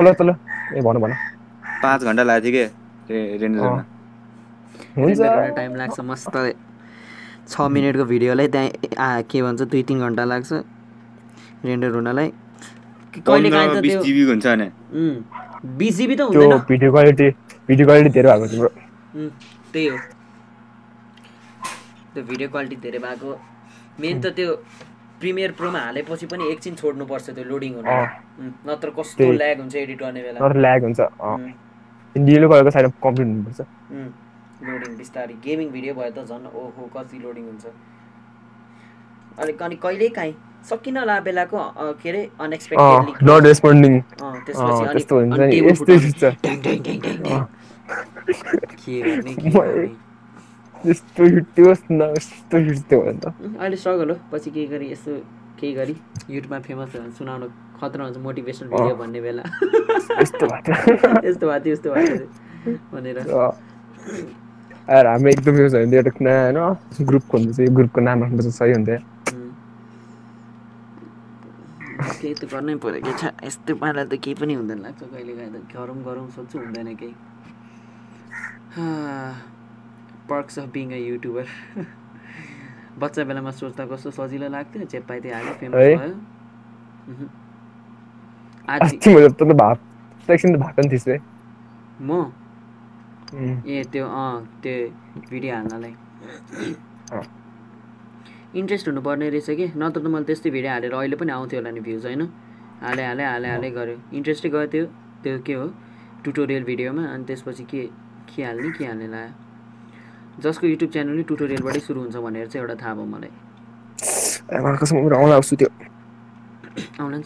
त- तल ए भन भन पाँच घन्टा लागेको थियो क्या रेन्डरमा हुन्छ टाइम लाग्छ मस्त छ मिनटको भिडियोलाई त्यहाँ के भन्छ दुई तिन घन्टा लाग्छ रेन्डर हुनलाई कहिले पन्ध्र काहीँ त बिस त्यो जिबीको हुन्छ भने उम्, बिस जिबी त त्यो हुँदैन। भिडियो क्वालिटी भिडियो क्वालिटी धेरै भएको तिम्रो त्यही हो। त्यो भिडियो क्वालिटी धेरै भएको। मेन त त्यो प्रिमियर प्रोमा हालेपछि पनि एकछिन छोड्नुपर्छ त्यो लोडिङ हुनु। नत्र कस्तो। ल्याग हुन्छ एडिट गर्ने बेला। नत्र ल्याग हुन्छ उम्, डिलो गरेको साइड कम्प्लिट हुनुपर्छ। उम्, लोडिङ बिस्तारै। गेमिङ भिडियो भयो त झन् ओहो कति लोडिङ हुन्छ। अलिक अनि कहिल्यै काहीँ सकिन ला बेलाको के अरे अनएक्सपेक्टेडली नट रेस्पोन्डिङ त्यसपछि त्यस्तो हुन्छ नि। यस्तै। छ। के गर्ने यस्तो यस्तो भने अहिले स्ट्रगल हो। पछि केही गरी यस्तो केही गरी? युट्युबमा फेमस सुनाउनु खतरा हुन्छ मोटिभेसनल भिडियो भन्ने बेला। यस्तो भएको थियो यस्तो भएको थियो यस्तो भएको थियो भनेर। अँ। यार हामी एकदम फेमस भयो भने एउटा होइन ग्रुप खोल्नु चाहिँ ग्रुपको नाम राख्नु चाहिँ सही हुन्थ्यो। केही त गर्नै पऱ्यो कि छ यस्तो पारा त केही पनि हुँदैन लाग्छ कहिले काहीँ त। गरौँ गरौँ सोध्छु हुँदैन केही। Perks of being a YouTuber बच्चा बेलामा सोच्दा कस्तो सजिलो लाग्थ्यो चेप्पाइदियो हाल्यो फेमस? भयो। म? ए त्यो अँ त्यो भिडियो हाल्नलाई। इन्ट्रेस्ट हुनुपर्ने रहेछ कि? नत्र त मैले त्यस्तै भिडियो हालेर अहिले पनि आउँथ्यो होला नि भ्युज होइन? हाले हाले हाले हाले गऱ्यो इन्ट्रेस्टै गयो त्यो त्यो के हो? ट्युटोरियल भिडियोमा अनि त्यसपछि के के हाल्ने के हाल्ने लाग्यो? जसको युट्युब च्यानल नै ट्युटोरियलबाटै सुरु हुन्छ भनेर चाहिँ एउटा थाहा भयो मलाई।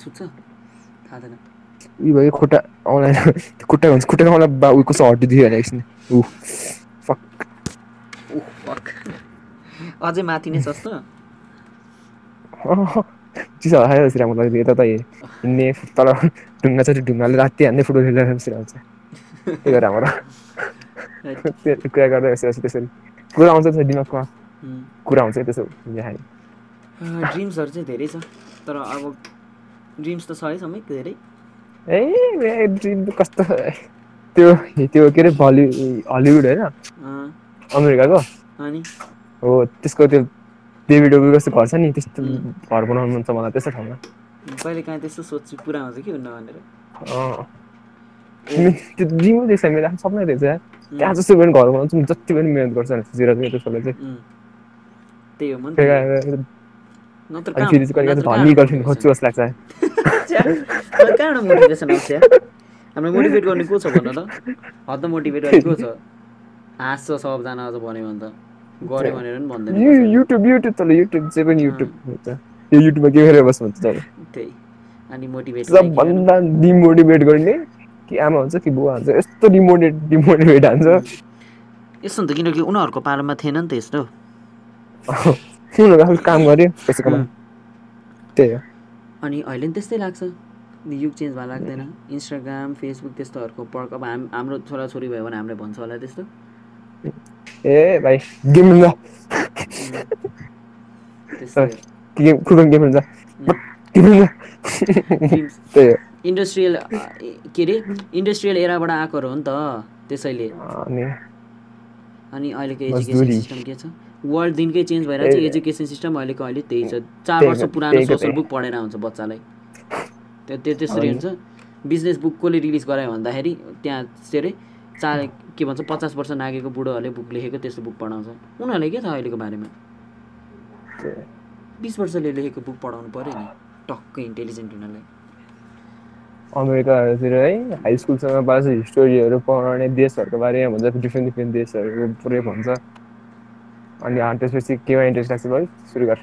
सुत्छ? थाहा थिएन उयो भयो खुट्टा खुट्टा हुन्छ खुट्टा आउँला बा उयो कस्तो हटिदियो भने एकछिन। ऊ फक। Oh fuck. अझै माथि नै छ त चिसो खायो बसिरहेको मलाई यता त हिँड्ने तल ढुङ्गा छ त्यो ढुङ्गाले राति हान्ने फुटबल खेलेर हुन्छ त्यही भएर हाम्रो त्यो कुरा गर्दै छु त्यसरी कुरा आउँछ त्यसरी दिमागमा कुरा हुन्छ त्यसो अँ, ड्रिम्सहरू चाहिँ धेरै छ तर अब ड्रिम्स त छ है सबै धेरै ए ड्रिम कस्तो त्यो त्यो के अरे बली हलिउड होइन अमेरिकाको अनि हो त्यसको त्यो डेभिड ओबी कस्तो घर छ नि? त्यस्तो. घर बनाउनु मन छ मलाई त्यस्तो ठाउँमा। कहिले काहीँ त्यस्तो सोध्छु पुरा हुन्छ कि हुन्न भनेर। त्यो ड्रिम देख्छ मेरो सपना यार। त्यहाँ जस्तो पनि घर बनाउँछु जति पनि मिहिनेत गर्छ सोचेर चाहिँ त्यही हो मन फेरि कहिले धनी खोज्छु? जस्तो लाग्छ। कहाँबाट मोटिभेसन आउँछ मोटिभेट गर्ने को छ भन त? हद मोटिभेट गर्ने को छ? हाँस्छ सबजना अझ भन्यो भने त। गऱ्यो भनेर पनि भन्दैन यु युट्युब युट्युब तल युट्युब चाहिँ पनि युट्युब हुन्छ। यो युट्युबमा के गरेर बस्नु हुन्छ तपाईँ त्यही। अनि मोटिभेट सबभन्दा डिमोटिभेट गर्ने कि आमा हुन्छ कि बुवा हुन्छ? यस्तो डिमोटिभेट डिमोटिभेट हान्छ। यस्तो नि त किनकि उनीहरूको पालामा थिएन नि त यस्तो। उनीहरू आफू काम गर्यो पैसा त्यही हो। अनि अहिले नि त्यस्तै लाग्छ। युग चेन्ज भएर लाग्दैन। इन्स्टाग्राम फेसबुक त्यस्तोहरूको पर्क अब हाम हाम्रो छोराछोरी भयो भने हामीलाई भन्छ होला त्यस्तो। ए भाइ गेम हुन्छ गेम फुटबल गेम हुन्छ. त्यही हो इन्डस्ट्रियल के अरे इन्डस्ट्रियल एराबाट आएकोहरू हो नि त त्यसैले अनि अहिलेको एजुकेसन। सिस्टम के छ वर्ल्ड दिनकै चेन्ज भइरहेको छ एजुकेसन सिस्टम अहिलेको अहिले त्यही छ चार वर्ष पुरानो सोसल। बुक पढेर आउँछ बच्चालाई त्यो त्यो त्यसरी हुन्छ बिजनेस बुक कसले रिलिज गरायो भन्दाखेरि त्यहाँ के अरे चा के भन्छ पचास वर्ष नागेको बुढोहरूले बुक लेखेको त्यस्तो बुक पढाउँछ। उनीहरूलाई के थाहा अहिलेको बारेमा? बिस वर्षले लेखेको बुक पढाउनु पऱ्यो नि टक्कै इन्टेलिजेन्ट हुनलाई। अमेरिकाहरूतिर है हाई स्कुलसँग पास हिस्टोरीहरू पढाउने देशहरूको बारेमा भन्छ डिफ्रेन्ट डिफ्रेन्ट देशहरू पुरै भन्छ। अनि त्यसपछि केमा इन्ट्रेस्ट लाग्छ भाइ सुरु गर।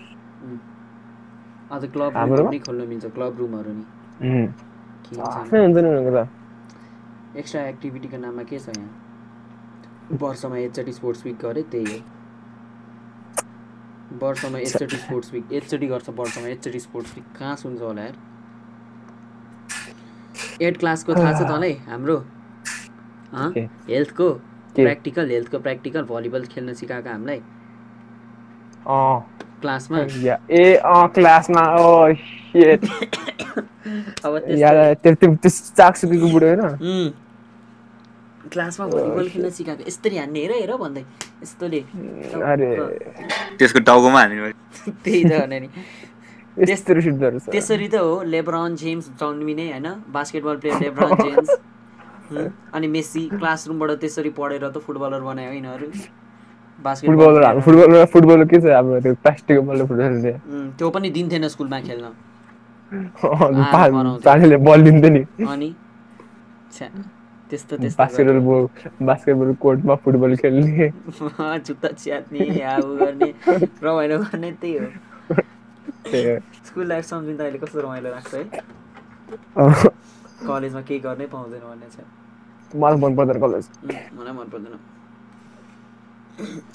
अझ क्लब पनि खोल्नु मिल्छ क्लब रुमहरू नि। हुन्छ आफ्नै हुन्छ नि उनीहरूको त। एक्स्ट्रा एक्टिभिटीको नाममा के छ यहाँ? वर्षमा एकचोटि स्पोर्ट्स विक गरे त्यही हो वर्षमा एकचोटि स्पोर्ट्स विक एकचोटि गर्छ वर्षमा एकचोटि स्पोर्ट्स विक कहाँ सुन्छ होला यार एट क्लासको थाहा छ तँलाई हाम्रो हँ? के? हेल्थको के? प्र्याक्टिकल हेल्थको प्र्याक्टिकल भलिबल खेल्न सिकाएको हामीलाई क्लासमा ए क्लासमा। अब त्यस्तो चाकसुकीको बुढो होइन। क्लासमा भलिबल खेल्न सिकाएको। यस्तरी हान्ने हेर हेर भन्दै। यस्तोले। अरे। त्यसको टाउकोमा हान्ने त्यही त भने नि। त्यसरी त हो लेब्रन जेम्स जन्मिने होइन? Basketball player LeBron James? अनि मेस्सी क्लासरुमबाट त्यसरी पढेर त फुटबलर बनायो यिनीहरू। फुटबलर फुटबल फुटबल के छ? हाम्रो त्यो प्लास्टिकको बलले फुटबल त्यो पनि दिन्थेन स्कुलमा खेल्न। बल दिन्थ्यो नि। अनि? छ्या, त्यस्तो त्यस्तो बास्केटबल बल बास्केटबल कोर्टमा फुटबल खेल्ने। जुत्ता च्यात्ने हाउ गर्ने रमाइलो गर्ने त्यही हो। स्कुल लाइफ सम्झिँदा अहिले कस्तो रमाइलो लाग्छ है? कलेजमा केही गर्नै पाउँदैन भन्ने छ। मलाई मन पर्दैन कलेज। मलाई मन पर्दैन।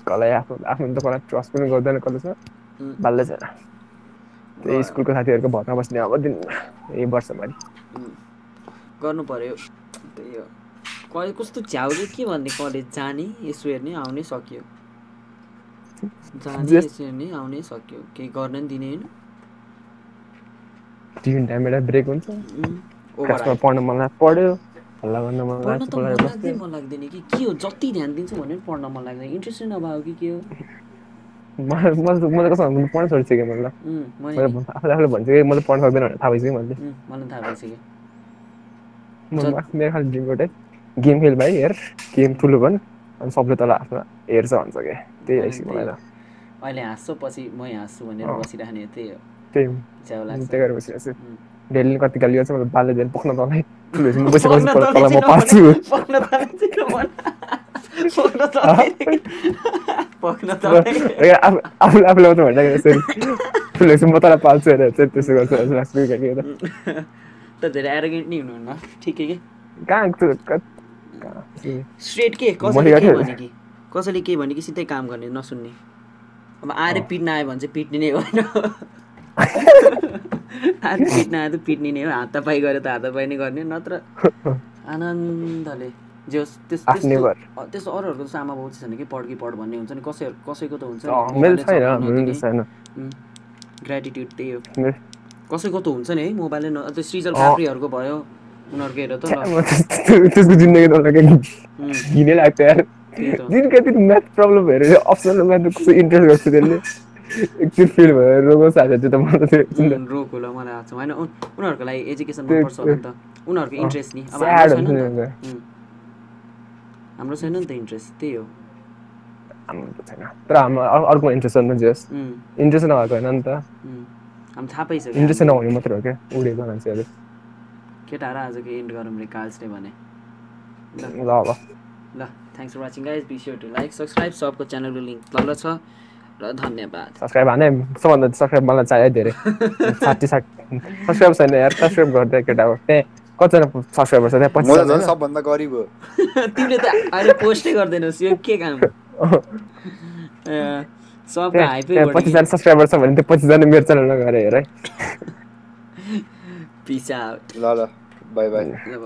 कलेज आफ्नो आफ्नो त कसलाई ट्रस्ट पनि गर्दैन कलेजमा उम्, बाल्दै छैन त्यही स्कुलको साथीहरूको भरमा बस्ने अब दिन यही वर्षभरि गर्नु पर्यो। त्यही हो। कलेज कस्तो झ्याउले के भन्ने कलेज जाने यसो हेर्ने आउने सक्यो। जाने यसो हेर्ने आउने सक्यो। केही गर्न नि दिने होइन। टिफिन टाइम एउटा ब्रेक हुन्छ। क्लासमा पढ्न मन लाग्छ। पढ्यो। हल्ला गर्न मन पढ्न लाग्छ त मन पढाइ लाग्दै मन लाग्दैन कि। के हो? जति ध्यान दिन्छु भने पनि पढ्न मन लाग्दैन। इन्ट्रेस्टै नभएको कि के हो? मलाई मलाई मलाई कसो भन्नु पढ्न छोडिसकेँ मैले मैले भन्- आफूले आफूले भन्छ कि मैले पढ्न सक्दैन भनेर थाहा भइसक्यो मैले। मलाई थाहा भइसक्यो मेरो खालि ड्रिम एउटै। गेम खेल भाइ हेर गेम ठुलो भन् अनि सबले तल आफ्नो हेर्छ भन्छ क्या त्यही आइसक्यो मलाई त अहिले हाँस्छु पछि मै हाँस्छु भनेर। बसिराख्ने त्यही हो त्यही गरेर बसिरहेको छु। डेली कति गाली गर्छ मलाई बाल्य दिन पक्न तल तँलाई म चाहिँ पार्छु पक्न तँलाई चाहिँ भन। पक्न तँलाई- पक्न तँलाई। ए, आफू- आफूले आफूले मात्रै भनिरहेको यसरी ठुलो भएपछि म तँलाई पाल्छु अरे चाहिँ त्यसो गर्छ जस्तो लाग्छ कि के त त धेरै एरोगेन्ट नि हुनुहुन्न ठिकै के कहाँ त्यो कहाँ- कहाँ स्ट्रेट के? कसैले के। भने कि कसैले के भने कि सिधै काम गर्ने नसुन्ने। अब आएर पिट्न आयो भने चाहिँ पिट्ने नै होइन आज पिट्न आयो त पिट्ने नै हो। हातापाई गऱ्यो त हातापाई नै गर्ने नत्र आनन्दले। जे होस् त्यस त्यस्तो अरूहरूको जस्तो आमा बाउ छैन कि? पढ कि पढ भन्ने हुन्छ नि। कसै कसैको त हुन्छ ग्रेटिट्युड त्यही हो। कसैको त हुन्छ नि है? मोबाइलले न त्यो सृजल अँ। काफ्रीहरूको भयो। उनीहरूको हेर त त्यसको जिन्दगी उम्, घिनै लाग्छ यार त जुन कति म्याथ प्रब्लम हेरेर अप्सनल म्याथ कस्तो इन्ट्रेस्ट गर्छ त्यसले एकचोटि फेल भएर रोगो साथी त्यो त मलाई त एकछिन त रोग होला मलाई लाग्छ होइन उन- उनीहरूको लागि एजुकेसन त्यो- मनपर्छ होला त उनीहरूको इन्ट्रेस्ट नि अब हाम्रो छैन नि त छैन त इन्ट्रेस्ट त्यही हो त छैन तर हाम्रो अर- अर्को इन्ट्रेस्ट छ नि जस इन्ट्रेस्ट नभएको होइन नि त. हामी थाहा पाइसक्यो इन्ट्रेस्ट नहुने मात्रै हो क्या उडेको मान्छेहरू केटाहरू आजको एन्ड गरौँ रे कार्ल्स डे भने। ल। ल ल। ल thanks for watching guys be sure to like subscribe सबको च्यानलको लिङ्क तल छ र धन्यवाद। सब्सक्राइब हाने सबभन्दा सब्सक्राइब मलाई चाहियो धेरै। साठी साठी। सब्सक्राइब छैन यार सब्सक्राइब गरिदियो केटा हो त्यहाँ कतिजना सब्सक्राइबर छ त्यहाँ? झन् सबभन्दा गरिब हो। तिमीले त अहिले पोस्टै गर्दैनस् यो के काम? ए, सबको हाइपै पच्चिसजना सब्सक्राइबर छ भने त्यो पच्चिसजना मेरो च्यानलमा गएर हेर है। पिसा ल ल बाई बाई ल